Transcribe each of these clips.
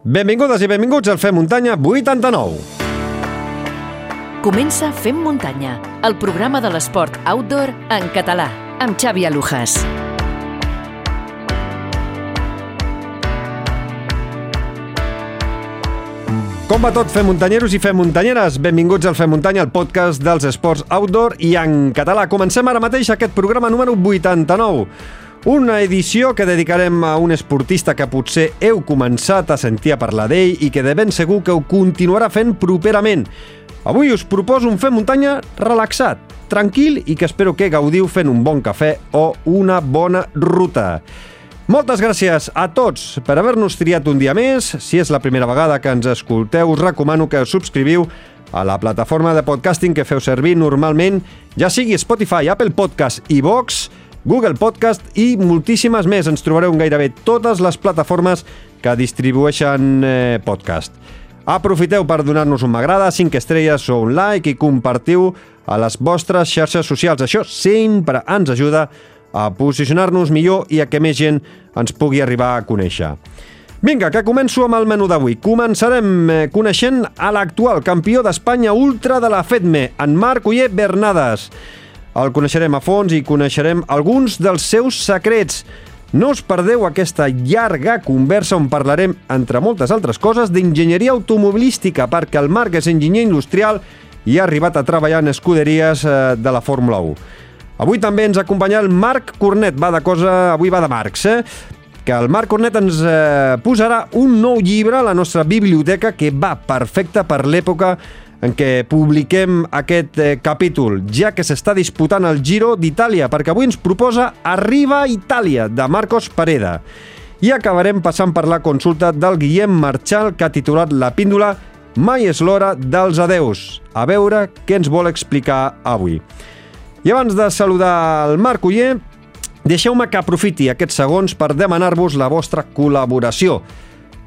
Benvingudes i benvinguts al Fem Muntanya 89. Comença Fem Muntanya, el programa de l'esport outdoor en català, amb Xavi Alujas. Com va tot, Fem Muntanyeros i Fem Muntanyeres? Benvinguts al Fem Muntanya, el podcast dels esports outdoor i en català. Comencem ara mateix aquest programa número 89. Una edició que dedicarem a un esportista que potser heu començat a sentir a parlar d'ell i que de ben segur que ho continuarà fent properament. Avui us proposo un Fem Muntanya relaxat, tranquil i que espero que gaudiu fent un bon cafè o una bona ruta. Moltes gràcies a tots per haver-nos triat un dia més. Si és la primera vegada que ens escolteu, us recomano que us subscriviu a la plataforma de podcasting que feu servir normalment, ja sigui Spotify, Apple Podcast i Vox, Google Podcast i moltíssimes més. Ens trobareu en gairebé totes les plataformes que distribueixen eh, podcast. Aprofiteu per donar-nos un m'agrada, 5 estrelles o un like i compartiu a les vostres xarxes socials. Això sempre ens ajuda a posicionar-nos millor i a que més gent ens pugui arribar a conèixer. Vinga, que començo amb el menú d'avui. Començarem eh, coneixent a l'actual campió d'Espanya ultra de la FEDME, en Marc Uller Bernades. El coneixerem a fons i coneixerem alguns dels seus secrets. No us perdeu aquesta llarga conversa on parlarem, entre moltes altres coses, d'enginyeria automobilística, perquè el Marc és enginyer industrial i ha arribat a treballar en escuderies eh, de la Fórmula 1. Avui també ens acompanya el Marc Cornet. Va de cosa... Avui va de Marcs, eh? que el Marc Cornet ens eh, posarà un nou llibre a la nostra biblioteca que va perfecte per l'època en què publiquem aquest eh, capítol, ja que s'està disputant el Giro d'Itàlia, perquè avui ens proposa Arriba Itàlia, de Marcos Pareda. I acabarem passant per la consulta del Guillem Marchal, que ha titulat la píndola Mai és l'hora dels adeus. A veure què ens vol explicar avui. I abans de saludar el Marc Uller, deixeu-me que aprofiti aquests segons per demanar-vos la vostra col·laboració.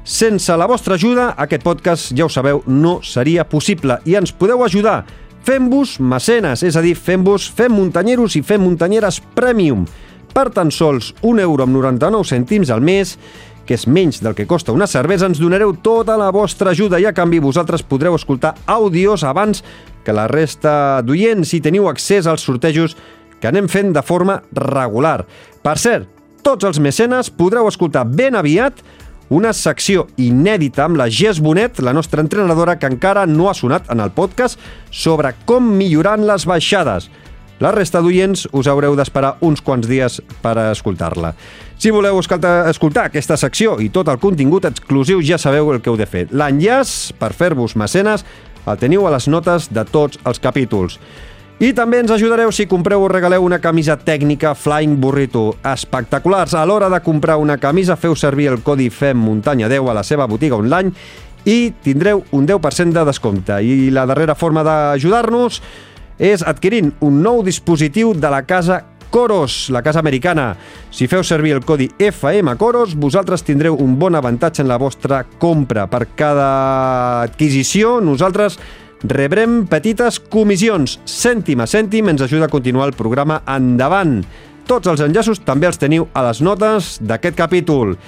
Sense la vostra ajuda, aquest podcast, ja ho sabeu, no seria possible i ens podeu ajudar fent-vos mecenes, és a dir, fent-vos fem muntanyeros i fem muntanyeres premium per tan sols 1 euro amb 99 cèntims al mes que és menys del que costa una cervesa, ens donareu tota la vostra ajuda i a canvi vosaltres podreu escoltar àudios abans que la resta d'oients si teniu accés als sortejos que anem fent de forma regular. Per cert, tots els mecenes podreu escoltar ben aviat una secció inèdita amb la Gés Bonet, la nostra entrenadora, que encara no ha sonat en el podcast, sobre com millorant les baixades. La resta d'oients us haureu d'esperar uns quants dies per escoltar-la. Si voleu escoltar aquesta secció i tot el contingut exclusiu, ja sabeu el que heu de fer. L'enllaç per fer-vos mecenes el teniu a les notes de tots els capítols. I també ens ajudareu si compreu o regaleu una camisa tècnica Flying Burrito. Espectaculars! A l'hora de comprar una camisa feu servir el codi FEM Muntanya 10 a la seva botiga online i tindreu un 10% de descompte. I la darrera forma d'ajudar-nos és adquirint un nou dispositiu de la casa Coros, la casa americana. Si feu servir el codi FM Coros, vosaltres tindreu un bon avantatge en la vostra compra. Per cada adquisició, nosaltres rebrem petites comissions. Cèntim a cèntim ens ajuda a continuar el programa endavant. Tots els enllaços també els teniu a les notes d'aquest capítol.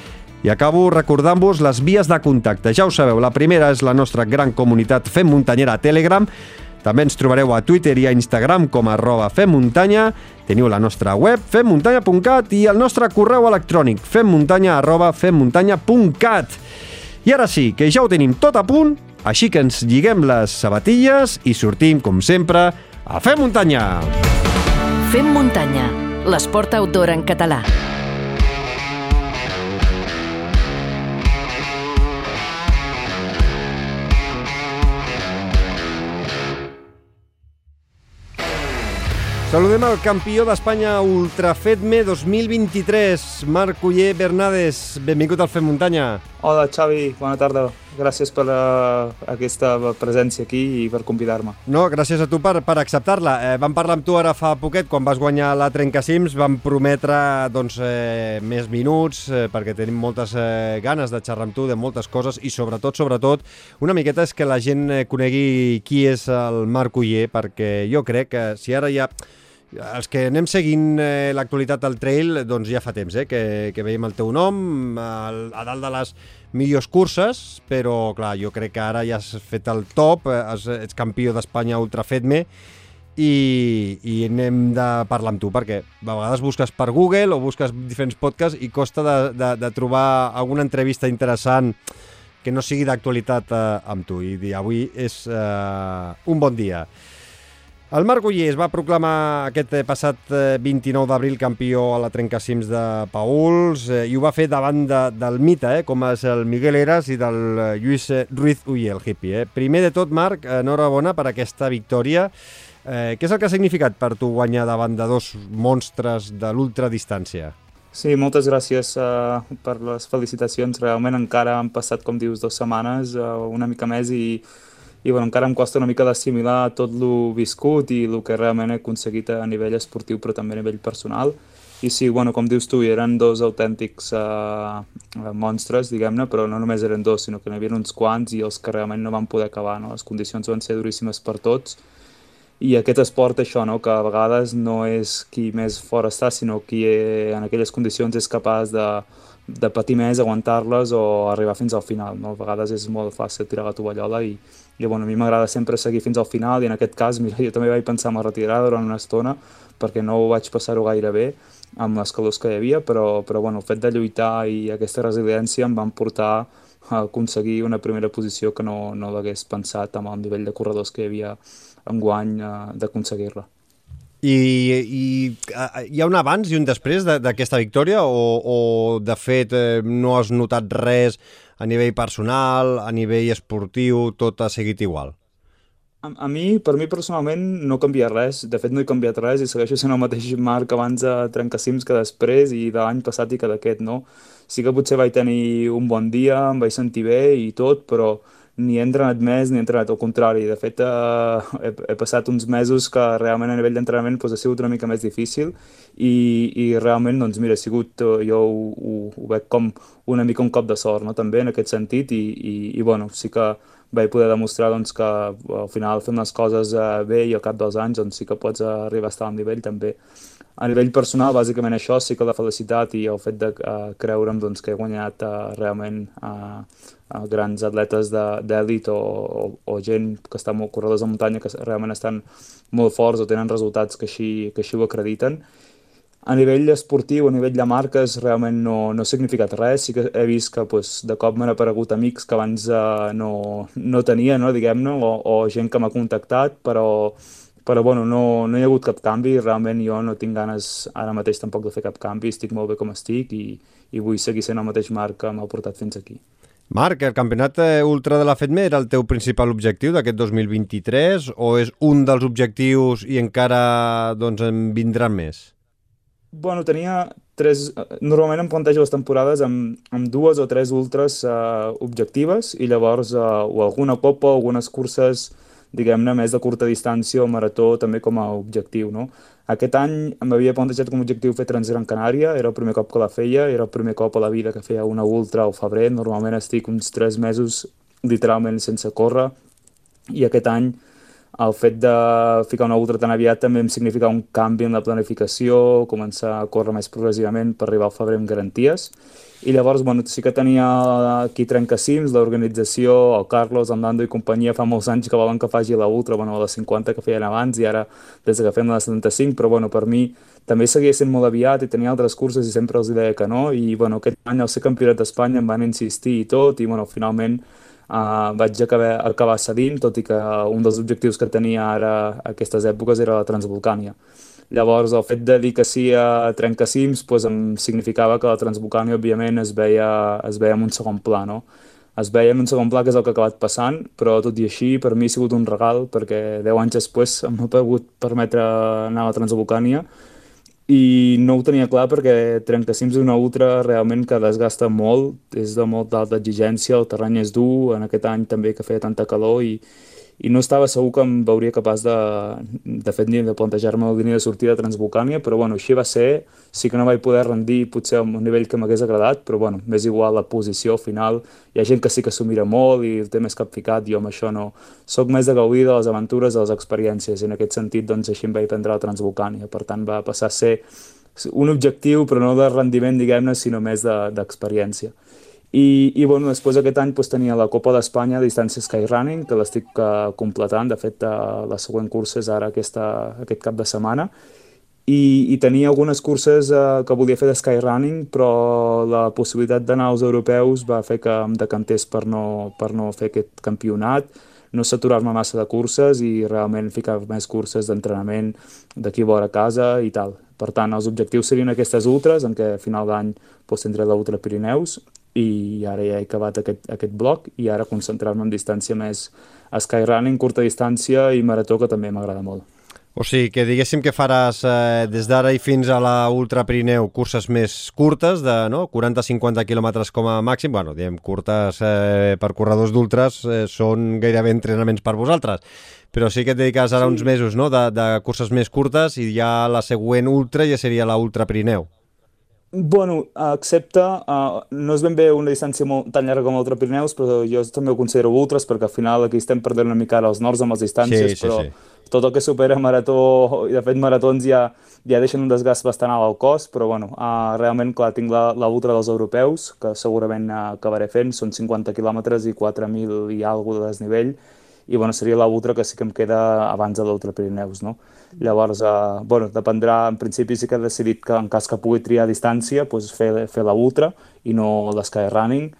I acabo recordant-vos les vies de contacte. Ja ho sabeu, la primera és la nostra gran comunitat Fem Muntanyera a Telegram, també ens trobareu a Twitter i a Instagram com arroba femmuntanya. Teniu la nostra web femmuntanya.cat i el nostre correu electrònic femmuntanya arroba femmuntanya.cat. I ara sí, que ja ho tenim tot a punt, així que ens lliguem les sabatilles i sortim, com sempre, a Fem Muntanya! Fem Muntanya, l'esport outdoor en català. Saludem el campió d'Espanya Ultrafetme 2023, Marc Uller Bernades. Benvingut al Fem Muntanya. Hola, Xavi, bona tarda. Gràcies per uh, aquesta presència aquí i per convidar-me. No, gràcies a tu per, per acceptar-la. Eh, vam parlar amb tu ara fa poquet, quan vas guanyar la Trencacims, vam prometre doncs, eh, més minuts, eh, perquè tenim moltes eh, ganes de xerrar amb tu de moltes coses i sobretot, sobretot, una miqueta és que la gent eh, conegui qui és el Marc Uller, perquè jo crec que si ara ja els que anem seguint eh, l'actualitat del trail, doncs ja fa temps eh, que, que veiem el teu nom al, a dalt de les millors curses, però clar, jo crec que ara ja has fet el top, eh, has, ets campió d'Espanya Ultra Fetme i, i anem de parlar amb tu, perquè a vegades busques per Google o busques diferents podcasts i costa de, de, de trobar alguna entrevista interessant que no sigui d'actualitat eh, amb tu. I avui és eh, un bon dia. El Marc Uller es va proclamar aquest eh, passat 29 eh, d'abril campió a la Trencacims de Pauls eh, i ho va fer davant de, del mite, eh, com és el Miguel Eras i del Lluís Ruiz Uller, el hippie. Eh. Primer de tot, Marc, enhorabona per aquesta victòria. Eh, què és el que ha significat per tu guanyar davant de dos monstres de l'ultradistància? Sí, moltes gràcies uh, per les felicitacions. Realment encara han passat, com dius, dues setmanes, uh, una mica més, i i bueno, encara em costa una mica d'assimilar tot el viscut i el que realment he aconseguit a nivell esportiu però també a nivell personal i sí, bueno, com dius tu, eren dos autèntics uh, monstres, diguem-ne, però no només eren dos, sinó que n'hi havia uns quants i els que realment no van poder acabar, no? Les condicions van ser duríssimes per tots i aquest esport, això, no? que a vegades no és qui més fora està, sinó qui eh, en aquelles condicions és capaç de, de patir més, aguantar-les o arribar fins al final. No? A vegades és molt fàcil tirar la tovallola i, i bueno, a mi m'agrada sempre seguir fins al final i en aquest cas, mira, jo també vaig pensar en retirar durant una estona perquè no ho vaig passar-ho gaire bé amb les calors que hi havia, però, però bueno, el fet de lluitar i aquesta resiliència em van portar a aconseguir una primera posició que no, no l'hagués pensat amb el nivell de corredors que hi havia enguany eh, d'aconseguir-la. I, I hi ha un abans i un després d'aquesta victòria o, o de fet eh, no has notat res a nivell personal, a nivell esportiu, tot ha seguit igual? A, a mi, per mi personalment, no canvia res. De fet, no he canviat res i segueixo sent el mateix marc abans de Trencacims que després i de l'any passat i que d'aquest, no? Sí que potser vaig tenir un bon dia, em vaig sentir bé i tot, però ni he entrenat més ni he entrenat al contrari. De fet, eh, he, he passat uns mesos que realment a nivell d'entrenament doncs, ha sigut una mica més difícil i, i realment, doncs mira, ha sigut, eh, jo ho, ho, ho veig com una mica un cop de sort, no? també en aquest sentit i, i, i bueno, sí que vaig poder demostrar doncs, que al final fent les coses eh, bé i al cap dels anys doncs, sí que pots arribar a estar al nivell també. A nivell personal, bàsicament això, sí que la felicitat i el fet de uh, creure'm doncs, que he guanyat uh, realment uh, uh, grans atletes d'èlit o, o, o gent que està molt corredors de muntanya que realment estan molt forts o tenen resultats que així, que així ho acrediten. A nivell esportiu, a nivell de marques, realment no, no ha significat res. Sí que he vist que pues, de cop m'han aparegut amics que abans uh, no, no tenia, no, diguem-ne, o, o gent que m'ha contactat, però però bueno, no, no hi ha hagut cap canvi, realment jo no tinc ganes ara mateix tampoc de fer cap canvi, estic molt bé com estic i, i vull seguir sent el mateix marc que m'ha portat fins aquí. Marc, el campionat eh, ultra de la FEDME era el teu principal objectiu d'aquest 2023 o és un dels objectius i encara doncs, en vindran més? Bueno, tenia tres... Normalment em plantejo les temporades amb, amb dues o tres ultres uh, objectives i llavors uh, o alguna copa o algunes curses diguem-ne, més de curta distància o marató també com a objectiu, no? Aquest any m'havia plantejat com a objectiu fer Transgran Canària, era el primer cop que la feia, era el primer cop a la vida que feia una ultra al febrer, normalment estic uns tres mesos literalment sense córrer, i aquest any el fet de ficar una ultra tan aviat també em significa un canvi en la planificació, començar a córrer més progressivament per arribar al febrer amb garanties, i llavors, bueno, sí que tenia aquí Trencacims, l'organització, el Carlos, el Nando i companyia, fa molts anys que volen que faci la ultra, bueno, la 50 que feien abans i ara des que fem la 75, però bueno, per mi també seguia sent molt aviat i tenia altres curses i sempre els deia que no, i bueno, aquest any al ser campionat d'Espanya em van insistir i tot, i bueno, finalment uh, vaig acabar, acabar cedint, tot i que un dels objectius que tenia ara a aquestes èpoques era la Transvolcània. Llavors, el fet de dir que sí a Trencacims pues, em significava que la Transvolcània, òbviament, es veia, es veia en un segon pla, no? Es veia en un segon pla, que és el que ha acabat passant, però tot i així, per mi ha sigut un regal, perquè 10 anys després em ha pogut permetre anar a la Transvolcània i no ho tenia clar perquè Trencacims és una ultra realment que desgasta molt, és de molt d'alta exigència, el terreny és dur, en aquest any també que feia tanta calor i, i no estava segur que em veuria capaç de, de fet ni de plantejar-me la línia de sortida de Transvolcània, però bueno, així va ser, sí que no vaig poder rendir potser a un nivell que m'hagués agradat, però bueno, m'és igual la posició final, hi ha gent que sí que s'ho mira molt i el té més capficat, jo amb això no, sóc més de gaudir de les aventures, de les experiències, i en aquest sentit doncs així em vaig prendre la Transvolcània, per tant va passar a ser un objectiu, però no de rendiment, diguem-ne, sinó més d'experiència. De, i, i bueno, després aquest any pues, tenia la Copa d'Espanya a distància Skyrunning, que l'estic uh, completant, de fet uh, la següent cursa és ara aquesta, aquest cap de setmana, i, i tenia algunes curses uh, que volia fer de Skyrunning, però la possibilitat d'anar als europeus va fer que em decantés per no, per no fer aquest campionat, no saturar-me massa de curses i realment ficar més curses d'entrenament d'aquí vora casa i tal. Per tant, els objectius serien aquestes ultres, en què a final d'any doncs, tindré l'Ultra Pirineus i ara ja he acabat aquest, aquest bloc i ara concentrar-me en distància més a skyrunning, curta distància i marató, que també m'agrada molt. O sigui, que diguéssim que faràs eh, des d'ara i fins a la Ultra Pirineu curses més curtes, de no? 40-50 quilòmetres com a màxim. bueno, diem, curtes eh, per corredors d'ultres eh, són gairebé entrenaments per vosaltres. Però sí que et dediques ara sí. uns mesos no? de, de curses més curtes i ja la següent ultra ja seria la Ultra Pirineu. Bueno, excepte, uh, no és ben bé una distància molt, tan llarga com l'Ultra Pirineus, però jo també ho considero ultres, perquè al final aquí estem perdent una mica ara els nords amb les distàncies, sí, sí, però sí. tot el que supera marató, i de fet maratons ja, ja deixen un desgast bastant alt al cos, però bueno, uh, realment, clar, tinc la, la ultra dels europeus, que segurament uh, acabaré fent, són 50 quilòmetres i 4.000 i alguna de desnivell, i bueno, seria la ultra que sí que em queda abans de l'Ultra Pirineus, no? Llavors, eh, bueno, dependrà, en principi sí que he decidit que en cas que pugui triar distància, doncs fer, fer la ultra i no l'Sky Running,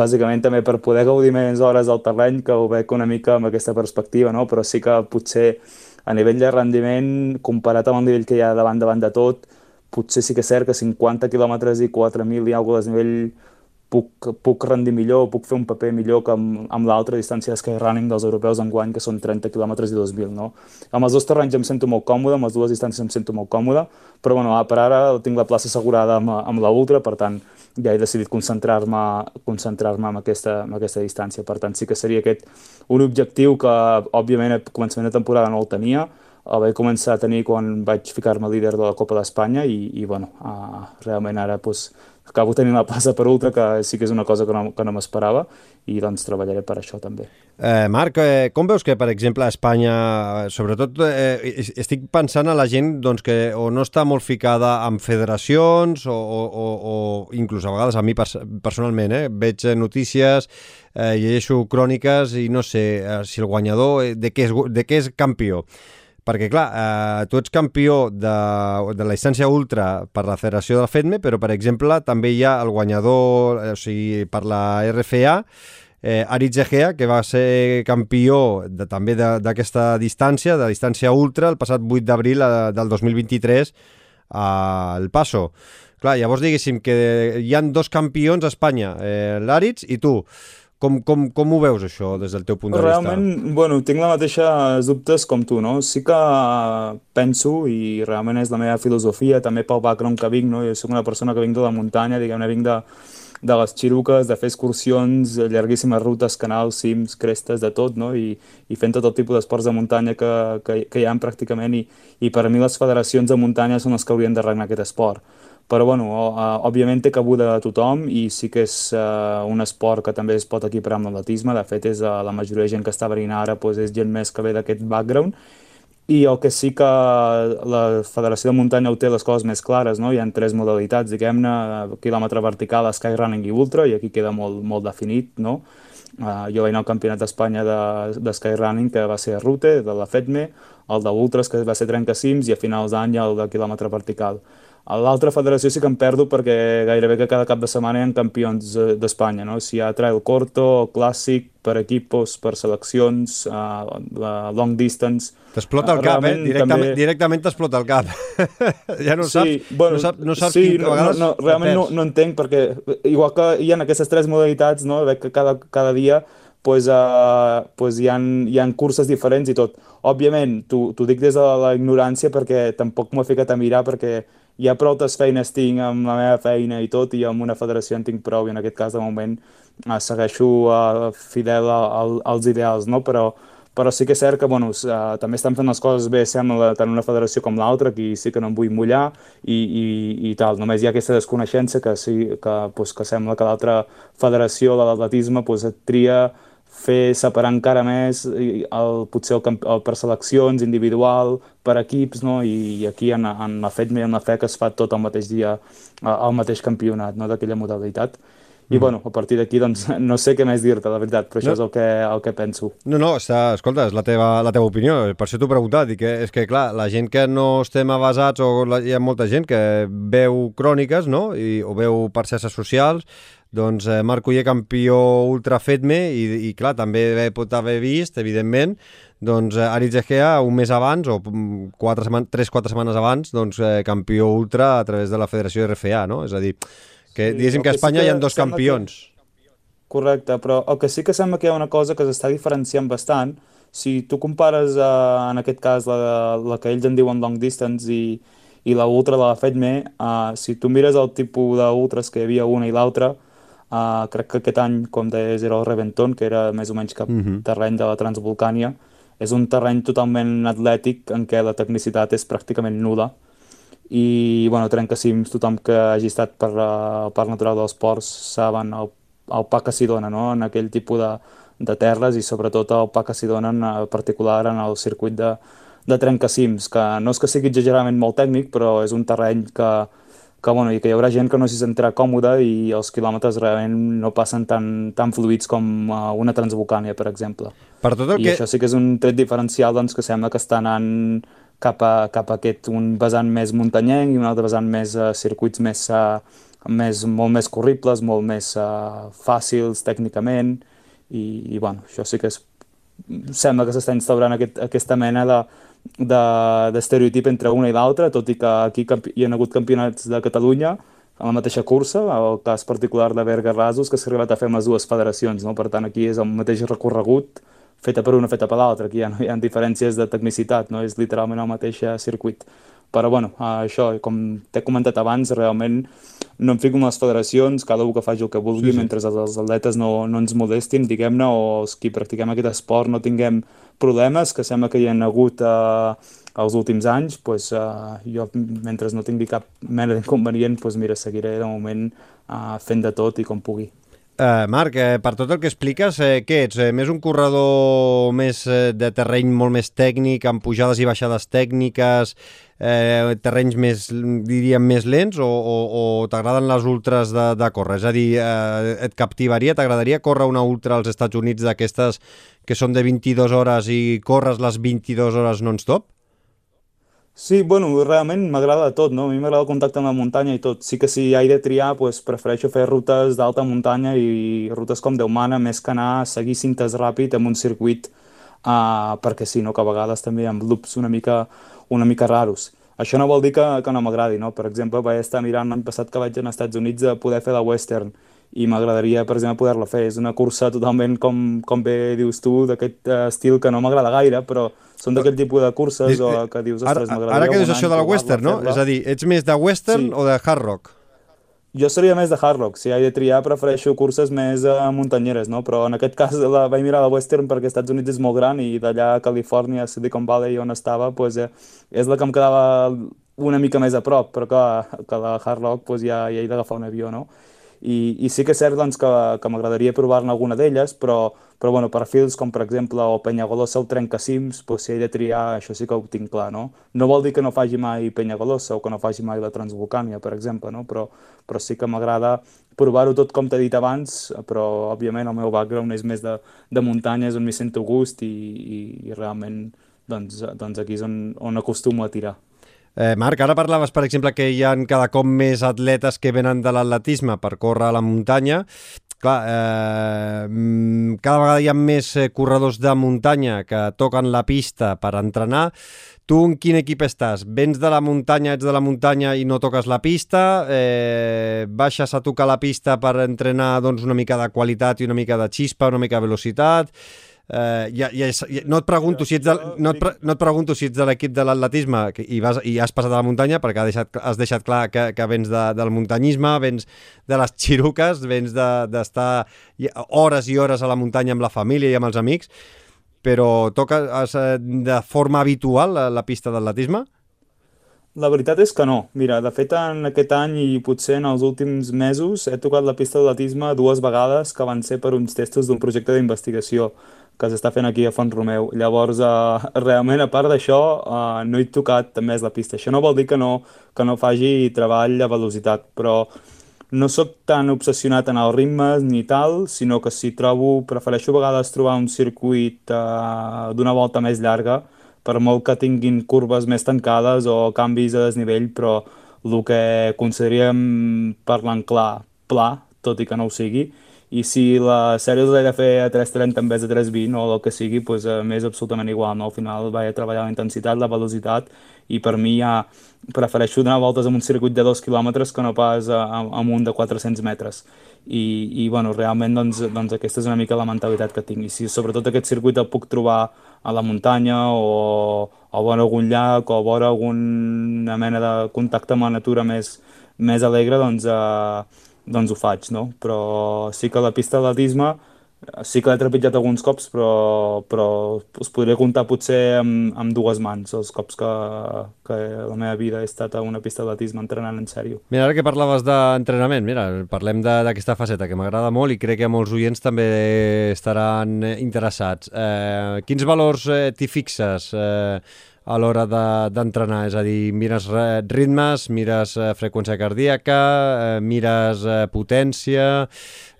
bàsicament també per poder gaudir més hores al terreny, que ho veig una mica amb aquesta perspectiva, no? però sí que potser a nivell de rendiment, comparat amb el nivell que hi ha davant davant de tot, potser sí que és cert que 50 quilòmetres i 4.000 i alguna cosa de desnivell puc, puc rendir millor, puc fer un paper millor que amb, amb l'altra distància Skyrunning dels europeus en guany, que són 30 km i 2.000, no? Amb els dos terrenys em sento molt còmode, amb les dues distàncies em sento molt còmode, però bueno, per ara tinc la plaça assegurada amb, amb la ultra, per tant, ja he decidit concentrar-me concentrar en, aquesta, en aquesta distància. Per tant, sí que seria aquest un objectiu que, òbviament, a començament de temporada no el tenia, el vaig començar a tenir quan vaig ficar-me líder de la Copa d'Espanya i, i bueno, uh, realment ara pues, acabo tenint la plaça per ultra, que sí que és una cosa que no, que no m'esperava, i doncs treballaré per això també. Eh, Marc, eh, com veus que, per exemple, a Espanya, sobretot eh, estic pensant a la gent doncs, que o no està molt ficada en federacions o, o, o, o inclús a vegades a mi pers personalment, eh, veig notícies, eh, llegeixo cròniques i no sé eh, si el guanyador eh, de què és, de què és campió. Perquè, clar, eh, tu ets campió de, de la distància ultra per la Federació del FEDME, però, per exemple, també hi ha el guanyador, eh, o sigui, per la RFA, eh, Aritz Egea, que va ser campió de, també d'aquesta distància, de distància ultra, el passat 8 d'abril eh, del 2023 al Paso. Clar, llavors diguéssim que hi han dos campions a Espanya, eh, l'Aritz i tu. Com, com, com ho veus, això, des del teu punt de realment, vista? Realment, bueno, tinc la mateixa dubtes com tu, no? Sí que penso, i realment és la meva filosofia, també pel background que vinc, no? Jo soc una persona que vinc de la muntanya, diguem-ne, vinc de, de les xiruques, de fer excursions, llarguíssimes rutes, canals, cims, crestes, de tot, no? I, i fent tot el tipus d'esports de muntanya que, que, que hi ha pràcticament, i, i per mi les federacions de muntanya són les que haurien de regnar aquest esport però bueno, òbviament té cabuda a tothom i sí que és uh, un esport que també es pot equiparar amb l'atletisme, de fet és uh, la majoria de gent que està venint ara doncs és gent més que ve d'aquest background i el que sí que la Federació de Muntanya ho té les coses més clares, no? hi ha tres modalitats, diguem-ne, quilòmetre vertical, skyrunning i ultra, i aquí queda molt, molt definit, no? Uh, jo vaig anar al Campionat d'Espanya de, de Skyrunning, que va ser a Rute, de la FEDME, el d'Ultras, que va ser trencacims, i a finals d'any el de quilòmetre vertical. A l'altra federació sí que em perdo perquè gairebé que cada cap de setmana hi ha campions eh, d'Espanya, no? Si hi ha trail corto, clàssic, per equipos, per seleccions, uh, long distance... T'explota el cap, eh? Directament, també... directament t'explota el cap. ja no sí, saps, bueno, no saps, no saps sí, quin, no, no, no, realment no, no entenc perquè igual que hi ha aquestes tres modalitats, no? Veig que cada, cada dia pues, uh, pues hi, ha, hi ha curses diferents i tot. Òbviament, t'ho dic des de la ignorància perquè tampoc m'ho he ficat a mirar perquè ha prou feines tinc amb la meva feina i tot, i amb una federació en tinc prou, i en aquest cas, de moment, eh, segueixo uh, fidel a, a, als ideals, no? Però, però sí que és cert que bueno, uh, també estan fent les coses bé, sembla, tant una federació com l'altra, aquí sí que no em vull mullar i, i, i tal. Només hi ha aquesta desconeixença que, sí, que, pues, que sembla que l'altra federació de l'atletisme pues, et tria fer separar encara més el, potser el, el per seleccions, individual, per equips, no? I, i aquí en, en la FEDME i en la FEC es fa tot el mateix dia, el mateix campionat no? d'aquella modalitat. i bueno, a partir d'aquí doncs no sé què més dir-te, la veritat, però això no. és el que, el que penso. No, no, està, escolta, és la teva, la teva opinió, per això t'ho he preguntat, i que és que, clar, la gent que no estem avasats, o la, hi ha molta gent que veu cròniques, no?, I, o veu per xarxes socials, doncs eh, Marc Uller, campió ultra fetme, i, i clar, també pot haver vist, evidentment, doncs eh, Aritz Egea un mes abans, o 3-4 setmanes abans, doncs eh, campió ultra a través de la Federació RFA, no? És a dir, que sí, diguéssim que a Espanya sí que hi ha dos campions. Que... Correcte, però el que sí que sembla que hi ha una cosa que s'està diferenciant bastant, si tu compares, eh, en aquest cas, la, la que ells en diuen long distance i, i la ultra de la Fetme, eh, si tu mires el tipus d'ultres que hi havia una i l'altra, eh, crec que aquest any, com deies, era el Reventon, que era més o menys cap uh mhm. -huh. terreny de la Transvolcània, és un terreny totalment atlètic en què la tecnicitat és pràcticament nula, i bueno, trencacims, tothom que hagi estat per uh, el Parc Natural dels Ports saben el, el pa que s'hi dona no? en aquell tipus de, de terres i sobretot el pa que s'hi dona en particular en el circuit de, de trencacims, que no és que sigui exageradament molt tècnic, però és un terreny que, que, bueno, i que hi haurà gent que no s'hi sentirà còmode i els quilòmetres realment no passen tan, tan fluids com uh, una Transvolcània, per exemple. Per tot el I que... això sí que és un tret diferencial doncs, que sembla que està anant cap a, cap a aquest, un vessant més muntanyenc i un altre vessant més uh, circuits més, uh, més, molt més corribles, molt més uh, fàcils tècnicament i, i bueno, això sí que és, sembla que s'està instaurant aquest, aquesta mena de, d'estereotip de, entre una i l'altra, tot i que aquí hi ha hagut campionats de Catalunya en la mateixa cursa, el cas particular de Berga Rasos, que s'ha arribat a fer amb les dues federacions, no? per tant aquí és el mateix recorregut, feta per una, feta per l'altra, aquí ja no hi ha diferències de tecnicitat, no és literalment el mateix eh, circuit. Però bueno, això, com t'he comentat abans, realment no em fico en les federacions, cada un que faci el que vulgui, sí, sí. mentre els atletes no, no ens molestin, diguem-ne, o els qui practiquem aquest esport no tinguem problemes, que sembla que hi ha hagut eh, els últims anys, pues, eh, jo mentre no tingui cap mena d'inconvenient, pues, mira, seguiré de moment eh, fent de tot i com pugui. Uh, Marc, eh, per tot el que expliques, eh, què ets? Eh, més un corredor més eh, de terreny molt més tècnic, amb pujades i baixades tècniques, eh, terrenys més, diríem, més lents, o, o, o t'agraden les ultres de, de córrer? És a dir, eh, et captivaria, t'agradaria córrer una ultra als Estats Units d'aquestes que són de 22 hores i corres les 22 hores non-stop? Sí, bueno, realment m'agrada tot, no? A mi m'agrada el contacte amb la muntanya i tot. Sí que si he de triar, pues, prefereixo fer rutes d'alta muntanya i rutes com Déu mana, més que anar a seguir cintes ràpid en un circuit, uh, perquè sí, no? que a vegades també amb loops una mica, una mica raros. Això no vol dir que, que no m'agradi, no? Per exemple, vaig estar mirant l'any passat que vaig als Estats Units a poder fer la Western i m'agradaria, per exemple, poder-la fer. És una cursa totalment, com, com bé dius tu, d'aquest uh, estil que no m'agrada gaire, però són d'aquest tipus de curses o que dius, ostres, m'agradaria... Ara que dius això de la western, no? És a dir, ets més de western sí. o de hard rock? Jo seria més de hard rock, si he de triar prefereixo curses més uh, muntanyeres, no? Però en aquest cas la vaig mirar la western perquè als Estats Units és molt gran i d'allà a Califòrnia, Silicon Valley on estava, pues, eh, és la que em quedava una mica més a prop, però que, que la hard rock pues, ja, ja he d'agafar un avió, no? I, i sí que és cert doncs, que, que m'agradaria provar-ne alguna d'elles, però, però bueno, perfils com per exemple el Penyagolosa o Trencacims, doncs, si he de triar, això sí que ho tinc clar, no? No vol dir que no faci mai Penyagolosa o que no faci mai la Transvolcània, per exemple, no? però, però sí que m'agrada provar-ho tot com t'he dit abans, però òbviament el meu background és més de, de muntanyes on m'hi sento gust i, i, i realment doncs, doncs aquí és on, on acostumo a tirar. Eh, Marc, ara parlaves, per exemple, que hi ha cada cop més atletes que venen de l'atletisme per córrer a la muntanya. Clar, eh, mm, cada vegada hi ha més eh, corredors de muntanya que toquen la pista per entrenar. Tu en quin equip estàs? Vens de la muntanya, ets de la muntanya i no toques la pista? Eh, baixes a tocar la pista per entrenar doncs, una mica de qualitat i una mica de xispa, una mica de velocitat? Eh, ja, ja, ja, no et pregunto si ets de, no, et pre, no et pregunto si ets de l'equip de l'atletisme i, vas, i has passat a la muntanya perquè has deixat, has deixat clar que, que vens de, del muntanyisme, vens de les xiruques, vens d'estar de, hores i hores a la muntanya amb la família i amb els amics, però toques eh, de forma habitual la, la pista d'atletisme? La veritat és que no. Mira, de fet, en aquest any i potser en els últims mesos he tocat la pista d'atletisme dues vegades que van ser per uns testos d'un projecte d'investigació que s'està fent aquí a Font Romeu. Llavors, eh, realment, a part d'això, eh, no he tocat més la pista. Això no vol dir que no, que no faci treball a velocitat, però no sóc tan obsessionat en els ritmes ni tal, sinó que si trobo, prefereixo a vegades trobar un circuit uh, d'una volta més llarga, per molt que tinguin curves més tancades o canvis de desnivell, però el que consideraríem parlant clar, pla, tot i que no ho sigui, i si la sèrie els he de fer a 3.30 en vez de 3.20 o el que sigui, doncs, eh, m'és absolutament igual. No? Al final vaig a treballar la intensitat, la velocitat i per mi ja prefereixo donar voltes en un circuit de 2 quilòmetres que no pas en un de 400 metres. I, i bueno, realment doncs, doncs aquesta és una mica la mentalitat que tinc. I si sobretot aquest circuit el puc trobar a la muntanya o, o vora algun llac o vora alguna mena de contacte amb la natura més, més alegre, doncs, eh, doncs ho faig, no? Però sí que la pista d'atletisme sí que l'he trepitjat alguns cops, però, però us podria comptar potser amb, amb dues mans els cops que, que la meva vida he estat a una pista d'atletisme entrenant en sèrio. Mira, ara que parlaves d'entrenament, mira, parlem d'aquesta faceta que m'agrada molt i crec que molts oients també estaran interessats. Eh, quins valors eh, t'hi fixes? Eh, a l'hora d'entrenar, de, és a dir, mires ritmes, mires eh, freqüència cardíaca, eh, mires eh, potència,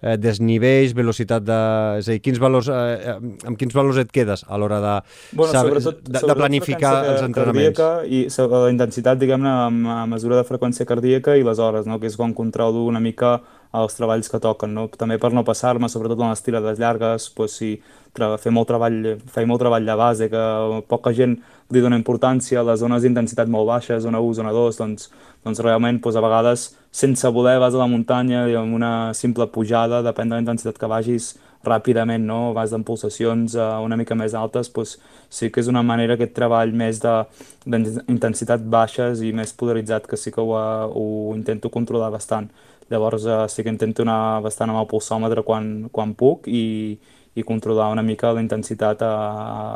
eh, desnivells, velocitat de... És a dir, quins valors, eh, amb quins valors et quedes a l'hora de, bueno, sobretot, de, de planificar els entrenaments? I la intensitat, diguem-ne, a mesura de freqüència cardíaca i les hores, no? que és quan controlo una mica els treballs que toquen, no? també per no passar-me, sobretot en les tirades llargues, pues, si fer molt treball, fer molt treball de base, que poca gent li dona importància les zones d'intensitat molt baixes, zona 1, zona 2, doncs, doncs realment doncs, a vegades sense voler vas a la muntanya i amb una simple pujada, depèn de la intensitat que vagis, ràpidament, no? vas d'en pulsacions uh, una mica més altes, doncs sí que és una manera aquest treball més d'intensitat baixes i més polaritzat que sí que ho, ho intento controlar bastant. Llavors uh, sí que intento anar bastant amb el pulsòmetre quan, quan puc i, i controlar una mica la intensitat a,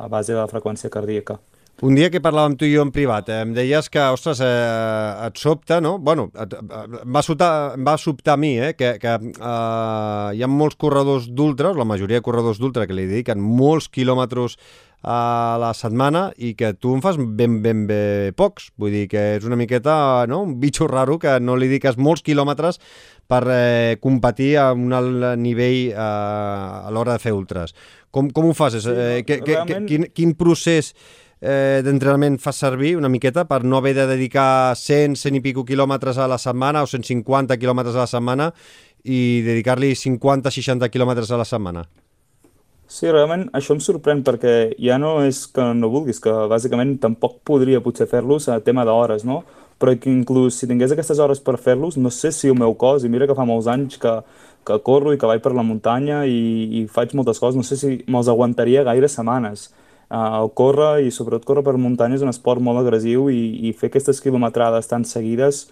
a base de la freqüència cardíaca. Un dia que parlàvem tu i jo en privat, eh, em deies que, ostres, eh, et sobta, no? Bueno, et, em, va sobtar, va sobtar a mi, eh, que, que eh, hi ha molts corredors d'ultra, la majoria de corredors d'ultra que li dediquen molts quilòmetres a la setmana i que tu en fas ben, ben, ben pocs. Vull dir que és una miqueta, no?, un bitxo raro que no li dediques molts quilòmetres per eh, competir a un alt nivell eh, a l'hora de fer ultras. Com, com ho fas? Eh, que, que, realment... quin, quin procés eh, d'entrenament fas servir una miqueta per no haver de dedicar 100, 100 i pico quilòmetres a la setmana o 150 quilòmetres a la setmana i dedicar-li 50-60 quilòmetres a la setmana? Sí, realment això em sorprèn perquè ja no és que no vulguis, que bàsicament tampoc podria potser fer-los a tema d'hores, no? Però que inclús si tingués aquestes hores per fer-los, no sé si el meu cos, i mira que fa molts anys que, que corro i que vaig per la muntanya i, i faig moltes coses, no sé si me'ls aguantaria gaire setmanes el córrer i sobretot córrer per muntanya és un esport molt agressiu i, i fer aquestes quilometrades tan seguides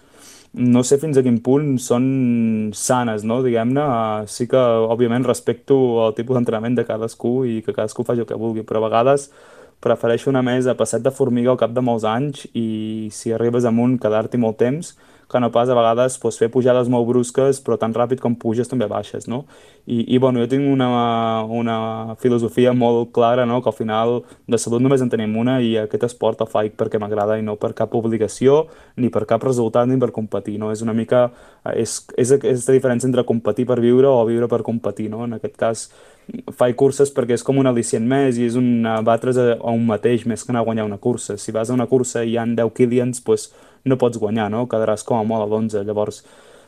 no sé fins a quin punt són sanes, no? diguem-ne. Uh, sí que, òbviament, respecto el tipus d'entrenament de cadascú i que cadascú faci el que vulgui, però a vegades prefereixo una més a passet de formiga al cap de molts anys i si arribes amunt quedar-t'hi molt temps que no pas a vegades pues, fer pujades molt brusques, però tan ràpid com puges també baixes, no? I, i bueno, jo tinc una, una filosofia molt clara, no?, que al final de salut només en tenim una i aquest esport el faig perquè m'agrada i no per cap obligació, ni per cap resultat, ni per competir, no? És una mica... És, és aquesta diferència entre competir per viure o viure per competir, no? En aquest cas, faig curses perquè és com un al·licient més i és un batre's a, a un mateix més que anar a guanyar una cursa. Si vas a una cursa i hi han 10 Kilians, doncs no pots guanyar, no? Quedaràs com a molt a l'11. Llavors,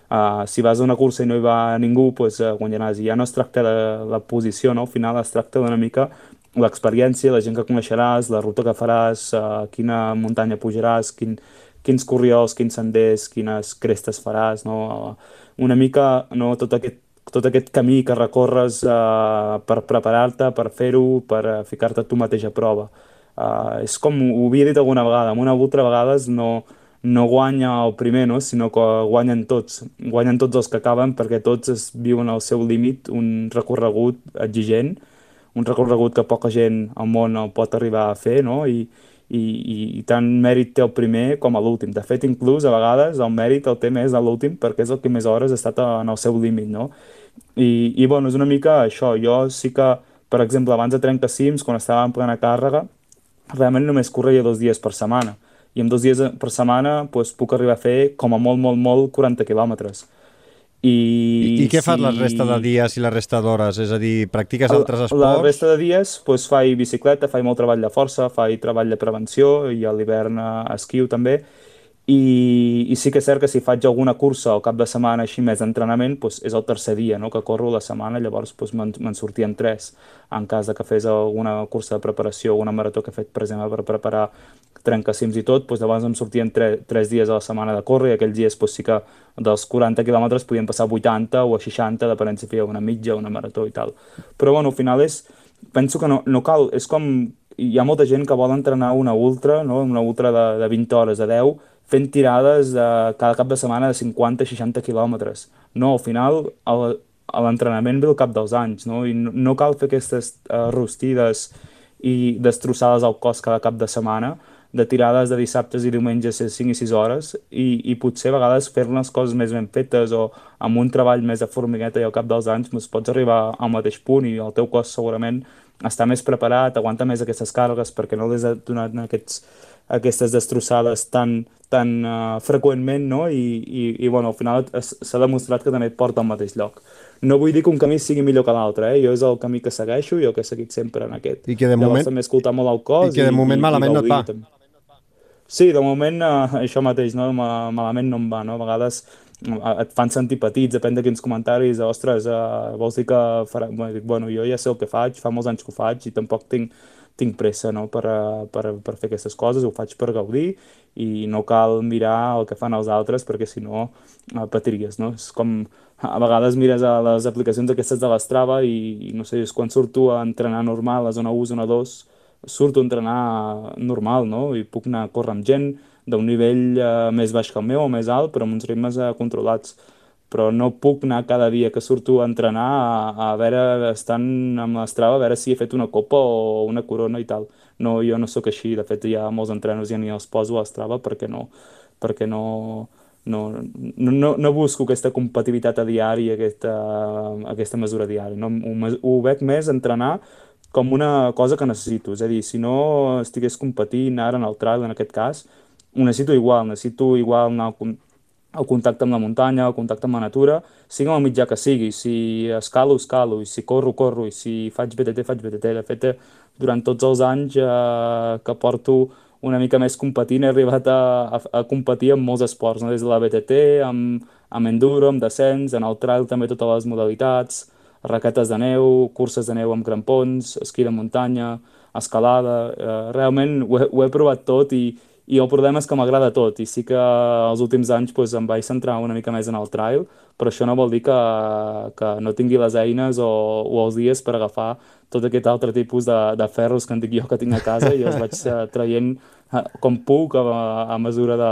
uh, si vas a una cursa i no hi va ningú, doncs, uh, guanyaràs. I ja no es tracta de la posició, no? Al final es tracta d'una mica l'experiència, la gent que coneixeràs, la ruta que faràs, uh, quina muntanya pujaràs, quin, quins corriols, quins senders, quines crestes faràs, no? Una mica no, tot, aquest, tot aquest camí que recorres uh, per preparar-te, per fer-ho, per uh, ficar-te tu mateix a prova. Uh, és com ho havia dit alguna vegada, amb una altra vegades no, no guanya el primer, no? sinó que guanyen tots. Guanyen tots els que acaben perquè tots es viuen al seu límit un recorregut exigent, un recorregut que poca gent al món el pot arribar a fer, no? I, i, i, i tant mèrit té el primer com a l'últim. De fet, inclús a vegades el mèrit el té més a l'últim perquè és el que més hores ha estat en el seu límit, no? I, i bueno, és una mica això. Jo sí que, per exemple, abans de trencar cims, quan estava en plena càrrega, realment només corria dos dies per setmana i en dos dies per setmana doncs, puc arribar a fer com a molt, molt, molt 40 quilòmetres. I, I, i què fas si- la resta de dies i la resta d'hores? És a dir, practiques altres La esports? resta de dies doncs, faig bicicleta, faig molt treball de força, faig treball de prevenció i a l'hivern eh, esquiu també. I, I sí que és cert que si faig alguna cursa o cap de setmana així més d'entrenament, doncs és el tercer dia no? que corro la setmana, llavors doncs, me'n sortien tres. En cas de que fes alguna cursa de preparació, alguna marató que he fet, per exemple, per preparar trencacims i tot, doncs llavors em sortien tre, tres dies a la setmana de córrer i aquells dies doncs, sí que dels 40 quilòmetres podien passar a 80 o a 60, depenent si feia una mitja, una marató i tal. Però bueno, al final és, penso que no, no cal, és com, hi ha molta gent que vol entrenar una ultra, no? una ultra de, de 20 hores, de 10, fent tirades de, cada cap de setmana de 50-60 quilòmetres. No, al final l'entrenament ve al cap dels anys, no? I no, no cal fer aquestes uh, rostides i destrossades al cos cada cap de setmana, de tirades de dissabtes i diumenges de 5 i 6 hores i, i potser a vegades fer les coses més ben fetes o amb un treball més de formigueta i al cap dels anys doncs pots arribar al mateix punt i el teu cos segurament està més preparat, aguanta més aquestes càrregues perquè no les ha donat aquests, aquestes destrossades tan, tan uh, freqüentment no? I, i, i bueno, al final s'ha demostrat que també et porta al mateix lloc. No vull dir que un camí sigui millor que l'altre, eh? jo és el camí que segueixo i el que he seguit sempre en aquest. I que de Llavors moment- també escoltar molt el cos i que de moment malament no et va. també. Sí, de moment eh, això mateix, no? Ma- malament no em va, no? A vegades eh, et fan sentir petits, depèn de quins comentaris, ostres, eh, vols dir que farà... Bueno, jo ja sé el que faig, fa molts anys que ho faig i tampoc tinc, tinc pressa no? per, eh, per, per fer aquestes coses, ho faig per gaudir i no cal mirar el que fan els altres perquè si no eh, patiries, no? És com a vegades mires a les aplicacions aquestes de l'Strava i, i no sé, és quan surto a entrenar normal a zona 1, zona 2, surto a entrenar normal, no? I puc anar a córrer amb gent d'un nivell eh, més baix que el meu o més alt, però amb uns ritmes eh, controlats. Però no puc anar cada dia que surto a entrenar a, a veure, estant amb l'Strava, a veure si he fet una copa o una corona i tal. No, jo no sóc així, de fet hi ha molts entrenos ja ni els poso a l'Strava perquè no, perquè no, no, no, no, no busco aquesta compatibilitat a diari, aquesta, aquesta mesura diària. No? Ho, ho veig més entrenar com una cosa que necessito. És a dir, si no estigués competint ara en el trail, en aquest cas, ho necessito igual, necessito igual anar al, con- al contacte amb la muntanya, al contacte amb la natura, sigui amb el mitjà que sigui. Si escalo, escalo, i si corro, corro, i si faig BTT, faig BTT. De fet, eh, durant tots els anys eh, que porto una mica més competint, he arribat a, a, a competir en molts esports, no? des de la BTT, amb, amb enduro, amb descens, en el trail també totes les modalitats, raquetes de neu, curses de neu amb crampons, esquí de muntanya, escalada... Eh, realment ho he, ho he provat tot i, i el problema és que m'agrada tot i sí que els últims anys doncs, em vaig centrar una mica més en el trail, però això no vol dir que, que no tingui les eines o, o els dies per agafar tot aquest altre tipus de, de ferros que en dic jo que tinc a casa i els vaig eh, traient com puc a, a mesura de,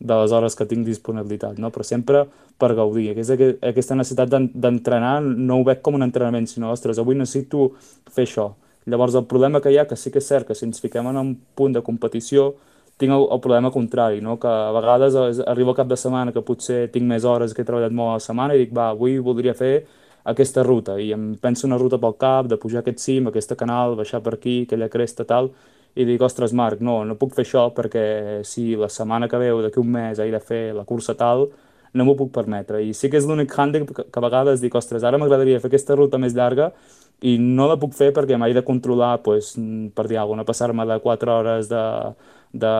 de les hores que tinc disponibilitat, no? però sempre per gaudir. Aquesta, aquesta necessitat d'en- d'entrenar no ho veig com un entrenament, sinó, ostres, avui necessito fer això. Llavors el problema que hi ha, que sí que és cert que si ens fiquem en un punt de competició, tinc el, el problema contrari, no? que a vegades el cap de setmana que potser tinc més hores que he treballat molt a la setmana i dic, va, avui voldria fer aquesta ruta i em penso una ruta pel cap, de pujar aquest cim, aquesta canal, baixar per aquí, aquella cresta, tal, i dic, ostres, Marc, no, no puc fer això perquè si la setmana que ve o d'aquí un mes he de fer la cursa tal, no m'ho puc permetre. I sí que és l'únic hàndicap que, que a vegades dic, ostres, ara m'agradaria fer aquesta ruta més llarga i no la puc fer perquè m'he de controlar, pues, mm, per dir alguna no passar-me de 4 hores de, de,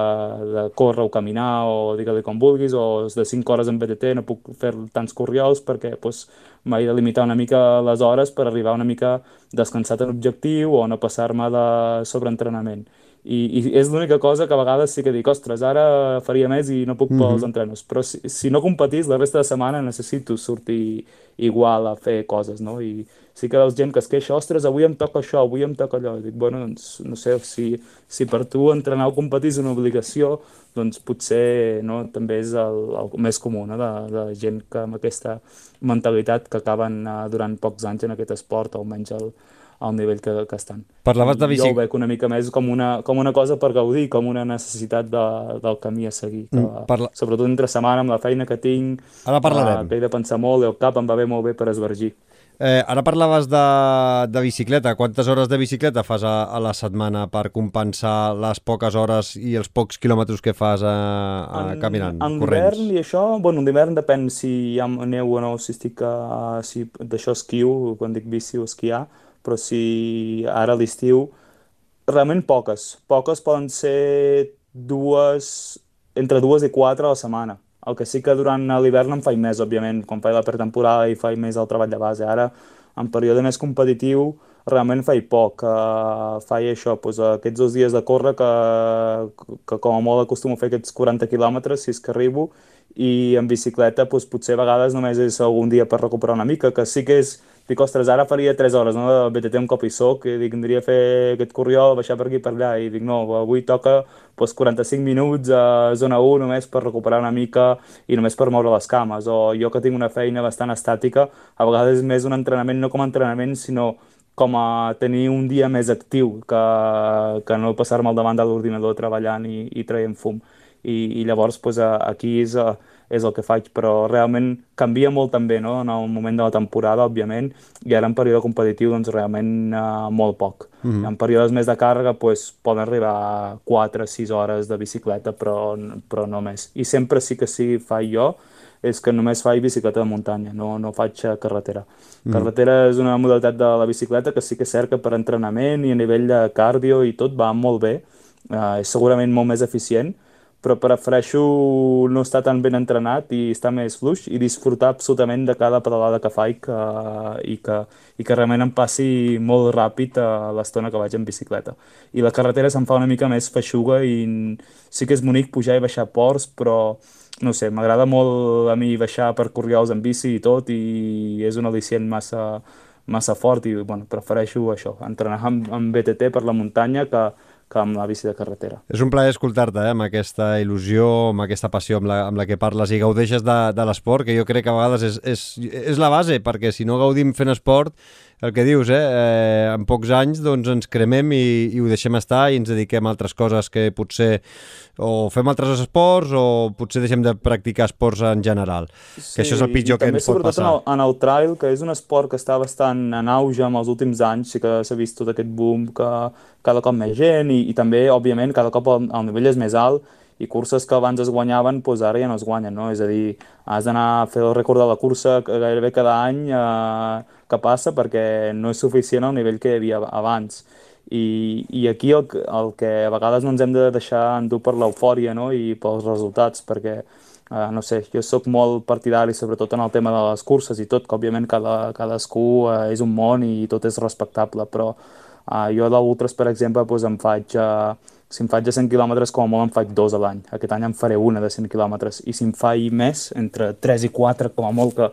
de córrer o caminar o digue-li com vulguis, o de 5 hores en BTT no puc fer tants corriols perquè pues, m'he de limitar una mica les hores per arribar una mica descansat en objectiu o no passar-me de sobreentrenament. I, i és l'única cosa que a vegades sí que dic, ostres, ara faria més i no puc pels entrenos. Però si, si no competís la resta de setmana necessito sortir igual a fer coses, no? I sí que veus gent que es queixa, ostres, avui em toca això, avui em toca allò. I dic, bueno, doncs, no sé, si, si per tu entrenar o competir és una obligació, doncs potser no, també és el, el més comú, no? de, de gent que amb aquesta mentalitat que acaben uh, durant pocs anys en aquest esport, almenys el, al nivell que, que estan. Parlaves de Jo bici... ho veig una mica més com una, com una cosa per gaudir, com una necessitat de, del camí a seguir. Que, Mm, parla- Sobretot entre setmana, amb la feina que tinc, Ara parlarem. eh, que he de pensar molt, el cap em va bé molt bé per esvergir. Eh, ara parlaves de, de bicicleta. Quantes hores de bicicleta fas a, a la setmana per compensar les poques hores i els pocs quilòmetres que fas a, a En, caminant, en corrents? d'hivern i això, bueno, en d'hivern depèn si hi ha neu o no, si estic a, si d'això esquiu, quan dic bici o esquiar, però si ara a l'estiu, realment poques. Poques poden ser dues, entre dues i quatre a la setmana. El que sí que durant l'hivern en faig més, òbviament, quan faig la pretemporada i faig més el treball de base. Ara, en període més competitiu, realment faig poc. Uh, faig això, doncs, aquests dos dies de córrer que, que com a molt acostumo a fer aquests 40 quilòmetres, si és que arribo, i en bicicleta doncs, potser a vegades només és algun dia per recuperar una mica, que sí que és, dic, ostres, ara faria 3 hores, no? BTT un cop hi soc, i dic, aniria a fer aquest corriol, baixar per aquí i per allà, i dic, no, avui toca doncs, 45 minuts a zona 1 només per recuperar una mica i només per moure les cames, o jo que tinc una feina bastant estàtica, a vegades és més un entrenament, no com a entrenament, sinó com a tenir un dia més actiu que, que no passar-me al davant de l'ordinador treballant i, i traient fum. I, i llavors pues, aquí és, és el que faig, però realment canvia molt també no? en el moment de la temporada, òbviament, i ara en període competitiu doncs realment uh, molt poc. Mm -hmm. En períodes més de càrrega pues, poden arribar a 4 6 hores de bicicleta, però, però no més. I sempre sí que sí faig jo, és que només faig bicicleta de muntanya, no, no faig carretera. Mm. Carretera és una modalitat de la bicicleta que sí que és que per entrenament i a nivell de cardio i tot va molt bé, uh, és segurament molt més eficient, però prefereixo no estar tan ben entrenat i estar més fluix i disfrutar absolutament de cada pedalada que faig que, i, que, i que realment em passi molt ràpid a l'estona que vaig en bicicleta. I la carretera se'm fa una mica més feixuga i sí que és bonic pujar i baixar ports, però no sé, m'agrada molt a mi baixar per corriols en bici i tot i és un al·licient massa, massa fort i bueno, prefereixo això, entrenar amb, amb BTT per la muntanya que, que amb la bici de carretera. És un plaer escoltar-te, eh, amb aquesta il·lusió, amb aquesta passió amb la, amb la que parles i gaudeixes de, de l'esport, que jo crec que a vegades és, és, és la base, perquè si no gaudim fent esport, el que dius, eh, eh, en pocs anys doncs ens cremem i, i ho deixem estar i ens dediquem a altres coses que potser o fem altres esports o potser deixem de practicar esports en general, Sí, que això és el pitjor que també ens pot sobretot passar. en el, en el trail, que és un esport que està bastant en auge en els últims anys, sí que s'ha vist tot aquest boom, que cada cop més gent i, i també, òbviament, cada cop el, el nivell és més alt i curses que abans es guanyaven, doncs ara ja no es guanyen, no? És a dir, has d'anar a fer el rècord de la cursa gairebé cada any eh, que passa perquè no és suficient el nivell que hi havia abans. I, i aquí el, el que a vegades no ens hem de deixar endur per l'eufòria no? i pels resultats, perquè Uh, no sé, jo sóc molt partidari sobretot en el tema de les curses i tot, que òbviament cada, cadascú uh, és un món i tot és respectable, però uh, jo d'ultres, per exemple, doncs em faig, uh, si em faig de 100 quilòmetres, com a molt em faig dos a l'any. Aquest any em faré una de 100 quilòmetres. I si em faig més, entre 3 i 4, com a molt que,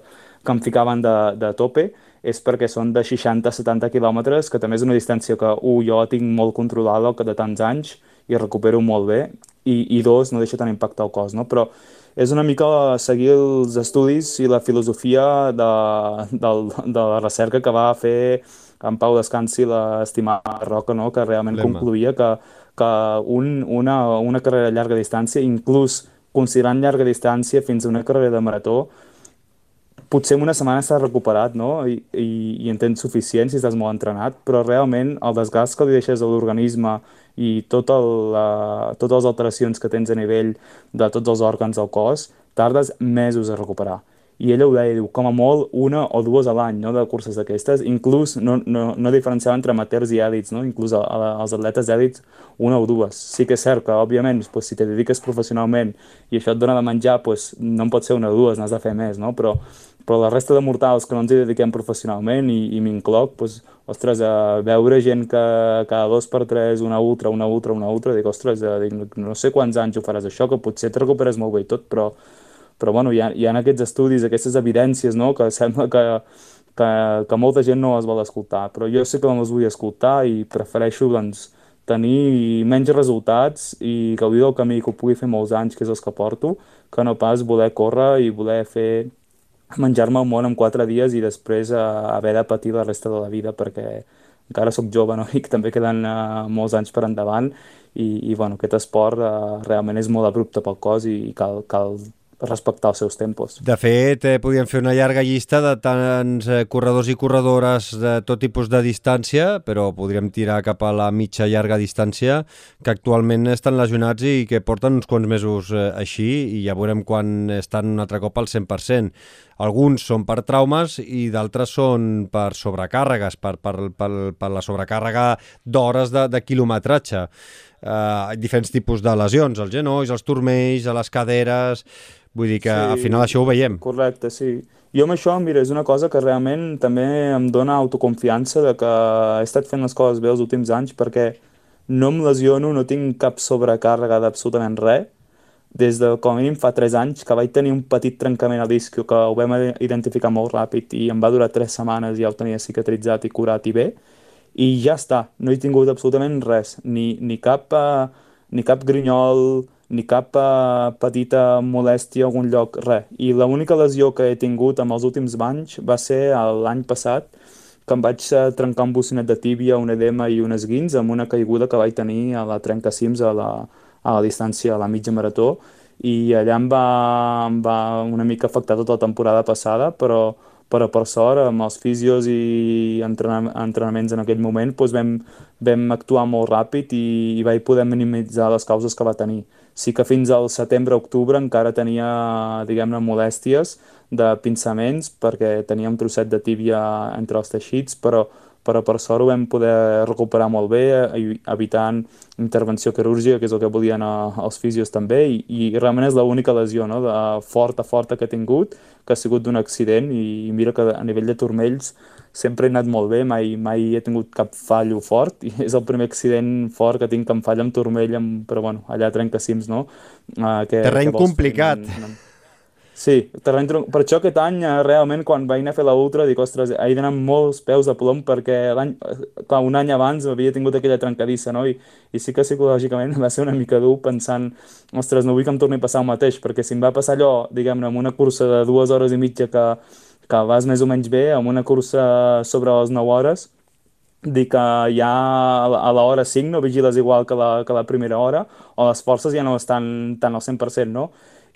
que em ficaven de, de tope, és perquè són de 60-70 quilòmetres, que també és una distància que, un, jo tinc molt controlada cap de tants anys i recupero molt bé, i, i dos, no deixa tant impacte al cos, no? Però és una mica seguir els estudis i la filosofia de, del, de la recerca que va fer en Pau Descansi l'estimada Roca, no? que realment Lema. concluïa que, que un, una, una carrera de llarga distància, inclús considerant llarga distància fins a una carrera de marató, potser en una setmana estàs recuperat, no? I, i, i en tens suficient si estàs molt entrenat, però realment el desgast que li deixes a l'organisme i tot el, uh, totes les alteracions que tens a nivell de tots els òrgans del cos, tardes mesos a recuperar. I ella ho deia, diu, com a molt una o dues a l'any no, de curses d'aquestes, inclús no, no, no diferenciava entre amateurs i èlits, no? inclús a, a, als atletes èlits una o dues. Sí que és cert que, òbviament, pues, si te dediques professionalment i això et dona de menjar, pues, no en pot ser una o dues, n'has de fer més, no? però, però la resta de mortals que no ens hi dediquem professionalment i, i m'incloc, pues, ostres, a veure gent que cada dos per tres, una ultra, una ultra, una ultra, dic, ostres, eh, dic, no sé quants anys ho faràs això, que potser et recuperes molt bé i tot, però, però bueno, hi ha, hi ha aquests estudis, aquestes evidències, no?, que sembla que, que, que molta gent no les vol escoltar, però jo sí que les vull escoltar i prefereixo, doncs, tenir menys resultats i gaudir del camí que ho pugui fer molts anys, que és els que porto, que no pas voler córrer i voler fer menjar-me el món en quatre dies i després eh, haver de patir la resta de la vida perquè encara sóc jove no? i també queden eh, molts anys per endavant i, i bueno, aquest esport eh, realment és molt abrupte pel cos i, i cal, cal respectar els seus tempos. De fet, eh, podríem fer una llarga llista de tants eh, corredors i corredores de tot tipus de distància, però podríem tirar cap a la mitja llarga distància, que actualment estan lesionats i que porten uns quants mesos eh, així i ja veurem quan estan un altre cop al 100%. Alguns són per traumes i d'altres són per sobrecàrregues, per, per, per, per la sobrecàrrega d'hores de, de quilometratge. Uh, diferents tipus de lesions, els genolls, els turmells, a les caderes... Vull dir que sí, al final això ho veiem. Correcte, sí. Jo amb això, mira, és una cosa que realment també em dona autoconfiança de que he estat fent les coses bé els últims anys perquè no em lesiono, no tinc cap sobrecàrrega d'absolutament res, des de com a mínim fa 3 anys que vaig tenir un petit trencament al disc que ho vam identificar molt ràpid i em va durar 3 setmanes i ja ho tenia cicatritzat i curat i bé i ja està, no he tingut absolutament res, ni, ni, cap, uh, ni cap grinyol, ni cap uh, petita molèstia a algun lloc, res. I l'única lesió que he tingut amb els últims anys va ser l'any passat, que em vaig uh, trencar un bocinet de tíbia, un edema i un esguins amb una caiguda que vaig tenir a la trencacims a la, a la distància, a la mitja marató, i allà em va, em va una mica afectar tota la temporada passada, però però per sort amb els fisios i entrenaments en aquell moment doncs vam, vam actuar molt ràpid i, i vaig poder minimitzar les causes que va tenir. Sí que fins al setembre-octubre encara tenia, diguem-ne, molèsties de pinçaments perquè tenia un trosset de tíbia entre els teixits, però però per sort ho vam poder recuperar molt bé, eh, evitant intervenció quirúrgica, que és el que volien eh, els fisios també, i, i realment és l'única lesió no? de forta, forta que he tingut, que ha sigut d'un accident, i mira que a nivell de turmells sempre he anat molt bé, mai, mai he tingut cap fallo fort, i és el primer accident fort que tinc que em falla amb turmell, amb, però bueno, allà trenca cims, no? Uh, que, Terreny que complicat. Fer, Sí, terreny tronc... per això aquest any eh, realment quan vaig anar a fer la ultra dic, ostres, he d'anar amb molts peus de plom perquè l'any, eh, clar, un any abans havia tingut aquella trencadissa, no? I, I sí que psicològicament va ser una mica dur pensant, ostres, no vull que em torni a passar el mateix, perquè si em va passar allò, diguem-ne, amb una cursa de dues hores i mitja que, que vas més o menys bé, amb una cursa sobre les 9 hores, dir que ja a l'hora 5 no vigiles igual que la, que la primera hora, o les forces ja no estan tan al 100%, no?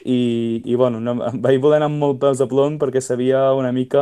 I, i bueno, no, vaig voler anar amb molt pèls de plom perquè sabia una mica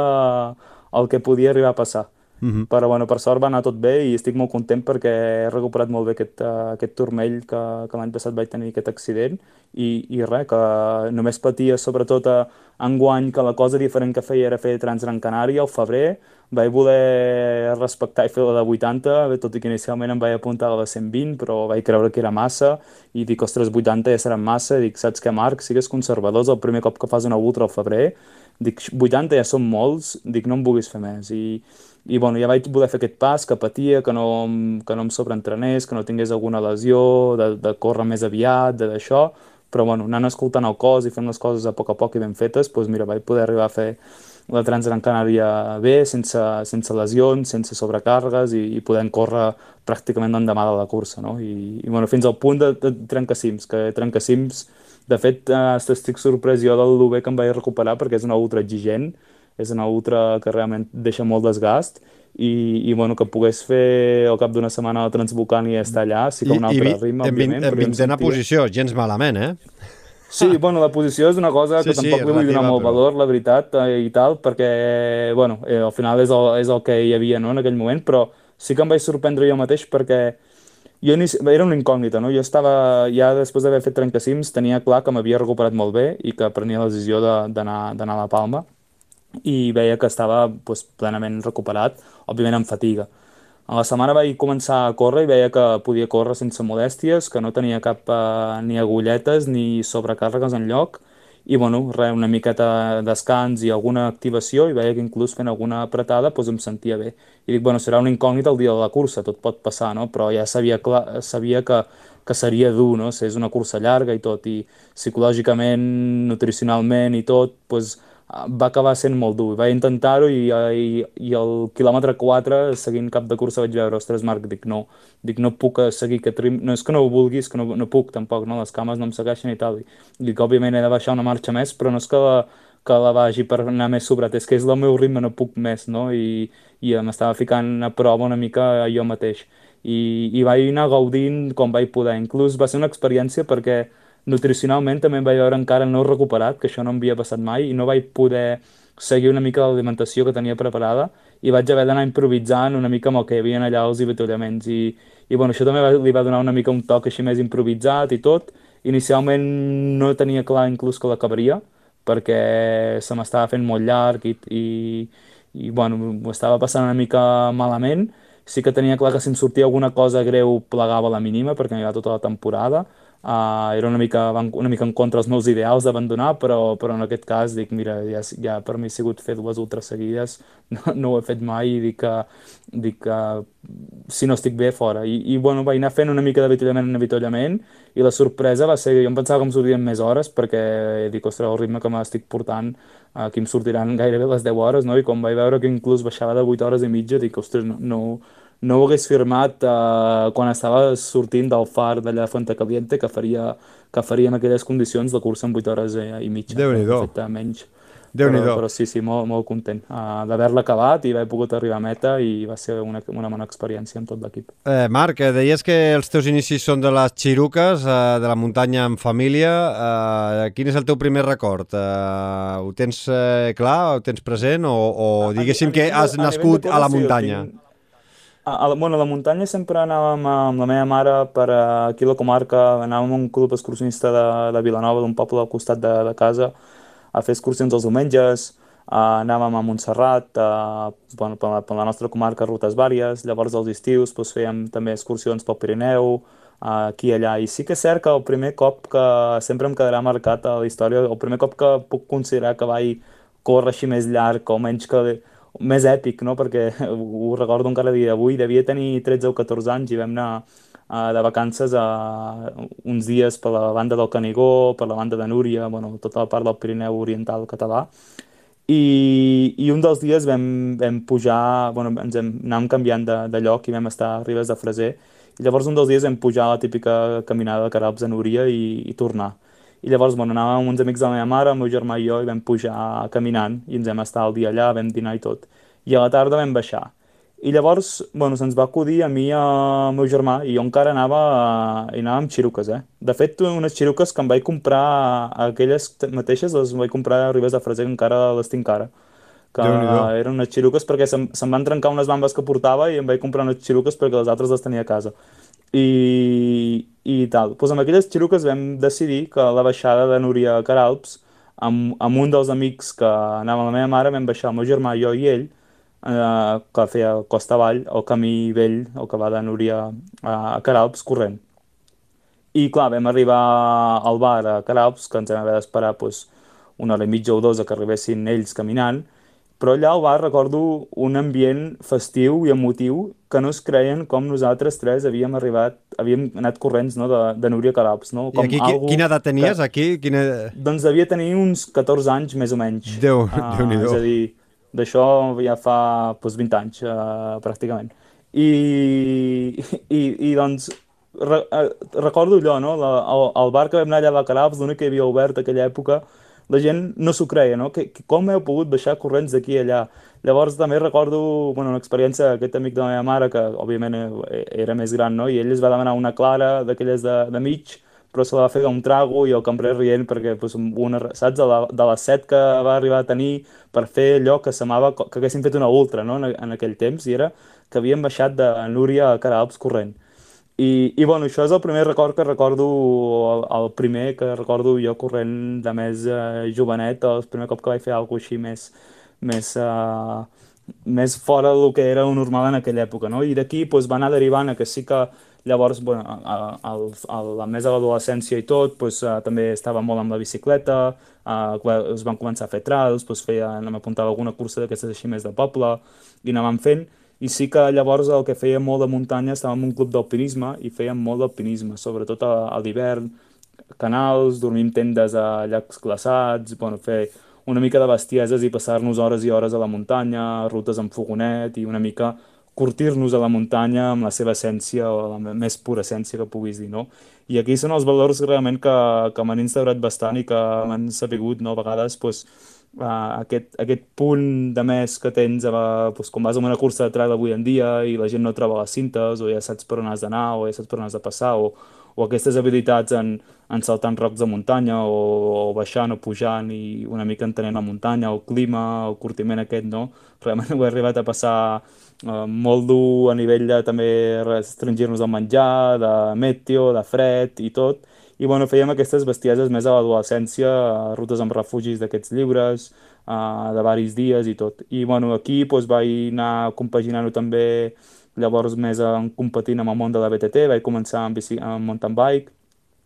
el que podia arribar a passar. Mhm. -huh. Però bueno, per sort va anar tot bé i estic molt content perquè he recuperat molt bé aquest, uh, aquest turmell que, que l'any passat vaig tenir aquest accident i, i res, que només patia sobretot a enguany que la cosa diferent que feia era fer Transgran Canària al febrer, vaig voler respectar i fer la de 80, tot i que inicialment em vaig apuntar a la de 120, però vaig creure que era massa, i dic, ostres, 80 ja seran massa, dic, saps què, Marc, sigues conservadors, el primer cop que fas una ultra al febrer, dic, 80 ja són molts, dic, no em vulguis fer més, i, i bueno, ja vaig voler fer aquest pas, que patia, que no, que no em sobreentrenés, que no tingués alguna lesió, de, de córrer més aviat, d'això, però bueno, anant escoltant el cos i fent les coses a poc a poc i ben fetes, doncs mira, vaig poder arribar a fer la Transgran Canària bé, sense, sense lesions, sense sobrecàrregues i, i podent córrer pràcticament l'endemà de la cursa, no? I, i bueno, fins al punt de, de trencacims, que trencacims, de fet, eh, estic sorprès jo del bé que em vaig recuperar perquè és una ultra exigent, és una ultra que realment deixa molt desgast i, i bueno, que pogués fer al cap d'una setmana la Transvolcània i estar allà, sí que un altre I, ritme, en, òbviament. En vintena posició, gens malament, eh? Sí, ah. bueno, la posició és una cosa que sí, tampoc sí, li vull donar molt però... valor, la veritat, eh, i tal, perquè, bueno, eh, al final és el, és el que hi havia, no?, en aquell moment, però sí que em vaig sorprendre jo mateix perquè jo ni, era una incògnita, no? Jo estava, ja després d'haver fet trencacims, tenia clar que m'havia recuperat molt bé i que prenia la decisió d'anar a la Palma i veia que estava pues, plenament recuperat, òbviament amb fatiga. A la setmana vaig començar a córrer i veia que podia córrer sense modèsties, que no tenia cap eh, ni agulletes ni sobrecàrregues en lloc, i bueno, res, una miqueta de descans i alguna activació, i veia que inclús fent alguna apretada doncs em sentia bé. I dic, bueno, serà una incògnita el dia de la cursa, tot pot passar, no? Però ja sabia, clar, sabia que, que seria dur, no? Si és una cursa llarga i tot, i psicològicament, nutricionalment i tot, doncs va acabar sent molt dur. Vaig intentar-ho i, i, i el quilòmetre 4, seguint cap de cursa, vaig veure, ostres, Marc, dic, no, dic, no puc seguir aquest ritme, no és que no ho vulguis, que no, no puc tampoc, no? les cames no em segueixen i tal. I dic, òbviament he de baixar una marxa més, però no és que la, que la vagi per anar més sobrat, és que és el meu ritme, no puc més, no? I, i m'estava ficant a prova una mica jo mateix. I, i vaig anar gaudint com vaig poder. Inclús va ser una experiència perquè nutricionalment també em vaig veure encara no recuperat, que això no em havia passat mai, i no vaig poder seguir una mica l'alimentació que tenia preparada i vaig haver d'anar improvisant una mica amb el que hi havia allà els avituallaments i, i bueno, això també va, li va donar una mica un toc així més improvisat i tot. Inicialment no tenia clar inclús que l'acabaria perquè se m'estava fent molt llarg i, i, i bueno, m'ho estava passant una mica malament. Sí que tenia clar que si em sortia alguna cosa greu plegava la mínima perquè va tota la temporada Uh, era una mica, una mica en contra dels meus ideals d'abandonar, però, però en aquest cas dic, mira, ja, ja per mi ha sigut fer dues ultres seguides, no, no ho he fet mai i dic que, dic que si no estic bé, fora. I, i bueno, vaig anar fent una mica d'avituallament en avituallament i la sorpresa va ser, jo em pensava que em sortirien més hores perquè dic, ostres, el ritme que m'estic portant aquí em sortiran gairebé les 10 hores, no? I quan vaig veure que inclús baixava de 8 hores i mitja, dic, ostres, no, no, no ho hagués firmat eh, quan estava sortint del far d'allà a Fuente Caliente, que faria, que faria en aquelles condicions la cursa en 8 hores i, i mitja. Déu-n'hi-do. menys. déu nhi però, però sí, sí, molt, molt content uh, d'haver-la acabat i haver pogut arribar a meta i va ser una, una bona experiència amb tot l'equip. Eh, Marc, eh, deies que els teus inicis són de les xiruques, eh, de la muntanya en família. Eh, quin és el teu primer record? Eh, ho tens eh, clar, ho tens present o, o diguéssim que has nascut a, a la muntanya? Tinc a, a, bueno, a la muntanya sempre anàvem amb la meva mare per aquí a la comarca, anàvem a un club excursionista de, de Vilanova, d'un poble al costat de, de casa, a fer excursions els diumenges, uh, anàvem a Montserrat, uh, bueno, per, la, per la nostra comarca rutes vàries, llavors als estius doncs, fèiem també excursions pel Pirineu, uh, aquí i allà, i sí que és cert que el primer cop que sempre em quedarà marcat a la història, el primer cop que puc considerar que vaig córrer així més llarg o menys que més èpic, no? perquè ho recordo encara dia d'avui, devia tenir 13 o 14 anys i vam anar uh, de vacances a uns dies per la banda del Canigó, per la banda de Núria, bueno, tota la part del Pirineu Oriental català, i, i un dels dies vam, vam pujar, bueno, ens hem, anàvem canviant de, de lloc i vam estar a Ribes de Freser, i llavors un dels dies vam pujar a la típica caminada de Carabs a Núria i, i tornar. I llavors, bueno, anàvem amb uns amics de la meva mare, el meu germà i jo, i vam pujar caminant, i ens vam estar el dia allà, vam dinar i tot. I a la tarda vam baixar. I llavors, bueno, se'ns va acudir a mi i al meu germà, i jo encara anava, i anava amb xiruques, eh? De fet, unes xiruques que em vaig comprar, aquelles mateixes, les vaig comprar a Ribes de Freser, que encara les tinc ara que eren unes xiruques perquè se'm, se'm van trencar unes bambes que portava i em vaig comprar unes xiruques perquè les altres les tenia a casa i, i tal. Pues amb aquelles xiruques vam decidir que la baixada de Núria a Caralps, amb, amb un dels amics que anava amb la meva mare, vam baixar el meu germà, jo i ell, eh, que feia costa avall, el camí vell, el que va de Núria a, a Caralps, corrent. I clar, vam arribar al bar a Caralps, que ens vam haver d'esperar pues, una hora i mitja o dos a que arribessin ells caminant, però allà al bar recordo un ambient festiu i emotiu que no es creien com nosaltres tres havíem arribat, havíem anat corrents no, de, de Núria Calaps. No? Com I aquí quina edat tenies? Que, aquí? Quina... Doncs devia tenir uns 14 anys més o menys. Déu, uh, déu nhi És a dir, d'això ja fa doncs, 20 anys, uh, pràcticament. I, i, i doncs re, uh, recordo allò, no? La, el, el bar que vam anar allà a Calaps, l'únic que havia obert aquella època, la gent no s'ho creia, no? Que, que, com heu pogut baixar corrents d'aquí i allà? Llavors també recordo bueno, una experiència d'aquest amic de la meva mare, que òbviament eh, era més gran, no? i ell es va demanar una clara d'aquelles de, de mig, però se la va fer un trago i el cambrer rient perquè pues, una, saps, de, la, de les set que va arribar a tenir per fer allò que semblava que haguessin fet una ultra no? en, en aquell temps i era que havien baixat de Núria a Caralps corrent. I, I bueno, això és el primer record que recordo, el, el primer que recordo jo corrent de més eh, jovenet, el primer cop que vaig fer alguna així més, més, uh, més fora del que era normal en aquella època, no? I d'aquí pues, va anar derivant que sí que llavors, bueno, a, a, a, a més de l'adolescència i tot, pues, uh, també estava molt amb la bicicleta, uh, es van començar a fer trails, pues, feia, m'apuntava alguna cursa d'aquestes així més de poble, i anàvem fent, i sí que llavors el que feia molt de muntanya estàvem en un club d'alpinisme i fèiem molt d'alpinisme, sobretot a, a l'hivern, canals, dormim tendes a llacs glaçats, bueno, fer una mica de bestieses i passar-nos hores i hores a la muntanya, rutes amb fogonet i una mica curtir-nos a la muntanya amb la seva essència o la més pura essència que puguis dir, no? I aquí són els valors realment que, que m'han instaurat bastant i que m'han sapigut, no? A vegades, pues, uh, aquest, aquest punt de més que tens uh, doncs, quan vas a una cursa de trail avui en dia i la gent no troba les cintes o ja saps per on has d'anar o ja saps per on has de passar o, o aquestes habilitats en, en saltant rocs de muntanya o, o baixant o pujant i una mica entenent la muntanya, el clima, el curtiment aquest, no? Realment ho he arribat a passar uh, molt dur a nivell de també restringir-nos el menjar, de meteo, de fred i tot, i bueno, fèiem aquestes bestieses més a l'adolescència, rutes amb refugis d'aquests llibres, uh, de varis dies i tot. I bueno, aquí doncs, vaig anar compaginant-ho també llavors més en competint amb el món de la BTT, vaig començar amb, bici, amb mountain bike,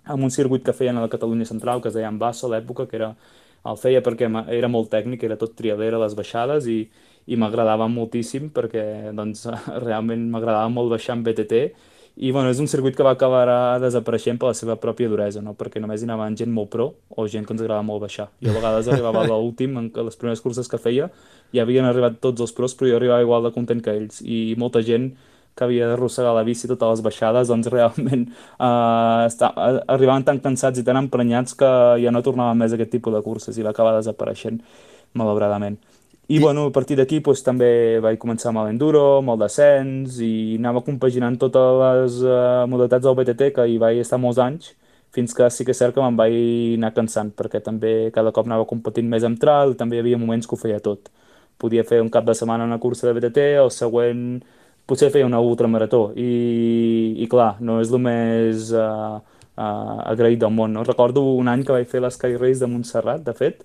amb un circuit que feien a la Catalunya Central, que es deia Basso a l'època, que era, el feia perquè era molt tècnic, era tot trialera les baixades i, i m'agradava moltíssim perquè doncs, realment m'agradava molt baixar amb BTT i bueno, és un circuit que va acabar desapareixent per la seva pròpia duresa, no? perquè només hi anaven gent molt pro o gent que ens agradava molt baixar. Jo a vegades arribava a l'últim, en les primeres curses que feia, ja havien arribat tots els pros, però jo arribava igual de content que ells. I molta gent que havia d'arrossegar la bici totes les baixades, doncs realment eh, està, arribaven tan cansats i tan emprenyats que ja no tornaven més a aquest tipus de curses i va acabar desapareixent, malauradament. I, I... bueno, a partir d'aquí doncs, també vaig començar amb l'enduro, amb el descens, i anava compaginant totes les uh, modalitats del BTT, que hi vaig estar molts anys, fins que sí que és cert que me'n vaig anar cansant, perquè també cada cop anava competint més amb trail, i també hi havia moments que ho feia tot. Podia fer un cap de setmana una cursa de BTT, el següent potser feia una ultramarató, i, i clar, no és el més uh, uh, agraït del món. No? Recordo un any que vaig fer l'Sky Race de Montserrat, de fet,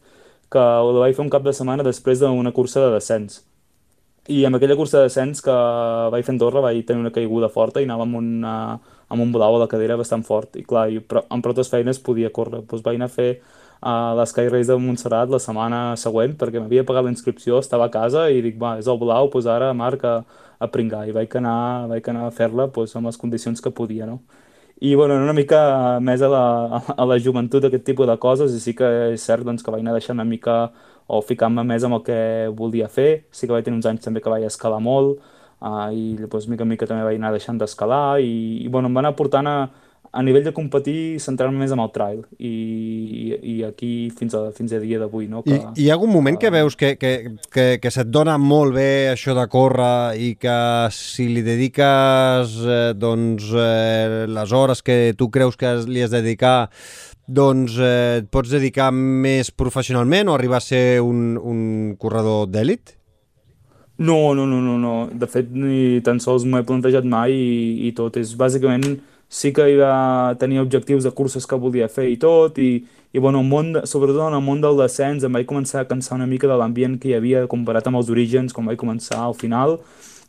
que ho vaig fer un cap de setmana després d'una cursa de descens. I amb aquella cursa de descens que vaig fer a Andorra vaig tenir una caiguda forta i anava amb, una, amb un blau a la cadera bastant fort. I clar, i, però, amb prou feines podia córrer. Doncs vaig anar a fer a l'Sky Race de Montserrat la setmana següent perquè m'havia pagat la inscripció, estava a casa i dic, va, és el blau, doncs ara Marc a, a pringar. I vaig anar, vaig anar a fer-la doncs, amb les condicions que podia, no? I bueno, una mica més a la, a la joventut aquest tipus de coses i sí que és cert doncs, que vaig anar deixant una mica o ficant-me més amb el que volia fer. Sí que vaig tenir uns anys també que vaig escalar molt uh, i doncs, mica en mica també vaig anar deixant d'escalar i, i bueno, em va anar portant a, a nivell de competir, centrar-me més en el trail i, i aquí fins a, fins a dia d'avui. No? Que, I hi ha algun moment que, que veus que, que, que, que se't dona molt bé això de córrer i que si li dediques eh, doncs, eh, les hores que tu creus que li has de dedicar doncs eh, et pots dedicar més professionalment o arribar a ser un, un corredor d'èlit? No, no, no, no, no. De fet, ni tan sols m'ho he plantejat mai i, i tot. És bàsicament sí que hi va tenir objectius de curses que volia fer i tot, i, i bueno, món, sobretot en el món del descens em vaig començar a cansar una mica de l'ambient que hi havia comparat amb els orígens, quan vaig començar al final,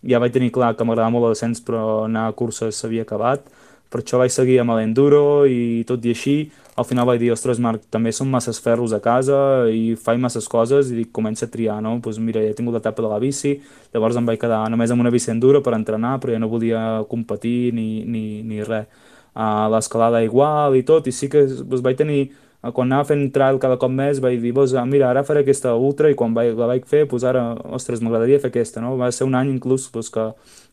ja vaig tenir clar que m'agradava molt el descens però anar a curses s'havia acabat, per això vaig seguir amb l'enduro i tot i així, al final vaig dir, ostres Marc, també són masses ferros a casa i faig masses coses i dic, comença a triar, no? Doncs pues mira, ja he tingut l'etapa de la bici, llavors em vaig quedar només amb una bici enduro per entrenar, però ja no volia competir ni, ni, ni res. Uh, L'escalada igual i tot, i sí que pues, vaig tenir quan anava fent trail cada cop més vaig dir, pues, mira, ara faré aquesta ultra i quan vaig, la vaig fer, pues ara, ostres, m'agradaria fer aquesta, no? Va ser un any inclús pues, que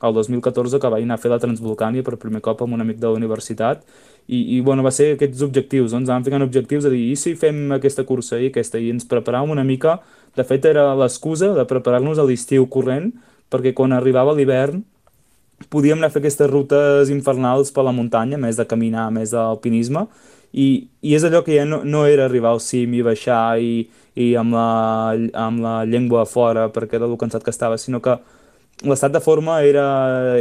el 2014 que vaig anar a fer la Transvolcània per primer cop amb un amic de la universitat i, i bueno, va ser aquests objectius, doncs anàvem ficant objectius de dir, i si fem aquesta cursa i aquesta, i ens preparàvem una mica, de fet era l'excusa de preparar-nos a l'estiu corrent, perquè quan arribava l'hivern podíem anar a fer aquestes rutes infernals per la muntanya, més de caminar, més d'alpinisme, i, i és allò que ja no, no era arribar al cim i baixar i, i amb, la, amb la llengua a fora perquè de lo cansat que estava, sinó que l'estat de forma era,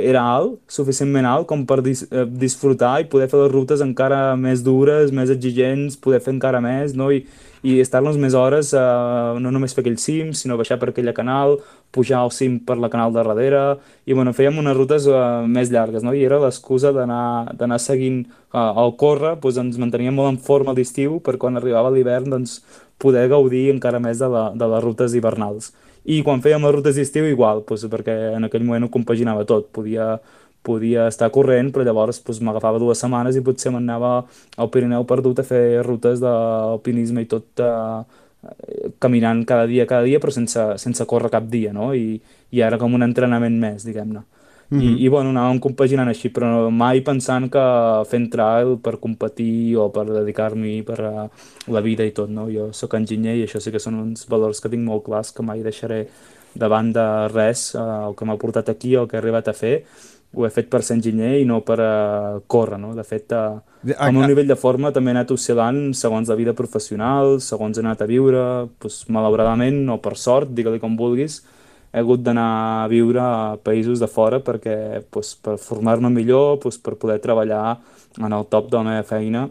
era alt, suficientment alt com per dis, eh, disfrutar i poder fer les rutes encara més dures, més exigents, poder fer encara més, no? I, i estar-nos més hores, eh, no només fer aquell cim, sinó baixar per aquella canal, pujar al cim per la canal de darrere, i bueno, fèiem unes rutes eh, més llargues, no? I era l'excusa d'anar seguint eh, el córrer, doncs ens manteníem molt en forma d'estiu per quan arribava l'hivern doncs, poder gaudir encara més de, la, de les rutes hivernals. I quan fèiem les rutes d'estiu igual, doncs, perquè en aquell moment ho compaginava tot, podia podia estar corrent, però llavors doncs, m'agafava dues setmanes i potser m'anava al Pirineu perdut a fer rutes d'alpinisme i tot eh, caminant cada dia, cada dia, però sense, sense córrer cap dia, no? I, i ara com un entrenament més, diguem-ne. Mm -hmm. I, I, bueno, anàvem compaginant així, però mai pensant que fent trail per competir o per dedicar-m'hi per a la vida i tot, no? Jo sóc enginyer i això sí que són uns valors que tinc molt clars, que mai deixaré de res, eh, el que m'ha portat aquí, el que he arribat a fer, ho he fet per ser enginyer i no per uh, córrer, no? De fet, uh, el meu nivell de forma també ha anat oscil·lant segons la vida professional, segons he anat a viure, doncs, malauradament o per sort, digue-li com vulguis, he hagut d'anar a viure a països de fora perquè, doncs, per formar-me millor, doncs, per poder treballar en el top de la meva feina,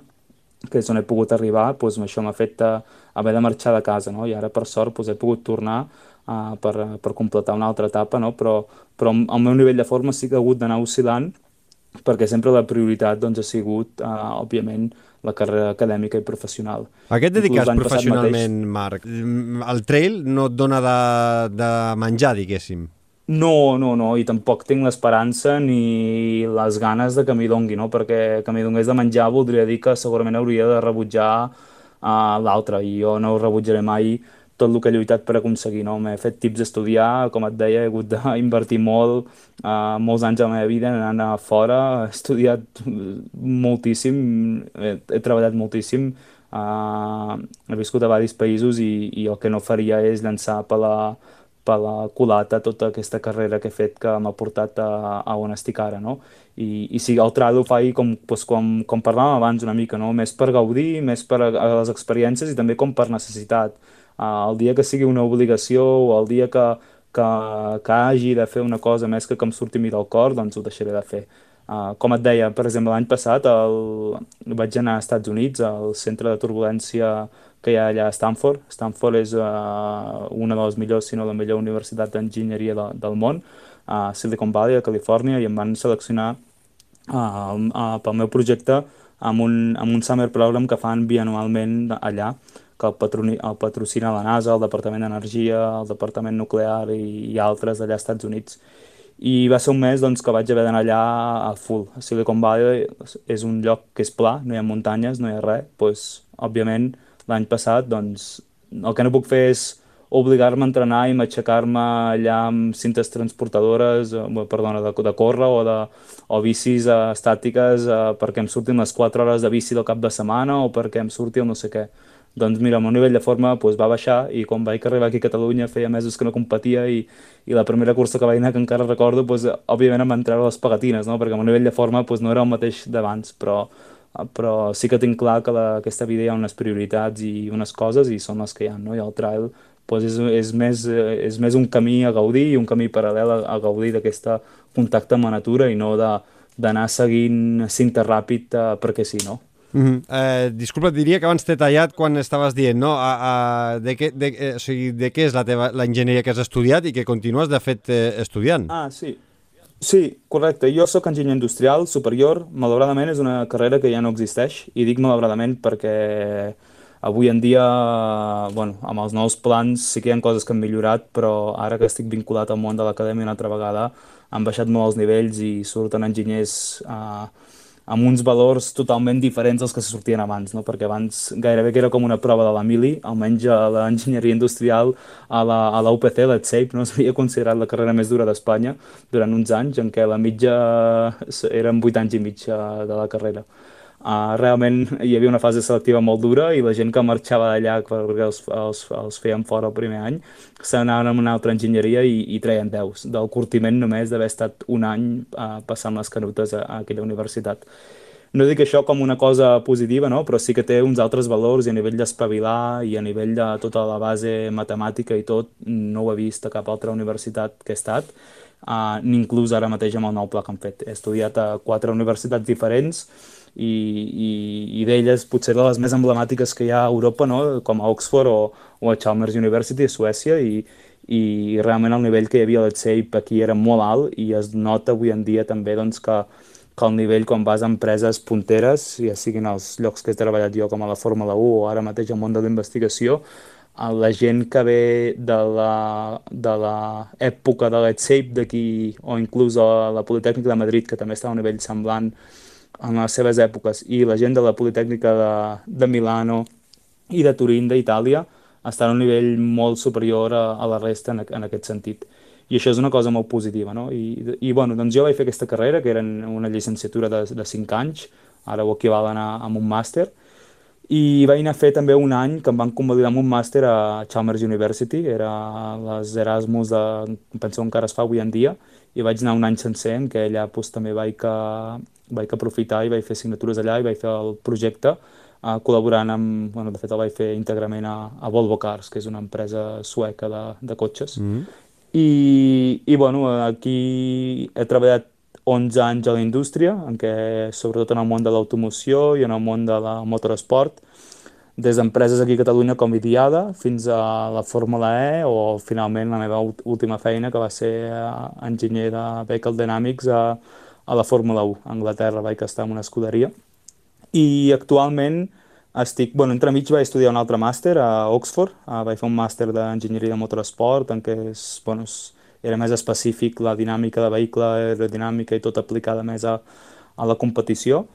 que és on he pogut arribar, doncs, això m'ha fet uh, haver de marxar de casa, no? I ara, per sort, doncs, he pogut tornar uh, per, per completar una altra etapa, no? però, però el meu nivell de forma sí que ha hagut d'anar oscil·lant perquè sempre la prioritat doncs, ha sigut, uh, òbviament, la carrera acadèmica i professional. A què et dediques professionalment, mateix... Marc? El trail no et dona de, de menjar, diguéssim? No, no, no, i tampoc tinc l'esperança ni les ganes de que m'hi dongui, no? perquè que m'hi donés de menjar voldria dir que segurament hauria de rebutjar uh, l'altre, i jo no ho rebutjaré mai tot el que he lluitat per aconseguir. No? M'he fet tips d'estudiar, com et deia, he hagut d'invertir molt, uh, molts anys de la meva vida anant a fora, he estudiat moltíssim, he, he treballat moltíssim, uh, he viscut a diversos països i, i el que no faria és llançar per la, per la culata tota aquesta carrera que he fet que m'ha portat a, a on estic ara, no? I, i sí, el trail ho faig com, doncs, com, com parlàvem abans una mica, no? Més per gaudir, més per a, a les experiències i també com per necessitat el dia que sigui una obligació o el dia que, que, que hagi de fer una cosa més que que em surti mi del cor, doncs ho deixaré de fer. Uh, com et deia, per exemple, l'any passat el... vaig anar als Estats Units, al centre de turbulència que hi ha allà a Stanford. Stanford és uh, una de les millors, si no la millor universitat d'enginyeria de, del món, a Silicon Valley, a Califòrnia, i em van seleccionar uh, uh, pel meu projecte amb un, amb un summer program que fan bianualment allà que el, patroni, el patrocina la NASA, el Departament d'Energia, el Departament Nuclear i, i altres d'allà als Estats Units. I va ser un mes doncs, que vaig haver d'anar allà a full. Silicon Valley és un lloc que és pla, no hi ha muntanyes, no hi ha res. Pues, òbviament, l'any passat, doncs, el que no puc fer és obligar-me a entrenar i m'aixecar-me allà amb cintes transportadores, eh, perdona, de, de córrer o, de, o bicis eh, estàtiques eh, perquè em surtin les 4 hores de bici del cap de setmana o perquè em surti el no sé què doncs mira, el meu nivell de forma doncs, va baixar i quan vaig arribar aquí a Catalunya feia mesos que no competia i, i la primera cursa que vaig anar, que encara recordo, doncs, òbviament em van treure les pegatines, no? perquè el meu nivell de forma doncs, no era el mateix d'abans, però, però sí que tinc clar que la, aquesta vida hi ha unes prioritats i unes coses i són les que hi ha, no? i el trail doncs és, és, més, és més un camí a gaudir i un camí paral·lel a, a gaudir d'aquest contacte amb la natura i no d'anar seguint cinta ràpid eh, perquè sí, no? Mm -hmm. eh, disculpa, diria que abans t'he tallat quan estaves dient, no? A, a, de, què, de, eh, o sigui, de què és la, teva, la enginyeria que has estudiat i que continues, de fet, eh, estudiant? Ah, sí. Sí, correcte. Jo sóc enginyer industrial superior. Malauradament és una carrera que ja no existeix. I dic malauradament perquè avui en dia, bueno, amb els nous plans sí que hi ha coses que han millorat, però ara que estic vinculat al món de l'acadèmia una altra vegada, han baixat molt els nivells i surten enginyers... Eh, amb uns valors totalment diferents dels que se sortien abans, no? perquè abans gairebé que era com una prova de la mili, almenys a l'enginyeria industrial a la, a la UPC, l'ETSAPE, no s'havia considerat la carrera més dura d'Espanya durant uns anys, en què la mitja eren 8 anys i mig eh, de la carrera. Uh, realment hi havia una fase selectiva molt dura i la gent que marxava d'allà perquè els, els, els feien fora el primer any se n'anaven a una altra enginyeria i, i treien 10 del curtiment només d'haver estat un any uh, passant les canutes a, a aquella universitat. No dic això com una cosa positiva, no? però sí que té uns altres valors i a nivell d'espavilar i a nivell de tota la base matemàtica i tot, no ho he vist a cap altra universitat que he estat, uh, ni inclús ara mateix amb el nou pla que han fet. He estudiat a quatre universitats diferents, i, i, i d'elles potser de les més emblemàtiques que hi ha a Europa, no? com a Oxford o, o a Chalmers University a Suècia i, i realment el nivell que hi havia a l'ETSAPE aquí era molt alt i es nota avui en dia també doncs, que, que el nivell quan vas a empreses punteres, ja siguin els llocs que he treballat jo com a la Fórmula 1 o ara mateix al món de la investigació, la gent que ve de l'època de l'ETSAPE d'aquí o inclús a la Politècnica de Madrid, que també està a un nivell semblant en les seves èpoques i la gent de la Politècnica de, de Milano i de Turín d'Itàlia estan a un nivell molt superior a, a la resta en, en aquest sentit. i això és una cosa molt positiva, no? I, i bueno, doncs jo vaig fer aquesta carrera, que era una llicenciatura de, de 5 anys, ara ho equivalen a, a un màster, i vaig anar a fer també un any que em van convalidar amb un màster a Chalmers University, era les Erasmus de, penso encara es fa avui en dia, i vaig anar un any sencer en què allà doncs, també vaig, que, vaig aprofitar i vaig fer signatures allà i vaig fer el projecte uh, col·laborant amb, bueno, de fet el vaig fer íntegrament a, a Volvo Cars, que és una empresa sueca de, de cotxes. Mm -hmm. I, I, bueno, aquí he treballat 11 anys a la indústria, en què, sobretot en el món de l'automoció i en el món de la motoresport, des d'empreses aquí a Catalunya com Idiada fins a la Fórmula E o finalment la meva última feina que va ser enginyer de Vehicle Dynamics a, a la Fórmula 1. A Anglaterra vaig estar en una escuderia i actualment estic, bueno, entremig vaig estudiar un altre màster a Oxford, uh, vaig fer un màster d'enginyeria de motoresport en què és, bueno, és, era més específic la dinàmica de vehicle, aerodinàmica i tot aplicada més a, a la competició.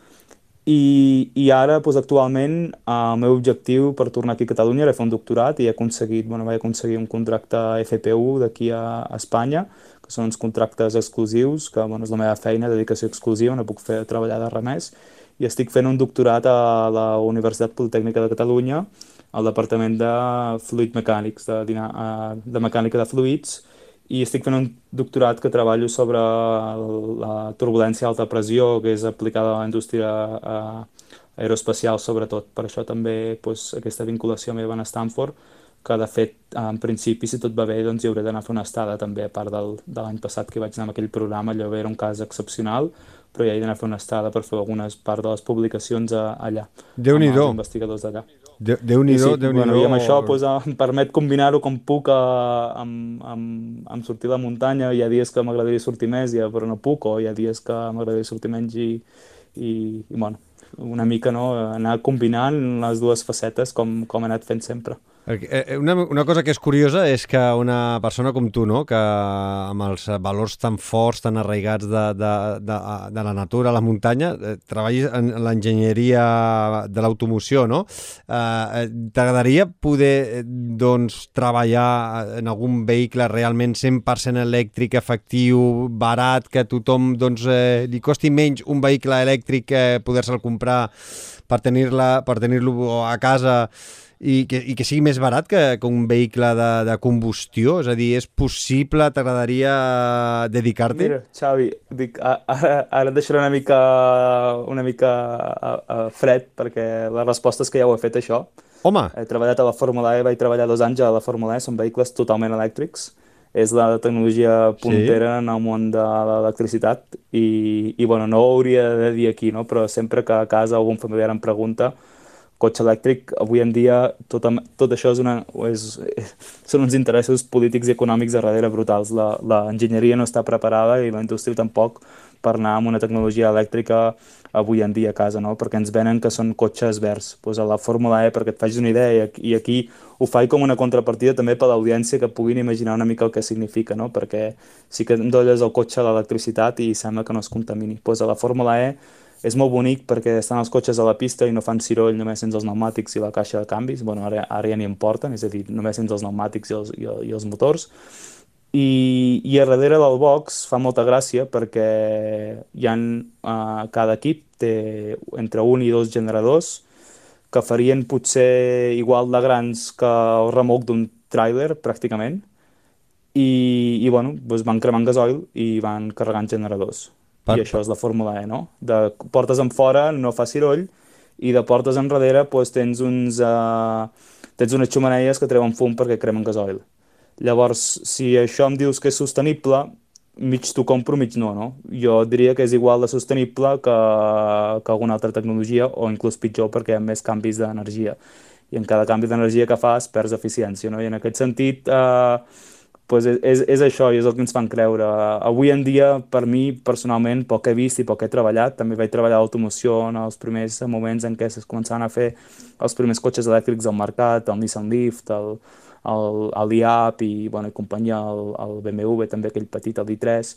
I, i ara, doncs, actualment, el meu objectiu per tornar aquí a Catalunya era fer un doctorat i he aconseguit, bueno, vaig aconseguir un contracte FPU d'aquí a Espanya, que són uns contractes exclusius, que bueno, és la meva feina, dedicació exclusiva, no puc fer treballar de res més, i estic fent un doctorat a la Universitat Politècnica de Catalunya al Departament de Fluid Mecànics, de, de mecànica de fluids, i estic fent un doctorat que treballo sobre la turbulència alta pressió, que és aplicada a la indústria eh, aeroespacial sobretot. Per això també doncs, aquesta vinculació meva en Stanford, que de fet, en principi, si tot va bé, doncs hi hauré d'anar a fer una estada també, a part del, de l'any passat que vaig anar amb aquell programa, allò era un cas excepcional, però ja he d'anar a fer una estada per fer algunes part de les publicacions a, allà, déu nhi amb els investigadors d'allà. Déu-n'hi-do, sí, déu bueno, I amb això pues, em permet combinar-ho com puc a, amb, amb, amb sortir a la muntanya. Hi ha dies que m'agradaria sortir més, ja, però no puc, o hi ha dies que m'agradaria sortir menys i, i, i bueno, una mica no, anar combinant les dues facetes com, com he anat fent sempre. Eh, eh, una, una cosa que és curiosa és que una persona com tu, no? que amb els valors tan forts, tan arraigats de, de, de, de la natura, la muntanya, eh, treballis en l'enginyeria de l'automoció, no? Eh, T'agradaria poder doncs, treballar en algun vehicle realment 100% elèctric, efectiu, barat, que a tothom doncs, eh, li costi menys un vehicle elèctric eh, poder-se'l comprar per tenir-lo tenir a casa i que, i que sigui més barat que, que un vehicle de, de combustió? És a dir, és possible, t'agradaria dedicar-t'hi? Mira, Xavi, dic, ara, ara et deixaré una mica, una mica a, a fred, perquè la resposta és que ja ho he fet, això. Home! He treballat a la Fórmula E, vaig treballar dos anys a la Fórmula E, són vehicles totalment elèctrics. És la tecnologia puntera sí. en el món de l'electricitat i, i bueno, no ho hauria de dir aquí, no? però sempre que a casa algun familiar em pregunta, cotxe elèctric, avui en dia tot, tot això és una, és, són uns interessos polítics i econòmics a darrere brutals. L'enginyeria no està preparada i la indústria tampoc per anar amb una tecnologia elèctrica avui en dia a casa, no? perquè ens venen que són cotxes verds. Pues a la Fórmula E, perquè et facis una idea, i aquí ho faig com una contrapartida també per l'audiència que puguin imaginar una mica el que significa, no? perquè sí que endolles el cotxe a l'electricitat i sembla que no es contamini. Pues a la Fórmula E és molt bonic perquè estan els cotxes a la pista i no fan ciroll, només sents els pneumàtics i la caixa de canvis. Bueno, ara, ara ja n'hi importen, és a dir, només sents els pneumàtics i els, i, i els motors. I, I a darrere del box fa molta gràcia perquè hi han, uh, cada equip té entre un i dos generadors que farien potser igual de grans que el remolc d'un tràiler, pràcticament, i, i bueno, doncs van cremant gasoil i van carregant generadors. Per... I això és la Fórmula E, no? De portes en fora no fa ciroll i de portes enrere doncs, tens, uns, uh, tens unes xumaneies que treuen fum perquè cremen gasoil. Llavors, si això em dius que és sostenible, mig t'ho compro, mig no, no? Jo diria que és igual de sostenible que, que alguna altra tecnologia o inclús pitjor perquè hi ha més canvis d'energia. I en cada canvi d'energia que fas perds eficiència, no? I en aquest sentit, eh, pues és, és això i és el que ens fan creure. Avui en dia, per mi, personalment, poc he vist i poc he treballat. També vaig treballar l'automoció en els primers moments en què es començaven a fer els primers cotxes elèctrics al mercat, el Nissan Leaf, el, el, el IAP i, bueno, i companyia, el, el BMW, també aquell petit, el i3,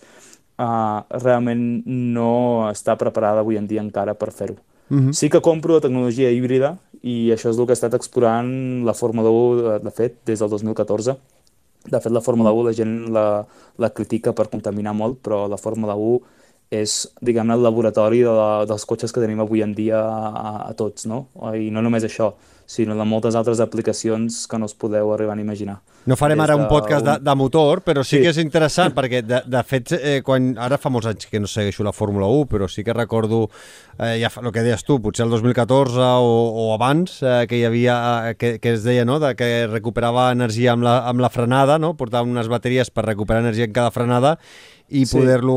uh, realment no està preparada avui en dia encara per fer-ho. Uh mhm. -huh. Sí que compro la tecnologia híbrida i això és el que ha estat explorant la Fórmula 1, de, de fet, des del 2014 De fet, la Fórmula 1 la gent la, la critica per contaminar molt, però la Fórmula 1 és, diguem-ne, el laboratori de la, dels cotxes que tenim avui en dia a, a tots, no? I no només això, sinó de moltes altres aplicacions que no us podeu arribar a imaginar. No farem ara un podcast de, de motor, però sí, sí. que és interessant, perquè de, de fet, eh, quan, ara fa molts anys que no segueixo la Fórmula 1, però sí que recordo, eh, ja fa, el que deies tu, potser el 2014 o, o abans, eh, que hi havia, eh, que, que es deia, no?, de que recuperava energia amb la, amb la frenada, no?, portava unes bateries per recuperar energia en cada frenada i sí. poder-lo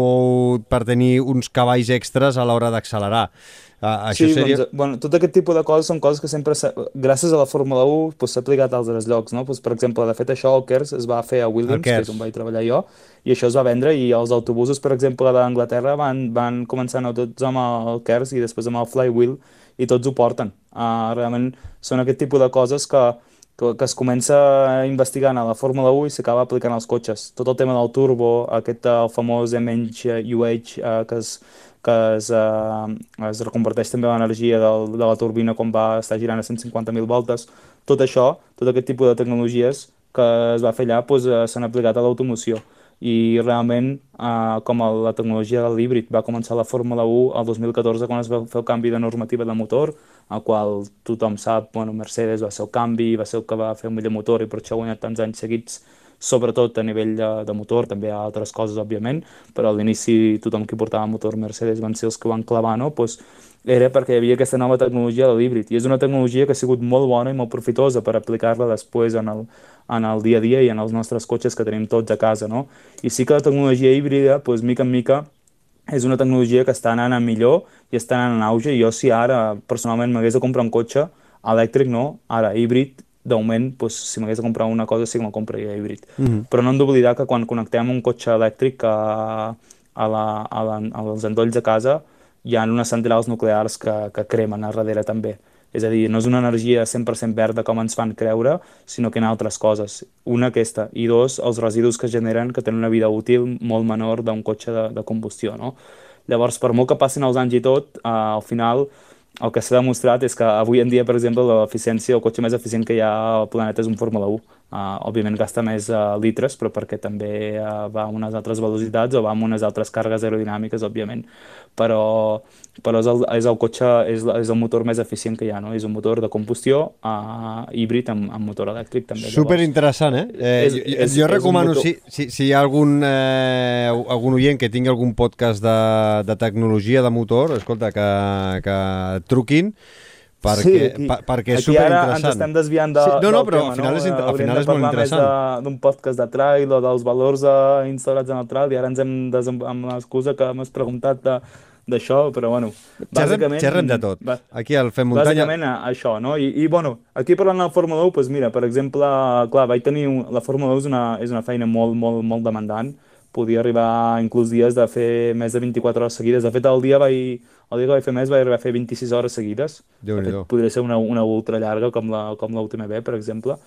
per tenir uns cavalls extras a l'hora d'accelerar. Uh, això sí, seria... doncs, bueno, tot aquest tipus de coses són coses que sempre, gràcies a la Fórmula 1, doncs, s'ha aplicat a altres llocs, no? Doncs, per exemple, de fet, això al Kers es va fer a Williams, que és on vaig treballar jo, i això es va vendre, i els autobusos, per exemple, d'Anglaterra van, van començar no tots amb el Kers i després amb el Flywheel, i tots ho porten. Uh, realment són aquest tipus de coses que, que, que es comença investigant a la Fórmula 1 i s'acaba aplicant als cotxes. Tot el tema del turbo, aquest el famós UH uh, que es que es, eh, es reconverteix també l'energia de la turbina quan va estar girant a 150.000 voltes. Tot això, tot aquest tipus de tecnologies que es va fer allà doncs, eh, s'han aplicat a l'automoció i realment eh, com a la tecnologia de l'híbrid va començar la Fórmula 1 el 2014 quan es va fer el canvi de normativa de motor el qual tothom sap, bueno, Mercedes va ser el canvi, va ser el que va fer el millor motor i per això ha guanyat tants anys seguits sobretot a nivell de, de motor, també hi ha altres coses, òbviament, però a l'inici tothom que portava motor Mercedes van ser els que van clavar, no? Pues, era perquè hi havia aquesta nova tecnologia de l'híbrid, i és una tecnologia que ha sigut molt bona i molt profitosa per aplicar-la després en el, en el dia a dia i en els nostres cotxes que tenim tots a casa, no? I sí que la tecnologia híbrida, pues, mica en mica, és una tecnologia que està anant a millor i està anant en auge, i jo si ara personalment m'hagués de comprar un cotxe elèctric, no, ara híbrid, d'augment, doncs, si m'hagués de comprar una cosa sí que me compraria híbrid. Mm -hmm. Però no hem d'oblidar que quan connectem un cotxe elèctric a, a, la, a la, als endolls de casa hi ha unes centrals nuclears que, que cremen a darrere també. És a dir, no és una energia 100% verda com ens fan creure, sinó que hi ha altres coses. Una, aquesta. I dos, els residus que generen, que tenen una vida útil molt menor d'un cotxe de, de combustió. No? Llavors, per molt que passin els anys i tot, eh, al final el que s'ha demostrat és que avui en dia, per exemple, l'eficiència, el cotxe més eficient que hi ha al planeta és un Fórmula 1. Uh, òbviament gasta més uh, litres, però perquè també uh, va a unes altres velocitats o va amb unes altres càrregues aerodinàmiques, òbviament. Però, però és, el, és el cotxe, és, és el motor més eficient que hi ha, no? És un motor de combustió uh, híbrid amb, amb motor elèctric, també. Super interessant, eh? eh és, és, jo és recomano, motor... si, si, si hi ha algun, eh, algun oient que tingui algun podcast de, de tecnologia de motor, escolta, que, que truquin, perquè, sí, aquí, per, perquè és. Aquí ara ens estem desviant de, sí, no, no, però tema, al final, no? és, al final és molt interessant. d'un podcast de trail o dels valors uh, instal·lats en el trail i ara ens hem amb l'excusa que m'has preguntat de, d'això, però bueno, bàsicament... Xerrem de tot. Aquí al Fem Muntanya... Bàsicament això, no? I, i bueno, aquí parlant de la Fórmula 1, doncs mira, per exemple, clar, vaig tenir... Un, la Fórmula 1 és una, és una feina molt, molt, molt demandant, podia arribar inclús dies de fer més de 24 hores seguides. De fet, el dia, vaig, el dia que vaig fer més vaig arribar a fer 26 hores seguides. déu nhi Podria ser una, una ultra llarga com la, com la UTMB, per exemple.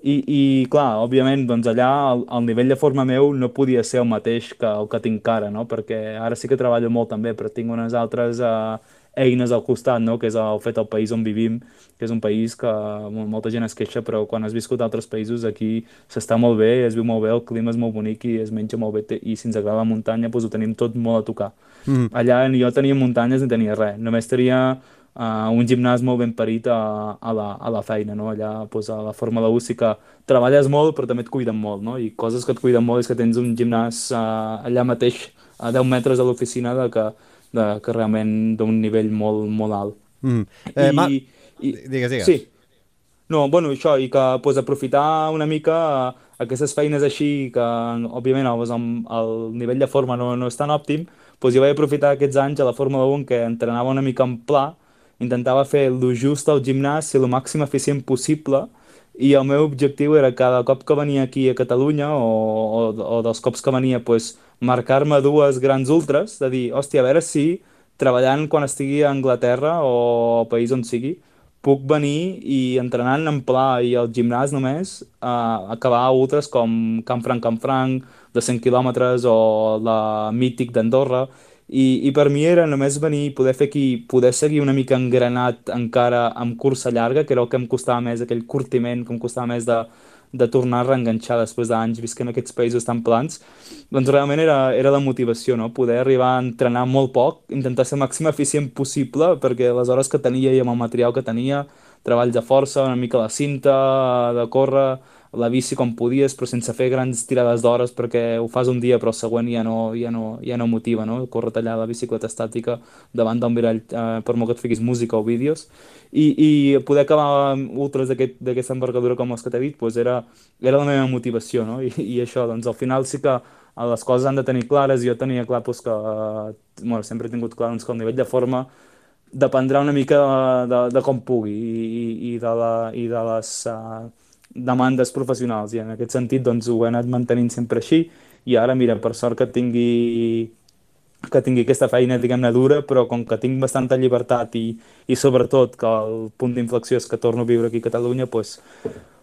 I, i clar, òbviament, doncs allà el, el nivell de forma meu no podia ser el mateix que el que tinc ara, no? perquè ara sí que treballo molt també, però tinc unes altres eh, eines al costat, no? que és el fet el país on vivim, que és un país que molta gent es queixa, però quan has viscut a altres països aquí s'està molt bé, es viu molt bé, el clima és molt bonic i es menja molt bé, i si ens agrada la muntanya doncs ho tenim tot molt a tocar. Mm. Allà ni jo tenia muntanyes ni tenia res, només tenia uh, un gimnàs molt ben parit a, a, la, a la feina, no? allà doncs, a la Fórmula 1 sí que treballes molt però també et cuiden molt, no? i coses que et cuiden molt és que tens un gimnàs uh, allà mateix a 10 metres de l'oficina de que de, que realment d'un nivell molt, molt alt. Mm. Eh, I, ma... i, digues, digues. Sí. No, bueno, això, i que pues, aprofitar una mica uh, aquestes feines així, que òbviament pues, amb el nivell de forma no, no és tan òptim, pues, jo vaig aprofitar aquests anys a la Fórmula 1 que entrenava una mica en pla, intentava fer el just al gimnàs, ser el màxim eficient possible, i el meu objectiu era cada cop que venia aquí a Catalunya o, o, o dels cops que venia pues, marcar-me dues grans ultres, de dir, hòstia, a veure si treballant quan estigui a Anglaterra o al país on sigui, puc venir i entrenant en pla i al gimnàs només uh, acabar ultres com Canfranc Canfranc de 100 quilòmetres o la Mític d'Andorra. I, i per mi era només venir i poder fer aquí, poder seguir una mica engranat encara amb cursa llarga, que era el que em costava més, aquell curtiment que em costava més de, de tornar a reenganxar després d'anys visquent en aquests països tan plans, doncs realment era, era la motivació, no? Poder arribar a entrenar molt poc, intentar ser el màxim eficient possible, perquè les hores que tenia i amb el material que tenia, treballs de força, una mica la cinta, de córrer, la bici com podies, però sense fer grans tirades d'hores perquè ho fas un dia però el següent ja no, ja no, ja no motiva, no? Córrer tallar la bicicleta estàtica davant d'un mirall eh, per molt que et fiquis música o vídeos i, i poder acabar amb ultras d'aquesta aquest, envergadura com els que t'he dit doncs era, era la meva motivació, no? I, i això, doncs al final sí que les coses han de tenir clares, jo tenia clar doncs, que, bueno, sempre he tingut clar doncs, que el nivell de forma dependrà una mica de, de, de com pugui i, i, i, de, la, i de les uh, demandes professionals i en aquest sentit doncs, ho he anat mantenint sempre així i ara mira, per sort que tingui que tingui aquesta feina, diguem-ne, dura, però com que tinc bastanta llibertat i, i sobretot que el punt d'inflexió és que torno a viure aquí a Catalunya, doncs,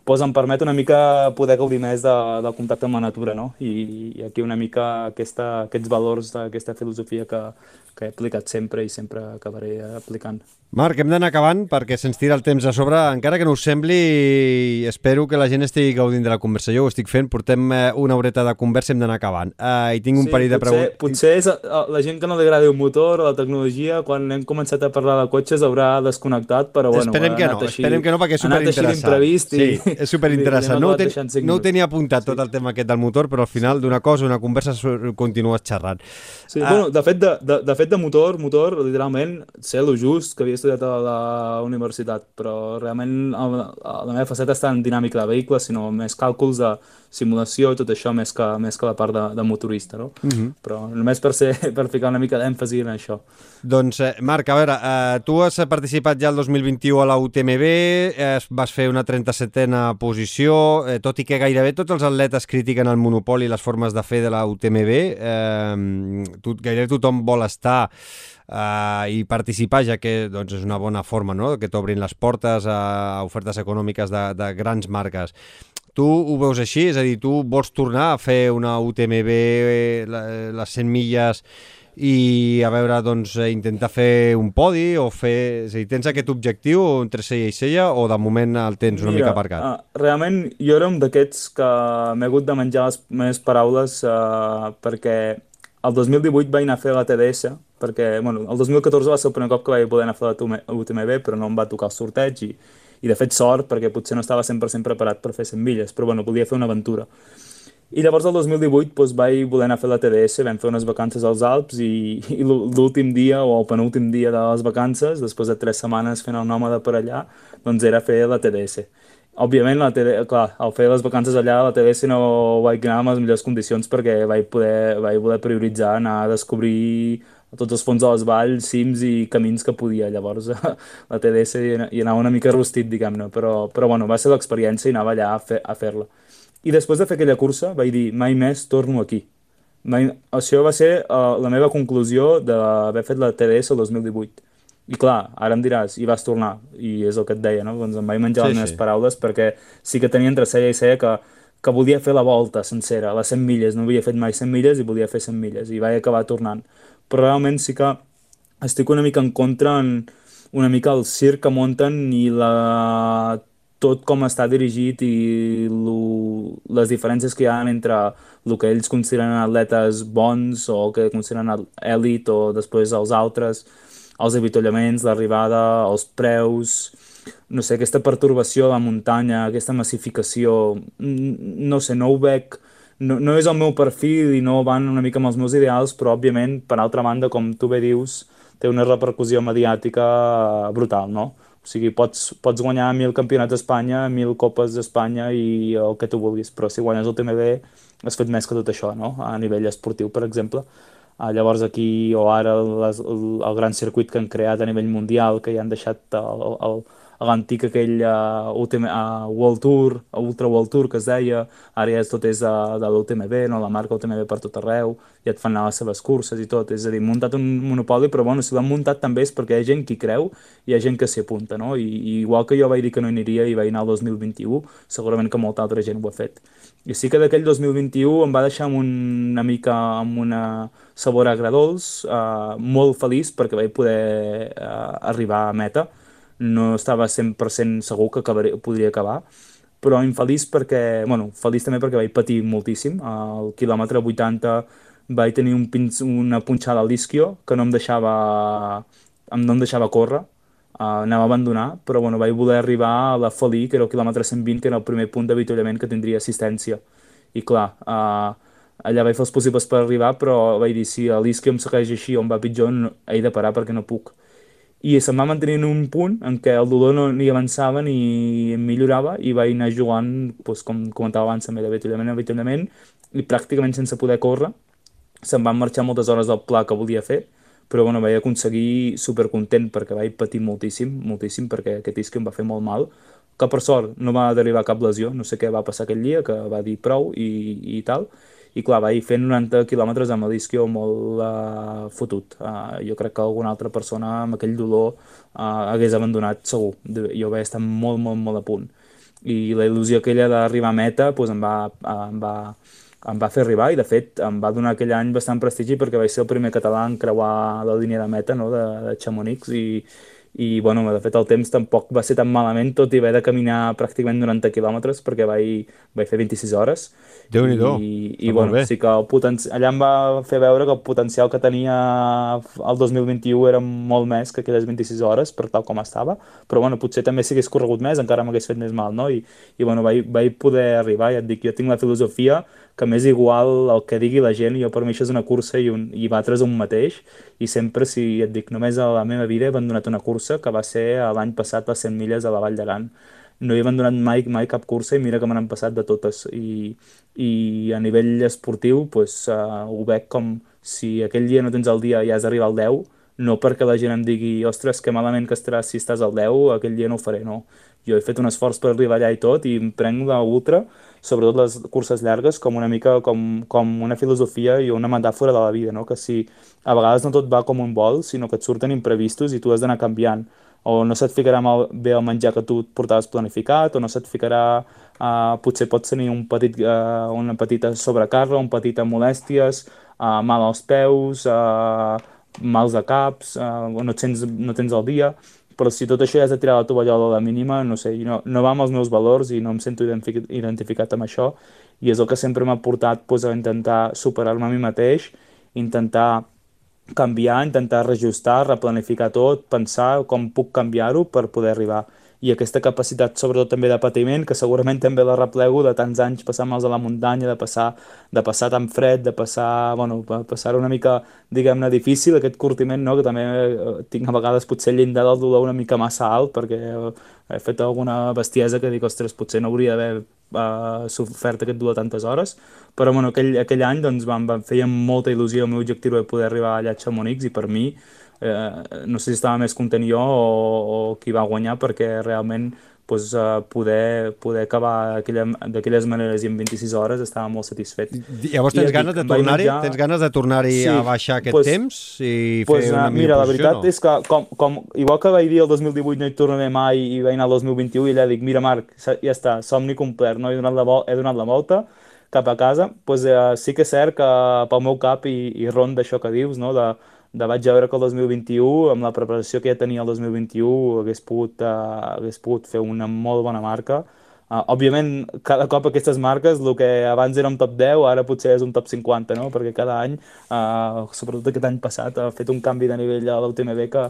doncs em permet una mica poder gaudir més de, del contacte amb la natura, no? I, i aquí una mica aquesta, aquests valors d'aquesta filosofia que, que he aplicat sempre i sempre acabaré aplicant. Marc, hem d'anar acabant perquè se'ns tira el temps a sobre. Encara que no us sembli, espero que la gent estigui gaudint de la conversa. Jo ho estic fent, portem eh, una horeta de conversa, hem d'anar acabant. Uh, I tinc un sí, parell de preguntes. Potser és uh, la gent que no li agrada el motor o la tecnologia, quan hem començat a parlar de cotxes haurà desconnectat, però bueno... Esperem que no, així, esperem que no perquè és superinteressant. i... Sí, és superinteressant. No, ten, no ho tenia apuntat sí. tot el tema aquest del motor, però al final d'una cosa, una conversa, continues xerrant. Sí, uh, bueno, de fet de, de, de fet de motor, motor, literalment, sé lo just que havia estudiat a la universitat, però realment la meva faceta està en dinàmica de vehicle, sinó més càlculs de simulació i tot això més que, més que la part de, de motorista, no? Uh mhm. -huh. Però només per, ser, per ficar una mica d'èmfasi en això. Doncs, eh, Marc, a veure, eh, tu has participat ja el 2021 a la UTMB, eh, vas fer una 37a posició, eh, tot i que gairebé tots els atletes critiquen el monopoli i les formes de fer de la UTMB, eh, tot, gairebé tothom vol estar eh, i participar, ja que doncs, és una bona forma no? que t'obrin les portes a ofertes econòmiques de, de grans marques. Tu ho veus així? És a dir, tu vols tornar a fer una UTMB, les 100 milles, i a veure, doncs, intentar fer un podi o fer... És a dir, tens aquest objectiu entre cella i cella o de moment el tens una Mira, mica aparcat? Uh, realment jo era un d'aquests que m'he hagut de menjar les meves paraules uh, perquè el 2018 vaig anar a fer la TDS perquè, bueno, el 2014 va ser el primer cop que vaig poder anar a fer la UTMB però no em va tocar el sorteig i i de fet sort perquè potser no estava 100% preparat per fer 100 milles, però bueno, volia fer una aventura. I llavors el 2018 doncs, vaig voler anar a fer la TDS, vam fer unes vacances als Alps i, i l'últim dia o el penúltim dia de les vacances, després de tres setmanes fent el nòmada per allà, doncs era fer la TDS. Òbviament, la TD, clar, al fer les vacances allà, la TDS no vaig anar en les millors condicions perquè vaig poder, vaig voler prioritzar anar a descobrir a tots els fons de les valls, cims i camins que podia. Llavors la TDS hi anava una mica rostit, diguem-ne, però, però bueno, va ser l'experiència i anava allà a fer-la. Fer I després de fer aquella cursa vaig dir, mai més torno aquí. Mai... Això va ser uh, la meva conclusió d'haver fet la TDS el 2018. I clar, ara em diràs, i vas tornar, i és el que et deia, no? Doncs em vaig menjar sí, les meves sí. paraules perquè sí que tenia entre cella i cella que, que volia fer la volta sencera, les 100 milles, no havia fet mai 100 milles i volia fer 100 milles, i vaig acabar tornant però realment sí que estic una mica en contra en una mica el circ que munten i la, tot com està dirigit i lo, les diferències que hi ha entre el que ells consideren atletes bons o que consideren èlit o després els altres, els avitollaments, l'arribada, els preus, no sé, aquesta pertorbació a la muntanya, aquesta massificació, no sé, no ho veig no, no és el meu perfil i no van una mica amb els meus ideals, però òbviament, per altra banda, com tu bé dius, té una repercussió mediàtica brutal, no? O sigui, pots, pots guanyar mil campionats d'Espanya, mil copes d'Espanya i el que tu vulguis, però si guanyes el TMB has fet més que tot això, no? A nivell esportiu, per exemple. Ah, llavors aquí, o ara les, el, el gran circuit que han creat a nivell mundial, que ja han deixat el, el, l'antic aquell uh, UTM, uh, World Tour, Ultra World Tour que es deia, ara ja tot és de, de l'UTMB, no? la marca UTMB per tot arreu, ja et fan anar les seves curses i tot, és a dir, muntat un monopoli, però bueno, si l'han muntat també és perquè hi ha gent que hi creu i hi ha gent que s'hi apunta, no? I, I igual que jo vaig dir que no aniria i vaig anar al 2021, segurament que molta altra gent ho ha fet. I sí que d'aquell 2021 em va deixar amb una mica amb una sabor agradols, uh, molt feliç perquè vaig poder uh, arribar a meta, no estava 100% segur que acabaré, podria acabar, però infeliç perquè, bueno, feliç també perquè vaig patir moltíssim. Al quilòmetre 80 vaig tenir un pinç, una punxada al disquio que no em deixava, no em deixava córrer, uh, anava a abandonar, però bueno, vaig voler arribar a la Felí, que era el quilòmetre 120, que era el primer punt d'avituallament que tindria assistència. I clar, uh, allà vaig fer els possibles per arribar, però vaig dir, si l'isquio em segueix així on va pitjor, no, he de parar perquè no puc. I se'm va mantenir en un punt en què el dolor no ni avançava ni em millorava i vaig anar jugant, doncs, com comentava abans, també d'avituallament a avituallament i pràcticament sense poder córrer. Se'm van marxar moltes hores del pla que volia fer, però bueno, vaig aconseguir supercontent perquè vaig patir moltíssim, moltíssim, perquè aquest isquio em va fer molt mal, que per sort no va derivar cap lesió, no sé què va passar aquell dia, que va dir prou i, i tal, i clar, vaig fer 90 quilòmetres amb l'isquio molt uh, fotut. Uh, jo crec que alguna altra persona amb aquell dolor uh, hagués abandonat segur. Jo vaig estar molt, molt, molt a punt. I la il·lusió aquella d'arribar a meta pues, em, va, uh, em, va, em va fer arribar i de fet em va donar aquell any bastant prestigi perquè vaig ser el primer català en creuar la línia de meta no, de, de Chamonix i, i bueno, de fet el temps tampoc va ser tan malament, tot i haver de caminar pràcticament 90 quilòmetres perquè vaig, vaig fer 26 hores. déu nhi I, i bueno, sí que el potenci... allà em va fer veure que el potencial que tenia el 2021 era molt més que aquelles 26 hores, per tal com estava, però bueno, potser també si hagués corregut més encara m'hagués fet més mal, no? I, i bueno, vaig, vaig poder arribar, ja et dic, jo tinc la filosofia que m'és igual el que digui la gent, jo per mi això és una cursa i, un, i batre's un mateix, i sempre, si et dic, només a la meva vida he abandonat una cursa, que va ser l'any passat les 100 milles a la Vall d'Aran. No he abandonat mai, mai cap cursa i mira que me n'han passat de totes. I, I a nivell esportiu, pues, uh, ho veig com si aquell dia no tens el dia i has d'arribar al 10, no perquè la gent em digui, ostres, que malament que estaràs si estàs al 10, aquell dia no ho faré, no. Jo he fet un esforç per arribar allà i tot i em prenc l'ultra sobretot les curses llargues, com una mica com, com una filosofia i una metàfora de la vida, no? que si a vegades no tot va com un vol, sinó que et surten imprevistos i tu has d'anar canviant, o no se't ficarà mal, bé el menjar que tu portaves planificat, o no se't ficarà, uh, potser pots tenir un petit, uh, una petita sobrecàrrega, un petita molèsties, uh, mal als peus, uh, mals de caps, uh, no, et sents, no tens el dia, però si tot això ja has de tirar la tovallola a la mínima, no sé, no, no va amb els meus valors i no em sento identificat amb això i és el que sempre m'ha portat pues, a intentar superar-me a mi mateix, intentar canviar, intentar reajustar, replanificar tot, pensar com puc canviar-ho per poder arribar i aquesta capacitat sobretot també de patiment, que segurament també la replego de tants anys passant-me'ls a la muntanya, de passar, de passar tan fred, de passar, bueno, passar una mica, diguem-ne, difícil, aquest curtiment, no?, que també eh, tinc a vegades potser llindar del dolor una mica massa alt, perquè he fet alguna bestiesa que dic, ostres, potser no hauria d'haver uh, sofert aquest dolor tantes hores, però bueno, aquell, aquell any doncs, vam, vam feia molta il·lusió, el meu objectiu era poder arribar allà a Chamonix i per mi eh, no sé si estava més content jo o, o qui va guanyar perquè realment pues, uh, poder, poder acabar d'aquelles maneres i en 26 hores estava molt satisfet. Llavors tens I ganes de tornar-hi menjar... tens ganes de tornar-hi sí, a baixar aquest pues, temps i pues, fer una uh, Mira, la veritat no? és que com, com, igual que vaig dir el 2018 no hi tornaré mai i vaig anar al 2021 i allà dic, mira Marc, ja està, somni complet, no? he, donat la, he donat la volta cap a casa, pues, uh, sí que és cert que pel meu cap i, i ronda això que dius, no? de, de vaig veure que el 2021, amb la preparació que ja tenia el 2021, hagués pogut, uh, hagués pogut fer una molt bona marca. Uh, òbviament, cada cop aquestes marques, el que abans era un top 10, ara potser és un top 50, no? perquè cada any, uh, sobretot aquest any passat, ha fet un canvi de nivell a l'UTMB que,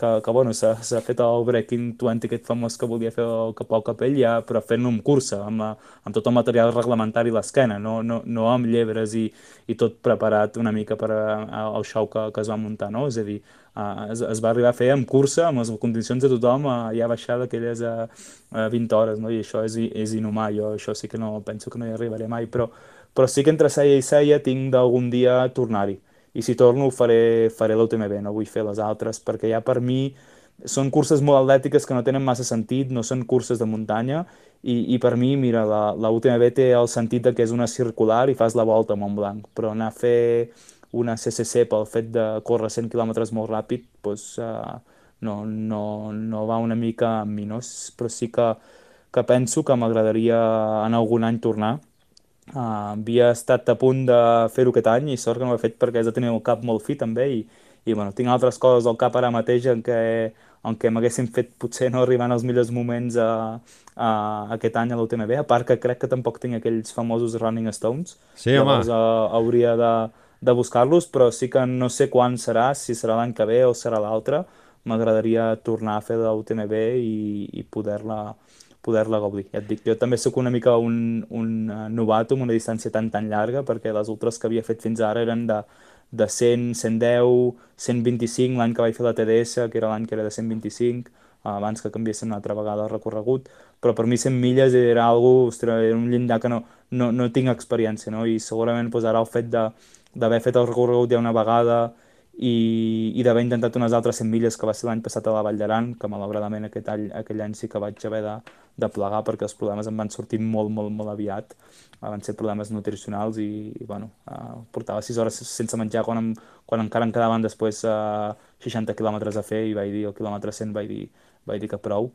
que, que bueno, s'ha fet el Breaking 20 aquest famós que volia fer el Capau Capell, ja, però fent-lo amb cursa, amb, la, amb tot el material reglamentari a l'esquena, no, no, no amb llebres i, i tot preparat una mica per al show que, que es va muntar, no? És a dir, uh, es, es va arribar a fer amb cursa, amb les condicions de tothom, uh, ja baixar d'aquelles uh, 20 hores, no? I això és, és inhumà, jo això sí que no penso que no hi arribaré mai, però, però sí que entre seia i seia tinc d'algun dia tornar-hi i si torno faré, faré l'UTMB, no vull fer les altres, perquè ja per mi són curses molt atlètiques que no tenen massa sentit, no són curses de muntanya, i, i per mi, mira, la, la UTMB té el sentit de que és una circular i fas la volta a Montblanc, però anar a fer una CCC pel fet de córrer 100 km molt ràpid, doncs, uh, no, no, no va una mica amb mi, no? però sí que, que penso que m'agradaria en algun any tornar, Uh, havia estat a punt de fer-ho aquest any i sort que no ho he fet perquè has de tenir el cap molt fi també i, i bueno, tinc altres coses al cap ara mateix en què aunque m'haguessin fet potser no arribant als millors moments a, a, aquest any a l'UTMB, a part que crec que tampoc tinc aquells famosos Running Stones, Sí, home. llavors a, hauria de, de buscar-los, però sí que no sé quan serà, si serà l'any que ve o serà l'altre, m'agradaria tornar a fer de l'UTMB i, i poder-la poder-la gaudir. Ja et dic, jo també sóc una mica un, un eh, novato amb una distància tan tan llarga, perquè les ultres que havia fet fins ara eren de, de 100, 110, 125, l'any que vaig fer la TDS, que era l'any que era de 125, abans que canviessin una altra vegada el recorregut, però per mi 100 milles era algo, ostres, era un llindar que no, no, no tinc experiència, no? I segurament pues, ara el fet de- d'haver fet el recorregut ja una vegada i, i d'haver intentat unes altres 100 milles que va ser l'any passat a la Vall d'Aran, que malauradament aquest any, aquell any sí que vaig haver de, de plegar perquè els problemes em van sortir molt, molt, molt aviat. Eh, Van ser problemes nutricionals i, i bueno, uh, portava 6 hores sense menjar quan, em, quan encara em quedaven després uh, 60 quilòmetres a fer i vaig dir, al quilòmetre 100 vaig dir, vaig dir que prou.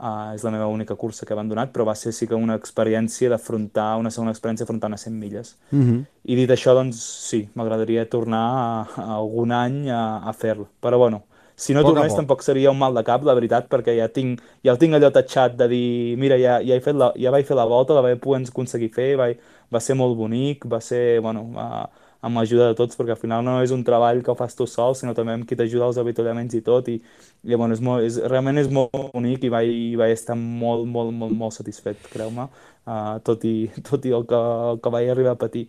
Uh, és la meva única cursa que he abandonat, però va ser sí que una experiència d'afrontar, una segona experiència afrontant a 100 milles. Mhm. I dit això, doncs sí, m'agradaria tornar a, a algun any a, a fer-lo. Però bueno, si no Poc tornés poc. tampoc seria un mal de cap, la veritat, perquè ja tinc, ja el tinc allò tatxat de dir, mira, ja, ja, he fet la, ja vaig fer la volta, la vaig poder aconseguir fer, vaig, va ser molt bonic, va ser, bueno, va, amb l'ajuda de tots, perquè al final no és un treball que ho fas tu sol, sinó també amb qui t'ajuda als avituallaments i tot, i, i bueno, és molt, és, realment és molt bonic i vaig, vaig estar molt, molt, molt, molt satisfet, creu-me, uh, tot, i, tot i el que, el que vaig arribar a patir.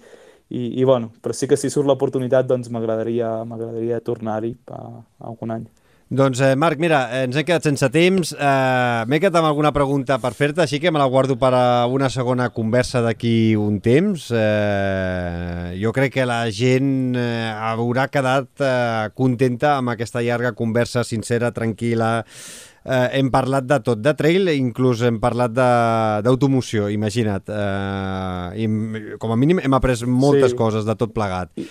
I, i bueno, però sí que si surt l'oportunitat doncs m'agradaria m'agradaria tornar-hi a algun any. Doncs, eh, Marc, mira, eh, ens hem quedat sense temps. Eh, M'he quedat amb alguna pregunta per fer-te, així que me la guardo per a una segona conversa d'aquí un temps. Eh, jo crec que la gent eh, haurà quedat eh, contenta amb aquesta llarga conversa sincera, tranquil·la. Eh, hem parlat de tot, de trail, inclús hem parlat de- d'automoció, imagina't. Eh, i, com a mínim hem après moltes Sí. coses de tot plegat. I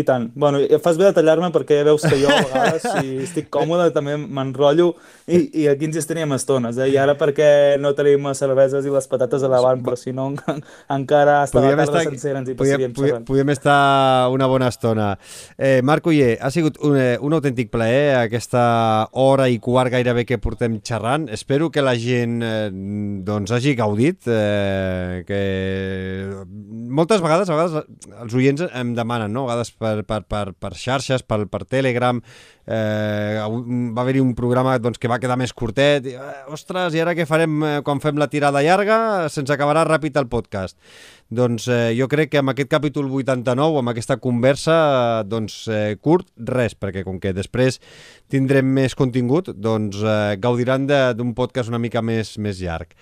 tant. Bueno, i fas bé de tallar-me perquè ja veus que jo a vegades, si estic còmode, també m'enrotllo i, i aquí ens estaríem estones, eh? I ara perquè no tenim les cerveses i les patates a davant, però si no en- encara hasta la tarda sencera ens hi podíem, passaríem podíem, xerrant. podíem estar una bona estona. Eh, Marc Uller, ha sigut un, eh, un autèntic plaer aquesta hora i quart gairebé que portem xerrant. Espero que la gent eh, doncs hagi gaudit, eh, que moltes vegades, a vegades els oients em demanen, no? a vegades per, per, per, per xarxes, per, per Telegram, eh, va haver-hi un programa doncs, que va quedar més curtet, i, eh, ostres, i ara què farem eh, quan fem la tirada llarga? Se'ns acabarà ràpid el podcast. Doncs eh, jo crec que amb aquest capítol 89, amb aquesta conversa, eh, doncs eh, curt, res, perquè com que després tindrem més contingut, doncs eh, gaudiran d'un podcast una mica més, més llarg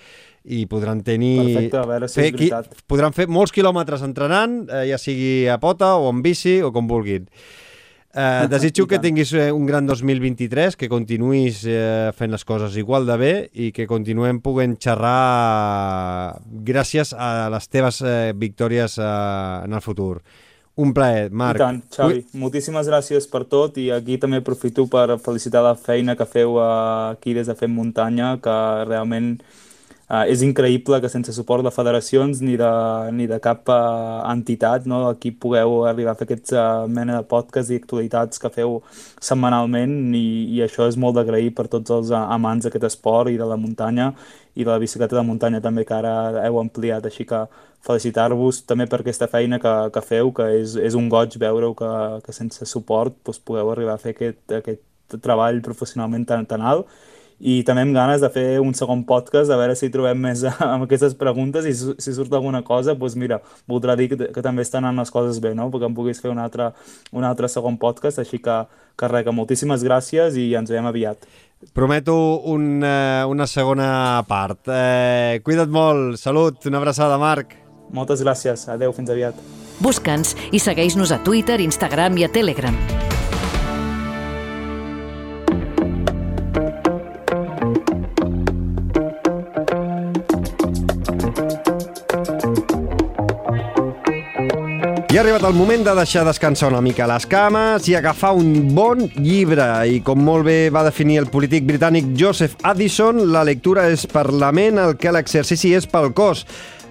i podran tenir... Perfecte, a veure si fer és veritat. podran fer molts quilòmetres entrenant, eh, ja sigui a pota o en bici o com vulguin. Eh, desitjo que tinguis eh, un gran 2023, que continuïs eh, fent les coses igual de bé i que continuem podent xerrar gràcies a les teves eh, victòries eh, en el futur. Un plaer, Marc. I tant, Xavi. Moltíssimes gràcies per tot i aquí també aprofito per felicitar la feina que feu eh, aquí des de Fem Muntanya, que realment eh, és increïble que sense suport de federacions ni de, ni de cap eh, entitat no, aquí pugueu arribar a fer aquests eh, mena de podcast i actualitats que feu setmanalment i, i això és molt d'agrair per tots els amants d'aquest esport i de la muntanya i de la bicicleta de muntanya també que ara heu ampliat, així que felicitar-vos també per aquesta feina que, que feu, que és, és un goig veure que, que sense suport doncs, pugueu arribar a fer aquest, aquest treball professionalment tan, tan alt i també amb ganes de fer un segon podcast a veure si trobem més amb aquestes preguntes i si, surt alguna cosa, doncs mira, voldrà dir que, que també estan anant les coses bé, no? Perquè em puguis fer un altre, un altre segon podcast, així que, que res, que moltíssimes gràcies i ens veiem aviat. Prometo un, eh, una segona part. Eh, cuida't molt, salut, una abraçada, Marc. Moltes gràcies, adeu, fins aviat. Busca'ns i segueix-nos a Twitter, Instagram i a Telegram. Ha arribat el moment de deixar descansar una mica les cames i agafar un bon llibre. I com molt bé va definir el polític britànic Joseph Addison, la lectura és per la ment el que l'exercici és pel cos.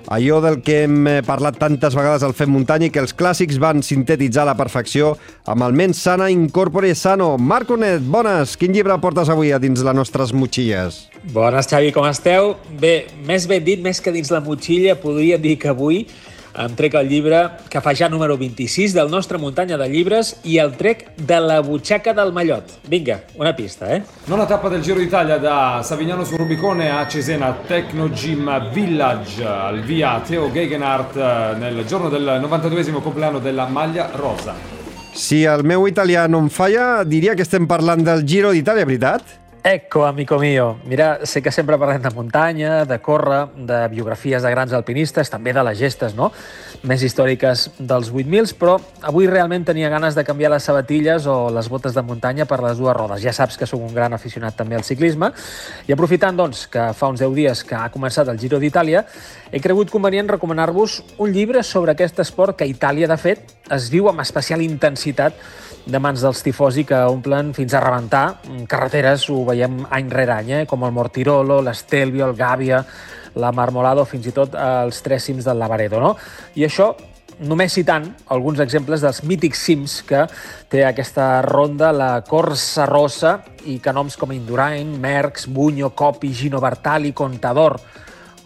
allò del que hem eh, parlat tantes vegades al Fem Muntanya i que els clàssics van sintetitzar a la perfecció amb el Mens Sana Incorpore Sano. Marc Onet, bones! Quin llibre portes avui a dins les nostres motxilles? Bones, Xavi, com esteu? Bé, més ben dit, més que dins la motxilla, podria dir que avui em trec el llibre que fa ja número 26 del nostre muntanya de llibres i el trec de la butxaca del Mallot. Vinga, una pista, eh? Nona tappa del Giro d'Italia da Savignano sul Rubicone a Cesena Techno Gym Village al via Theo Gegenhardt eh, nel giorno del 92esimo compleanno della maglia rosa. Si el meu italià no em falla, diria que estem parlant del Giro d'Itàlia, veritat? Ecco, amico mio. Mira, sé que sempre parlem de muntanya, de córrer, de biografies de grans alpinistes, també de les gestes, no?, més històriques dels 8.000, però avui realment tenia ganes de canviar les sabatilles o les botes de muntanya per les dues rodes. Ja saps que sóc un gran aficionat també al ciclisme i aprofitant, doncs, que fa uns 10 dies que ha començat el Giro d'Itàlia, he cregut convenient recomanar-vos un llibre sobre aquest esport que a Itàlia, de fet, es viu amb especial intensitat de mans dels tifosi que omplen fins a rebentar carreteres, ho veiem any rere any, eh? com el Mortirolo, l'Estelvio, el Gàbia, la Marmolada o fins i tot els tres cims del Lavaredo. No? I això només citant alguns exemples dels mítics cims que té aquesta ronda, la Corsa Rossa, i que noms com Indurain, Merckx, Bunyo, Copi, Gino Bartali, Contador,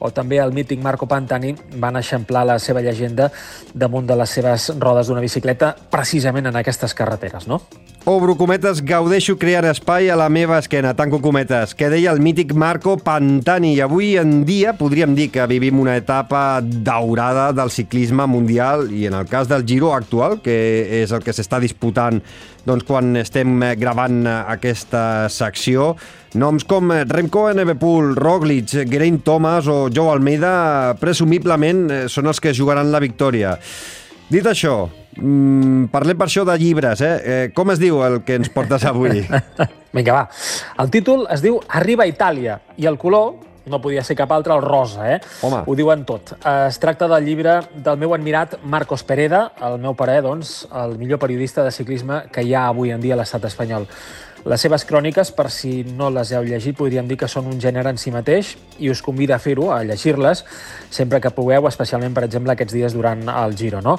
o també el mític Marco Pantani van eixamplar la seva llegenda damunt de les seves rodes d'una bicicleta precisament en aquestes carreteres, no? Obro cometes, gaudeixo crear espai a la meva esquena, tanco cometes, que deia el mític Marco Pantani. I avui en dia podríem dir que vivim una etapa daurada del ciclisme mundial i en el cas del Giro actual, que és el que s'està disputant doncs, quan estem gravant aquesta secció, noms com Remco Evenepoel, Roglic, Geraint Thomas o Joe Almeida presumiblement són els que jugaran la victòria. Dit això, mm, parlem per això de llibres, eh? eh? Com es diu el que ens portes avui? Vinga, va. El títol es diu Arriba a Itàlia i el color no podia ser cap altre, el rosa, eh? Home. Ho diuen tot. Es tracta del llibre del meu admirat Marcos Pereda, el meu pare, doncs, el millor periodista de ciclisme que hi ha avui en dia a l'estat espanyol. Les seves cròniques, per si no les heu llegit, podríem dir que són un gènere en si mateix i us convida a fer-ho, a llegir-les, sempre que pugueu, especialment, per exemple, aquests dies durant el Giro. No?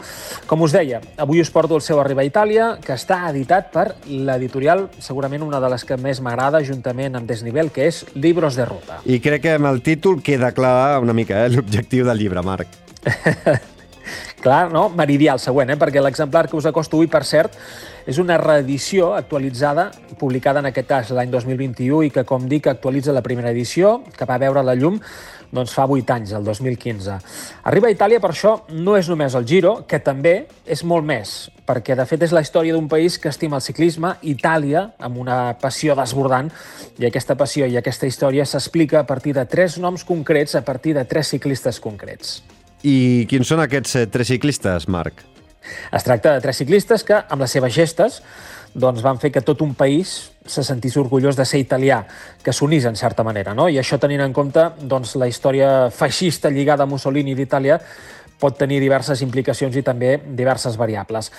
Com us deia, avui us porto el seu Arriba a Itàlia, que està editat per l'editorial, segurament una de les que més m'agrada, juntament amb Desnivel, que és Libros de Ruta. I crec que amb el títol queda clar una mica eh, l'objectiu del llibre, Marc. Clar, no? Meridià, el següent, eh? perquè l'exemplar que us acosto avui, per cert, és una reedició actualitzada, publicada en aquest cas l'any 2021 i que, com dic, actualitza la primera edició, que va veure la llum doncs fa 8 anys, el 2015. Arriba a Itàlia, per això, no és només el Giro, que també és molt més, perquè de fet és la història d'un país que estima el ciclisme, Itàlia, amb una passió desbordant, i aquesta passió i aquesta història s'explica a partir de tres noms concrets, a partir de tres ciclistes concrets. I quins són aquests eh, tres ciclistes, Marc? Es tracta de tres ciclistes que, amb les seves gestes, doncs van fer que tot un país se sentís orgullós de ser italià, que s'unís en certa manera. No? I això tenint en compte doncs, la història feixista lligada a Mussolini d'Itàlia pot tenir diverses implicacions i també diverses variables.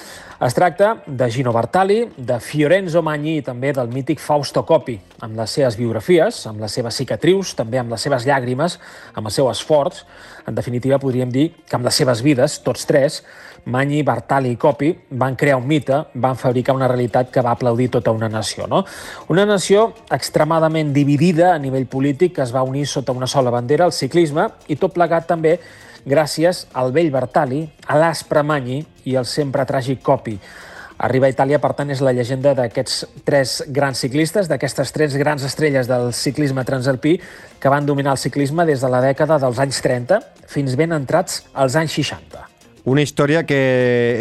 Es tracta de Gino Bartali, de Fiorenzo Magni i també del mític Fausto Coppi, amb les seves biografies, amb les seves cicatrius, també amb les seves llàgrimes, amb el seu esforç. En definitiva, podríem dir que amb les seves vides, tots tres, Magni, Bartali i Coppi van crear un mite, van fabricar una realitat que va aplaudir tota una nació. No? Una nació extremadament dividida a nivell polític que es va unir sota una sola bandera, el ciclisme, i tot plegat també gràcies al vell Bartali, a l'Aspre Magni i al sempre tràgic Coppi. Arriba a Itàlia, per tant, és la llegenda d'aquests tres grans ciclistes, d'aquestes tres grans estrelles del ciclisme transalpí que van dominar el ciclisme des de la dècada dels anys 30 fins ben entrats als anys 60. Una història que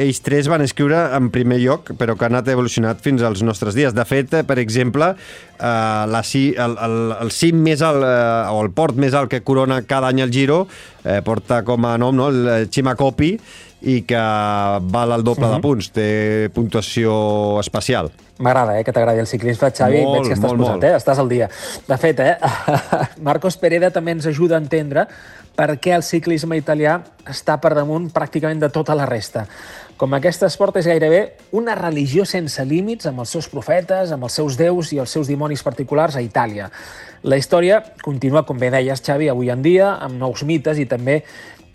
ells tres van escriure en primer lloc, però que ha anat evolucionat fins als nostres dies. De fet, per exemple, eh, la, el, el, el cim més alt, eh, o el port més alt que corona cada any el Giro, eh, porta com a nom no, el Chimacopi, i que val el doble uh -huh. de mhm. punts, té puntuació especial. M'agrada, eh, que t'agradi el ciclisme, Xavi. Molt, Veig que estàs molt, posat, molt. eh? Estàs al dia. De fet, eh, Marcos Pereda també ens ajuda a entendre per què el ciclisme italià està per damunt pràcticament de tota la resta. Com aquest esport és gairebé una religió sense límits amb els seus profetes, amb els seus déus i els seus dimonis particulars a Itàlia. La història continua, com bé deies, Xavi, avui en dia, amb nous mites i també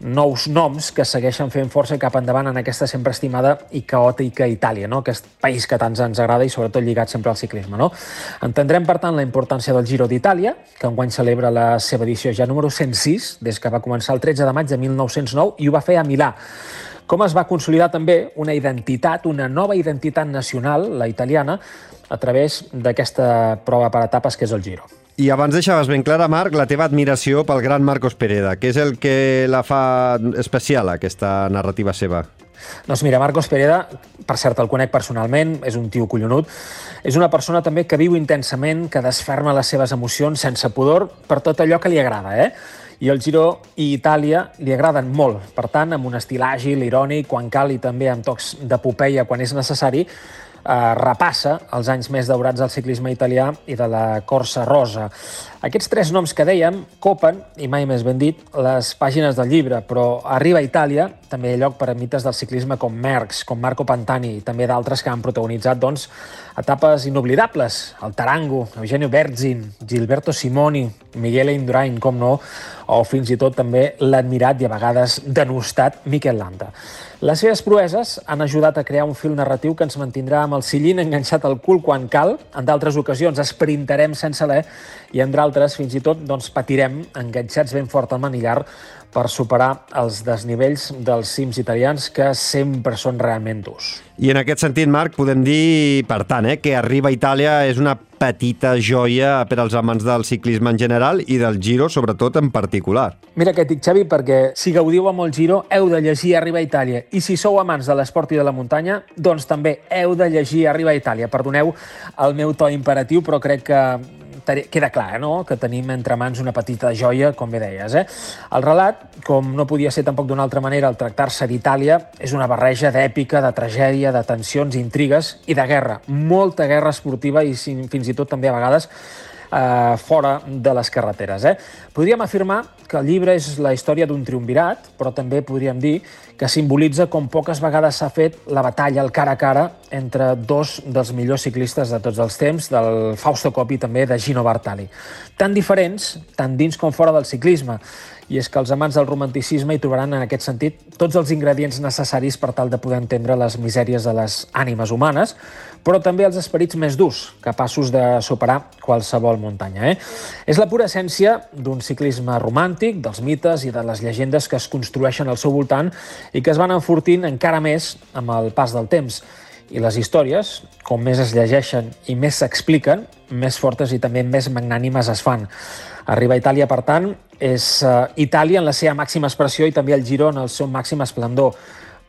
nous noms que segueixen fent força cap endavant en aquesta sempre estimada i caòtica Itàlia, no? aquest país que tant ens agrada i sobretot lligat sempre al ciclisme. No? Entendrem, per tant, la importància del Giro d'Itàlia, que enguany celebra la seva edició ja número 106, des que va començar el 13 de maig de 1909 i ho va fer a Milà com es va consolidar també una identitat, una nova identitat nacional, la italiana, a través d'aquesta prova per etapes que és el Giro. I abans deixaves ben clara, Marc, la teva admiració pel gran Marcos Pereda. Què és el que la fa especial, aquesta narrativa seva? Doncs mira, Marcos Pereda, per cert, el conec personalment, és un tio collonut, és una persona també que viu intensament, que desferma les seves emocions sense pudor per tot allò que li agrada, eh? i el Giro i Itàlia li agraden molt. Per tant, amb un estil àgil, irònic, quan cal i també amb tocs d'epopeia quan és necessari, repassa els anys més daurats del ciclisme italià i de la Corsa Rosa. Aquests tres noms que dèiem copen, i mai més ben dit, les pàgines del llibre, però arriba a Itàlia també hi ha lloc per a mites del ciclisme com Merckx, com Marco Pantani i també d'altres que han protagonitzat doncs, etapes inoblidables, el Tarango, Eugenio Berzin, Gilberto Simoni, Miguel Indurain, com no, o fins i tot també l'admirat i a vegades denostat Miquel Landa. Les seves proeses han ajudat a crear un fil narratiu que ens mantindrà amb el sillín enganxat al cul quan cal. En d'altres ocasions esprintarem sense l'e i en d'altres fins i tot doncs, patirem enganxats ben fort al manillar per superar els desnivells dels cims italians que sempre són realment durs. I en aquest sentit, Marc, podem dir, per tant, eh, que Arriba a Itàlia és una petita joia per als amants del ciclisme en general i del Giro, sobretot, en particular. Mira què et dic, Xavi, perquè si gaudiu amb el Giro, heu de llegir Arriba a Itàlia. I si sou amants de l'esport i de la muntanya, doncs també heu de llegir Arriba a Itàlia. Perdoneu el meu to imperatiu, però crec que queda clar no? que tenim entre mans una petita joia, com bé deies. Eh? El relat, com no podia ser tampoc d'una altra manera al tractar-se d'Itàlia, és una barreja d'èpica, de tragèdia, de tensions, intrigues i de guerra. Molta guerra esportiva i fins i tot també a vegades eh, fora de les carreteres. Eh? Podríem afirmar que el llibre és la història d'un triumvirat, però també podríem dir que simbolitza com poques vegades s'ha fet la batalla al cara a cara entre dos dels millors ciclistes de tots els temps, del Fausto Coppi també de Gino Bartali. Tan diferents, tant dins com fora del ciclisme, i és que els amants del romanticisme hi trobaran en aquest sentit tots els ingredients necessaris per tal de poder entendre les misèries de les ànimes humanes, però també els esperits més durs, capaços de superar qualsevol muntanya. Eh? És la pura essència d'un ciclisme romàntic, dels mites i de les llegendes que es construeixen al seu voltant i que es van enfortint encara més amb el pas del temps. I les històries, com més es llegeixen i més s'expliquen, més fortes i també més magnànimes es fan. Arriba a Itàlia, per tant, és uh, Itàlia en la seva màxima expressió i també el Giro en el seu màxim esplendor.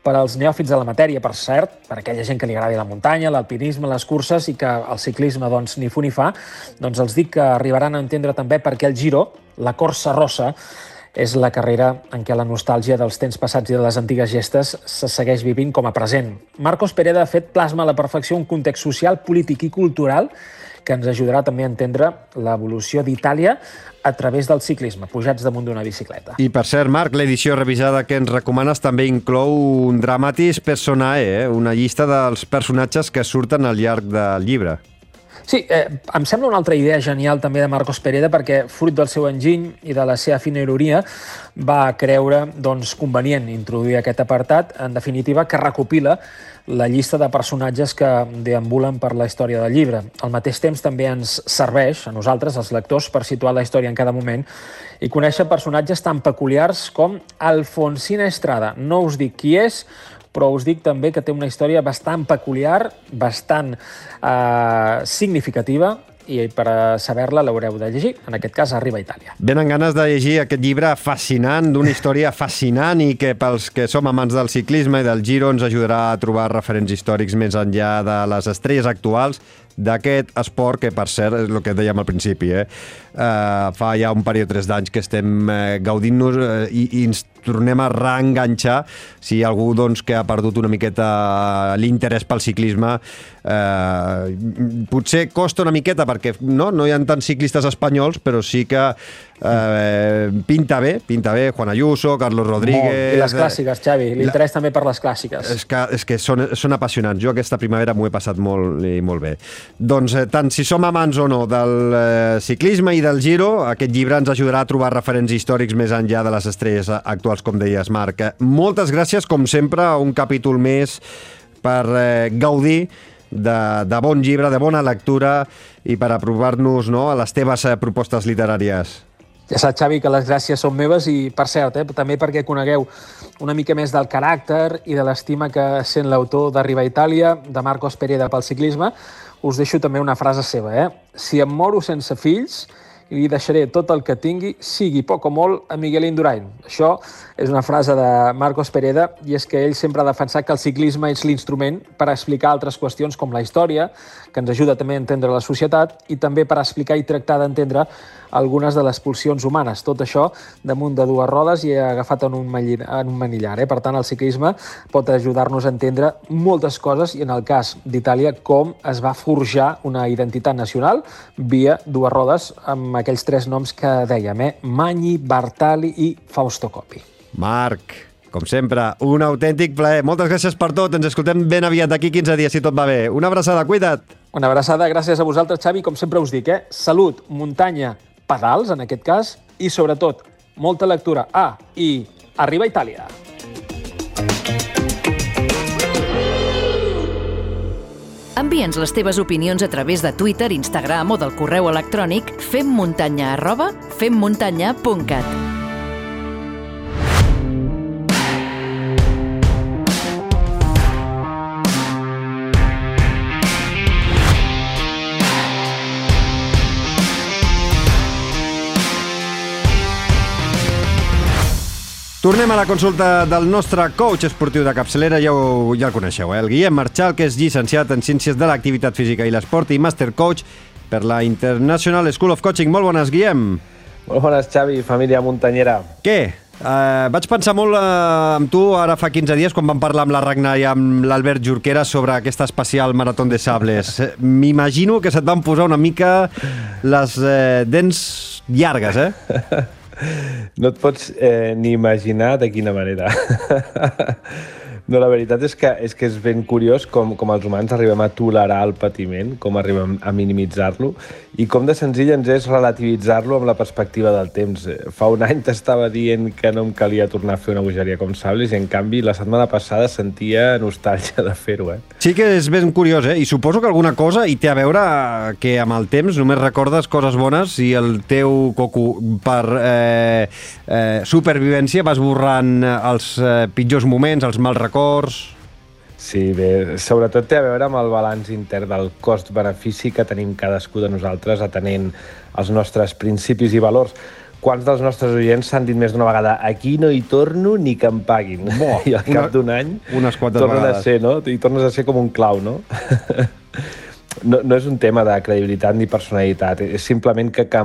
Per als neòfits de la matèria, per cert, per aquella gent que li agradi la muntanya, l'alpinisme, les curses i que el ciclisme doncs, ni fu ni fa, doncs els dic que arribaran a entendre també perquè el Giro, la Corsa Rossa, és la carrera en què la nostàlgia dels temps passats i de les antigues gestes se segueix vivint com a present. Marcos Pereda ha fet plasma a la perfecció un context social, polític i cultural que ens ajudarà també a entendre l'evolució d'Itàlia a través del ciclisme, pujats damunt d'una bicicleta. I per cert, Marc, l'edició revisada que ens recomanes també inclou un dramatis personae, eh? una llista dels personatges que surten al llarg del llibre. Sí, eh, em sembla una altra idea genial també de Marcos Pereda perquè, fruit del seu enginy i de la seva fina ironia, va creure doncs, convenient introduir aquest apartat, en definitiva, que recopila la llista de personatges que deambulen per la història del llibre. Al mateix temps també ens serveix, a nosaltres, els lectors, per situar la història en cada moment i conèixer personatges tan peculiars com Alfonsina Estrada. No us dic qui és, però us dic també que té una història bastant peculiar, bastant eh, significativa, i per saber-la l'haureu de llegir. En aquest cas, Arriba a Itàlia. Venen ganes de llegir aquest llibre fascinant, d'una història fascinant i que pels que som amants del ciclisme i del Giro ens ajudarà a trobar referents històrics més enllà de les estrelles actuals d'aquest esport, que per cert és el que dèiem al principi, eh? Uh, fa ja un parell o tres d'anys que estem uh, gaudint-nos uh, i, i ens tornem a reenganxar si hi ha algú doncs, que ha perdut una miqueta l'interès pel ciclisme eh, potser costa una miqueta perquè no, no hi ha tants ciclistes espanyols però sí que eh, pinta bé, pinta bé Juan Ayuso, Carlos Rodríguez... Molt. I les clàssiques, Xavi, l'interès la... també per les clàssiques. És que, és que són, són apassionants. Jo aquesta primavera m'ho he passat molt i molt bé. Doncs eh, tant si som amants o no del eh, ciclisme i del Giro, aquest llibre ens ajudarà a trobar referents històrics més enllà de les estrelles actuals, com deies, Marc. Moltes gràcies, com sempre, un capítol més per eh, gaudir de, de bon llibre, de bona lectura i per aprovar-nos no, a les teves eh, propostes literàries. Ja saps, Xavi, que les gràcies són meves i, per cert, eh, també perquè conegueu una mica més del caràcter i de l'estima que sent l'autor d'Arriba a Itàlia, de Marcos Pereda pel ciclisme, us deixo també una frase seva. Eh? Si em moro sense fills, i li deixaré tot el que tingui, sigui poc o molt, a Miguel Indurain. Això és una frase de Marcos Pereda i és que ell sempre ha defensat que el ciclisme és l'instrument per explicar altres qüestions com la història, que ens ajuda també a entendre la societat i també per explicar i tractar d'entendre algunes de les pulsions humanes. Tot això damunt de dues rodes i agafat en un, en un manillar. Eh? Per tant, el ciclisme pot ajudar-nos a entendre moltes coses i en el cas d'Itàlia com es va forjar una identitat nacional via dues rodes amb aquells tres noms que dèiem, eh? Magni, Bartali i Fausto Coppi. Marc, com sempre, un autèntic plaer. Moltes gràcies per tot. Ens escoltem ben aviat d'aquí 15 dies, si tot va bé. Una abraçada, cuida't. Una abraçada, gràcies a vosaltres, Xavi. Com sempre us dic, eh? Salut, muntanya, pedals, en aquest cas, i sobretot, molta lectura. Ah, i arriba a Itàlia. Envia'ns les teves opinions a través de Twitter, Instagram o del correu electrònic femmuntanya arroba femmuntanya.cat. Tornem a la consulta del nostre coach esportiu de capçalera, ja, ho, ja el coneixeu, eh? el Guillem Marchal, que és llicenciat en Ciències de l'Activitat Física i l'Esport i Master Coach per la International School of Coaching. Molt bones, Guillem. Molt bones, Xavi, família muntanyera. Què? Uh, vaig pensar molt uh, amb tu ara fa 15 dies quan vam parlar amb la Ragnar i amb l'Albert Jorquera sobre aquesta especial Marató de Sables. M'imagino que se't van posar una mica les uh, dents llargues, eh? No et pots eh, ni imaginar de quina manera. No, la veritat és que és, que és ben curiós com, com els humans arribem a tolerar el patiment, com arribem a minimitzar-lo i com de senzill ens és relativitzar-lo amb la perspectiva del temps. Fa un any t'estava dient que no em calia tornar a fer una bogeria com sables i en canvi la setmana passada sentia nostàlgia de fer-ho. Eh? Sí que és ben curiós, eh? I suposo que alguna cosa hi té a veure que amb el temps només recordes coses bones i el teu coco per eh, eh, supervivència vas borrant els eh, pitjors moments, els mals records records... Sí, bé, sobretot té a veure amb el balanç intern del cost-benefici que tenim cadascú de nosaltres atenent els nostres principis i valors. Quants dels nostres oients s'han dit més d'una vegada aquí no hi torno ni que em paguin? Bo, I al cap d'un any unes quantes vegades. a ser, no? I tornes a ser com un clau, no? no, no és un tema de credibilitat ni personalitat, és simplement que, que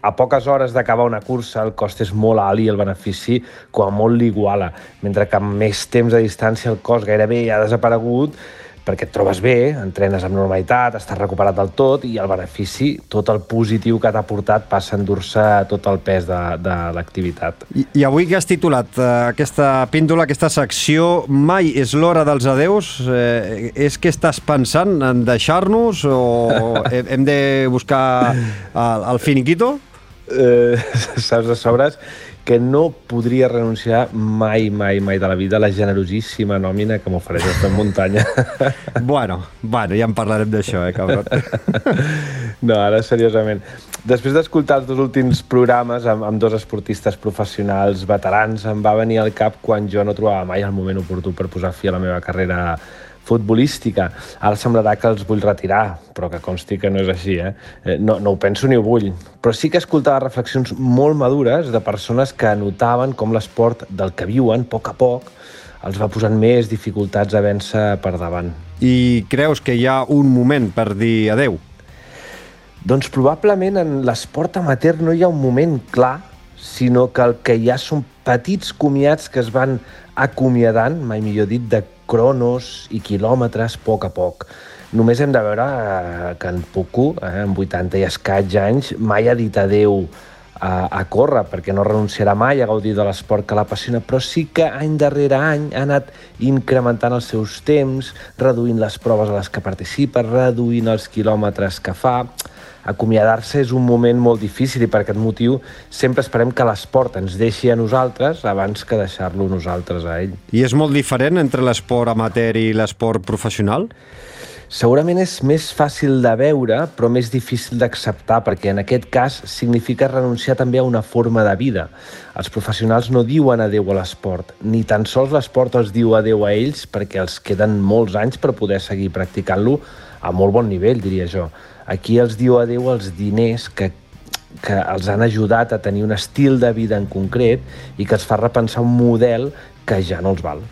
a poques hores d'acabar una cursa el cost és molt alt i el benefici com a molt l'iguala, mentre que amb més temps de distància el cost gairebé ja ha desaparegut perquè et trobes bé, entrenes amb normalitat, estàs recuperat del tot i el benefici, tot el positiu que t'ha portat passa a endur-se tot el pes de, de l'activitat. I, I avui que has titulat eh, aquesta píndola, aquesta secció, mai és l'hora dels adeus, eh, és que estàs pensant en deixar-nos o hem de buscar el, el finiquito? Eh, saps de sobres que no podria renunciar mai, mai, mai de la vida a la generosíssima nòmina que m'ofereix aquesta muntanya. bueno, bueno, ja en parlarem d'això, eh, cabron? no, ara seriosament. Després d'escoltar els dos últims programes amb, amb dos esportistes professionals veterans, em va venir al cap quan jo no trobava mai el moment oportú per posar fi a la meva carrera futbolística. Ara semblarà que els vull retirar, però que consti que no és així. Eh? eh? No, no ho penso ni ho vull. Però sí que escoltava reflexions molt madures de persones que notaven com l'esport del que viuen, a poc a poc, els va posant més dificultats a vèncer per davant. i creus que hi ha un moment per dir adeu? Doncs probablement en l'esport amateur no hi ha un moment clar, sinó que el que hi ha són petits comiats que es van acomiadant, mai millor dit, de cronos i quilòmetres a poc a poc. Només hem de veure eh, que en Pucu, eh, amb 80 i escaig anys, mai ha dit adeu a, a córrer, perquè no renunciarà mai a gaudir de l'esport que l'apassiona, però sí que any darrere any ha anat incrementant els seus temps, reduint les proves a les que participa, reduint els quilòmetres que fa... Acomiadar-se és un moment molt difícil i per aquest motiu sempre esperem que l'esport ens deixi a nosaltres abans que deixar-lo nosaltres a ell. I és molt diferent entre l'esport amateur i l'esport professional? Segurament és més fàcil de veure, però més difícil d'acceptar, perquè en aquest cas significa renunciar també a una forma de vida. Els professionals no diuen adeu a l'esport, ni tan sols l'esport els diu adeu a ells perquè els queden molts anys per poder seguir practicant-lo a molt bon nivell, diria jo. Aquí els diu adeu als diners que que els han ajudat a tenir un estil de vida en concret i que els fa repensar un model que ja no els val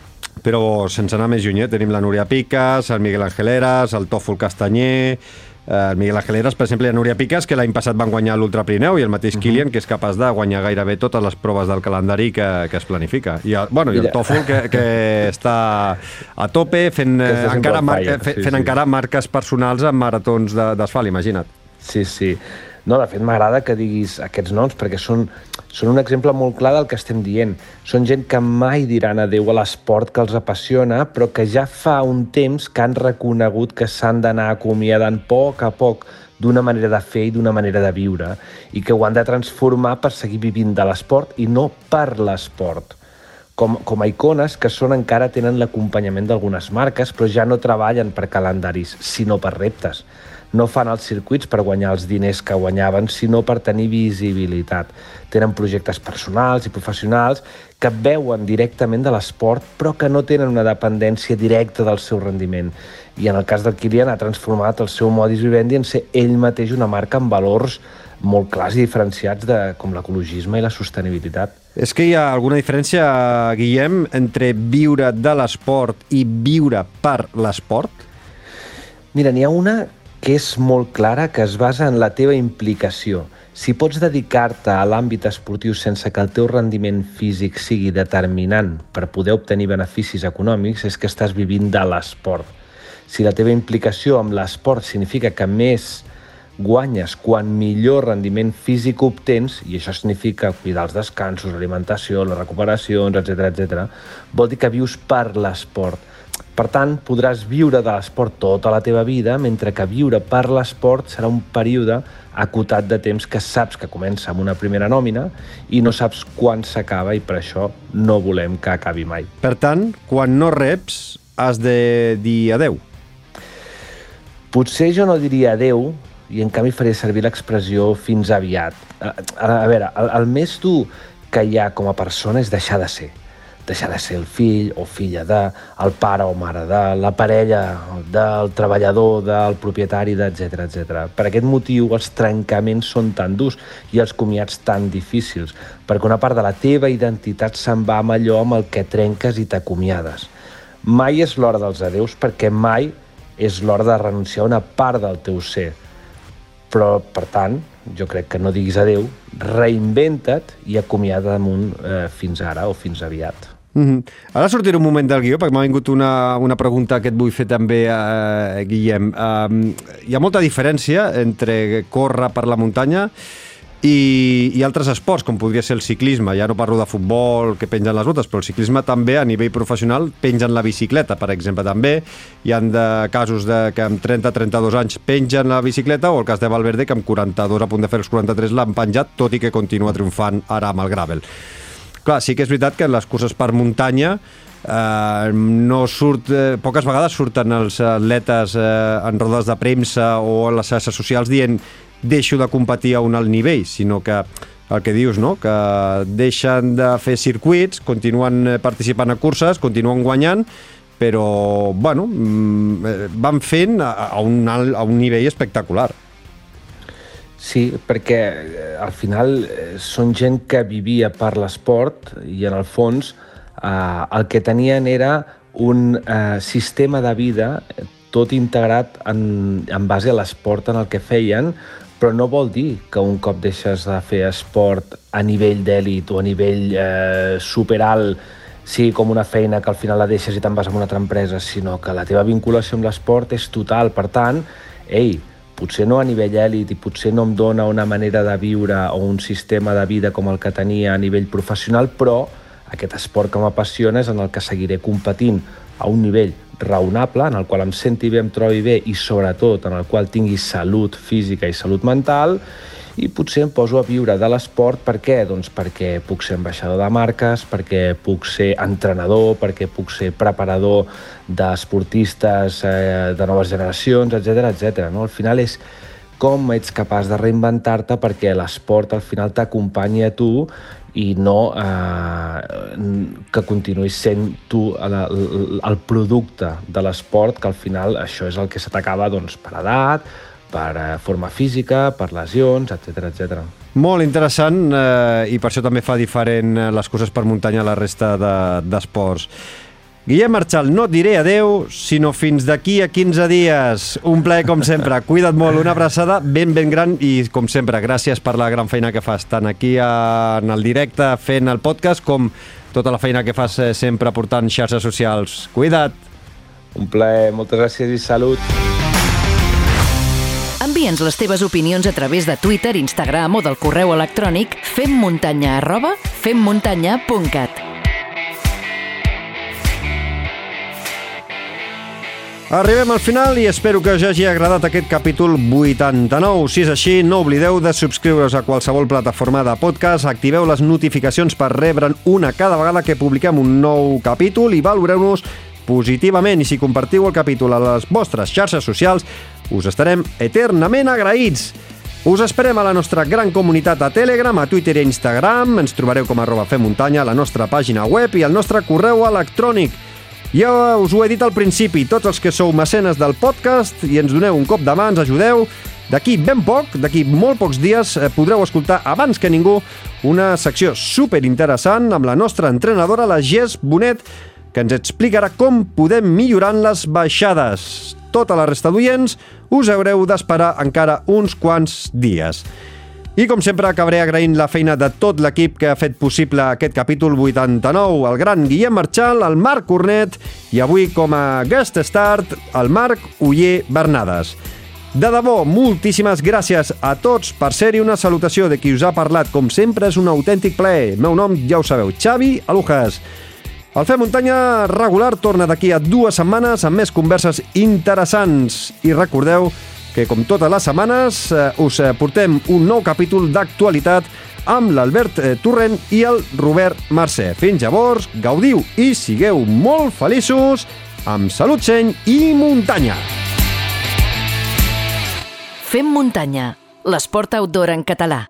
però sense anar més lluny, eh? tenim la Núria Piques, el Miguel Angeleras, el Tòfol Castanyer, el Miguel Angeleras, per exemple, i la Núria Piques, que l'any passat van guanyar l'Ultra Pirineu, i el mateix uh mhm. -huh. Kilian, que és capaç de guanyar gairebé totes les proves del calendari que, que es planifica. I el, bueno, i el Tòfol, que, que està a tope fent, eh, encara, mar, fent, sí, fent sí. encara marques personals en maratons d'asfalt, imagina't. Sí, sí. No, de fet, m'agrada que diguis aquests noms perquè són, són un exemple molt clar del que estem dient. Són gent que mai diran adeu a l'esport que els apassiona, però que ja fa un temps que han reconegut que s'han d'anar acomiadant poc a poc d'una manera de fer i d'una manera de viure i que ho han de transformar per seguir vivint de l'esport i no per l'esport. Com, com a icones que són encara tenen l'acompanyament d'algunes marques, però ja no treballen per calendaris, sinó per reptes no fan els circuits per guanyar els diners que guanyaven, sinó per tenir visibilitat. Tenen projectes personals i professionals que veuen directament de l'esport, però que no tenen una dependència directa del seu rendiment. I en el cas del Kilian ha transformat el seu modus vivendi en ser ell mateix una marca amb valors molt clars i diferenciats de, com l'ecologisme i la sostenibilitat. És que hi ha alguna diferència, Guillem, entre viure de l'esport i viure per l'esport? Mira, n'hi ha una que és molt clara, que es basa en la teva implicació. Si pots dedicar-te a l'àmbit esportiu sense que el teu rendiment físic sigui determinant per poder obtenir beneficis econòmics, és que estàs vivint de l'esport. Si la teva implicació amb l'esport significa que més guanyes quan millor rendiment físic obtens, i això significa cuidar els descansos, l'alimentació, les recuperacions, etc etc, vol dir que vius per l'esport per tant, podràs viure de l'esport tota la teva vida, mentre que viure per l'esport serà un període acotat de temps que saps que comença amb una primera nòmina i no saps quan s'acaba i per això no volem que acabi mai. Per tant, quan no reps, has de dir adeu. Potser jo no diria adeu i en canvi faré servir l'expressió fins aviat. A, a, a veure, el, el més dur que hi ha com a persona és deixar de ser deixar de ser el fill o filla de, el pare o mare de, la parella del treballador, del propietari, etc etc. Per aquest motiu els trencaments són tan durs i els comiats tan difícils, perquè una part de la teva identitat se'n va amb allò amb el que trenques i t'acomiades. Mai és l'hora dels adeus perquè mai és l'hora de renunciar a una part del teu ser. Però, per tant, jo crec que no diguis adeu, reinventa't i acomiada damunt eh, fins ara o fins aviat. Mm -hmm. Ara sortiré un moment del guió, perquè m'ha vingut una, una pregunta que et vull fer també, eh, Guillem. Um, hi ha molta diferència entre córrer per la muntanya i, i altres esports, com podria ser el ciclisme. Ja no parlo de futbol, que pengen les botes, però el ciclisme també, a nivell professional, pengen la bicicleta, per exemple, també. Hi han de casos de, que amb 30-32 anys pengen la bicicleta, o el cas de Valverde, que amb 42, a punt de fer els 43, l'han penjat, tot i que continua triomfant ara amb el gravel. Clar, sí que és veritat que les curses per muntanya eh, no surt, eh, poques vegades surten els atletes eh, en rodes de premsa o en les xarxes socials dient deixo de competir a un alt nivell, sinó que el que dius, no? que deixen de fer circuits, continuen eh, participant a curses, continuen guanyant, però bueno, mm, eh, van fent a, un, alt, a un nivell espectacular. Sí, perquè eh, al final eh, són gent que vivia per l'esport i en el fons eh, el que tenien era un eh, sistema de vida tot integrat en, en base a l'esport en el que feien, però no vol dir que un cop deixes de fer esport a nivell d'èlit o a nivell eh, superalt sigui com una feina que al final la deixes i te'n vas a una altra empresa, sinó que la teva vinculació amb l'esport és total. Per tant, ei, potser no a nivell èlit i potser no em dona una manera de viure o un sistema de vida com el que tenia a nivell professional, però aquest esport que m'apassiona és en el que seguiré competint a un nivell raonable, en el qual em senti bé, em trobi bé i sobretot en el qual tingui salut física i salut mental i potser em poso a viure de l'esport per què? Doncs perquè puc ser ambaixador de marques, perquè puc ser entrenador, perquè puc ser preparador d'esportistes eh, de noves generacions, etc etc. No? Al final és com ets capaç de reinventar-te perquè l'esport al final t'acompanyi a tu i no eh, que continuïs sent tu el, el producte de l'esport, que al final això és el que se t'acaba doncs, per edat, per eh, forma física, per lesions, etc etc. Molt interessant eh, i per això també fa diferent eh, les coses per muntanya a la resta d'esports. De, Guillem Marchal, no et diré adeu, sinó fins d'aquí a 15 dies. Un plaer, com sempre. Cuida't molt, una abraçada ben, ben gran i, com sempre, gràcies per la gran feina que fas, tant aquí en el directe fent el podcast com tota la feina que fas eh, sempre portant xarxes socials. Cuida't! Un plaer, moltes gràcies i salut! Envia'ns les teves opinions a través de Twitter, Instagram o del correu electrònic femmuntanya arroba femmuntanya.cat. Arribem al final i espero que us hagi agradat aquest capítol 89. Si és així, no oblideu de subscriure's a qualsevol plataforma de podcast, activeu les notificacions per rebre'n una cada vegada que publiquem un nou capítol i valoreu-nos positivament. I si compartiu el capítol a les vostres xarxes socials, us estarem eternament agraïts. Us esperem a la nostra gran comunitat a Telegram, a Twitter i Instagram. Ens trobareu com arroba Muntanya a la nostra pàgina web i al nostre correu electrònic ja us ho he dit al principi, tots els que sou mecenes del podcast i ens doneu un cop de mà, ens ajudeu, d'aquí ben poc, d'aquí molt pocs dies, eh, podreu escoltar abans que ningú una secció super interessant amb la nostra entrenadora, la Gés Bonet, que ens explicarà com podem millorar les baixades. Tota la resta d'oients us haureu d'esperar encara uns quants dies. I com sempre acabaré agraint la feina de tot l'equip que ha fet possible aquest capítol 89, el gran Guillem Marchal, el Marc Cornet i avui com a guest start el Marc Uller Bernades. De debò, moltíssimes gràcies a tots per ser-hi una salutació de qui us ha parlat. Com sempre, és un autèntic plaer. meu nom, ja ho sabeu, Xavi Alujas. El Fem Muntanya regular torna d'aquí a dues setmanes amb més converses interessants. I recordeu que com totes les setmanes eh, us eh, portem un nou capítol d'actualitat amb l'Albert eh, Torrent i el Robert Mercè. Fins llavors, gaudiu i sigueu molt feliços amb salut, seny i muntanya. Fem muntanya, l'esport outdoor en català.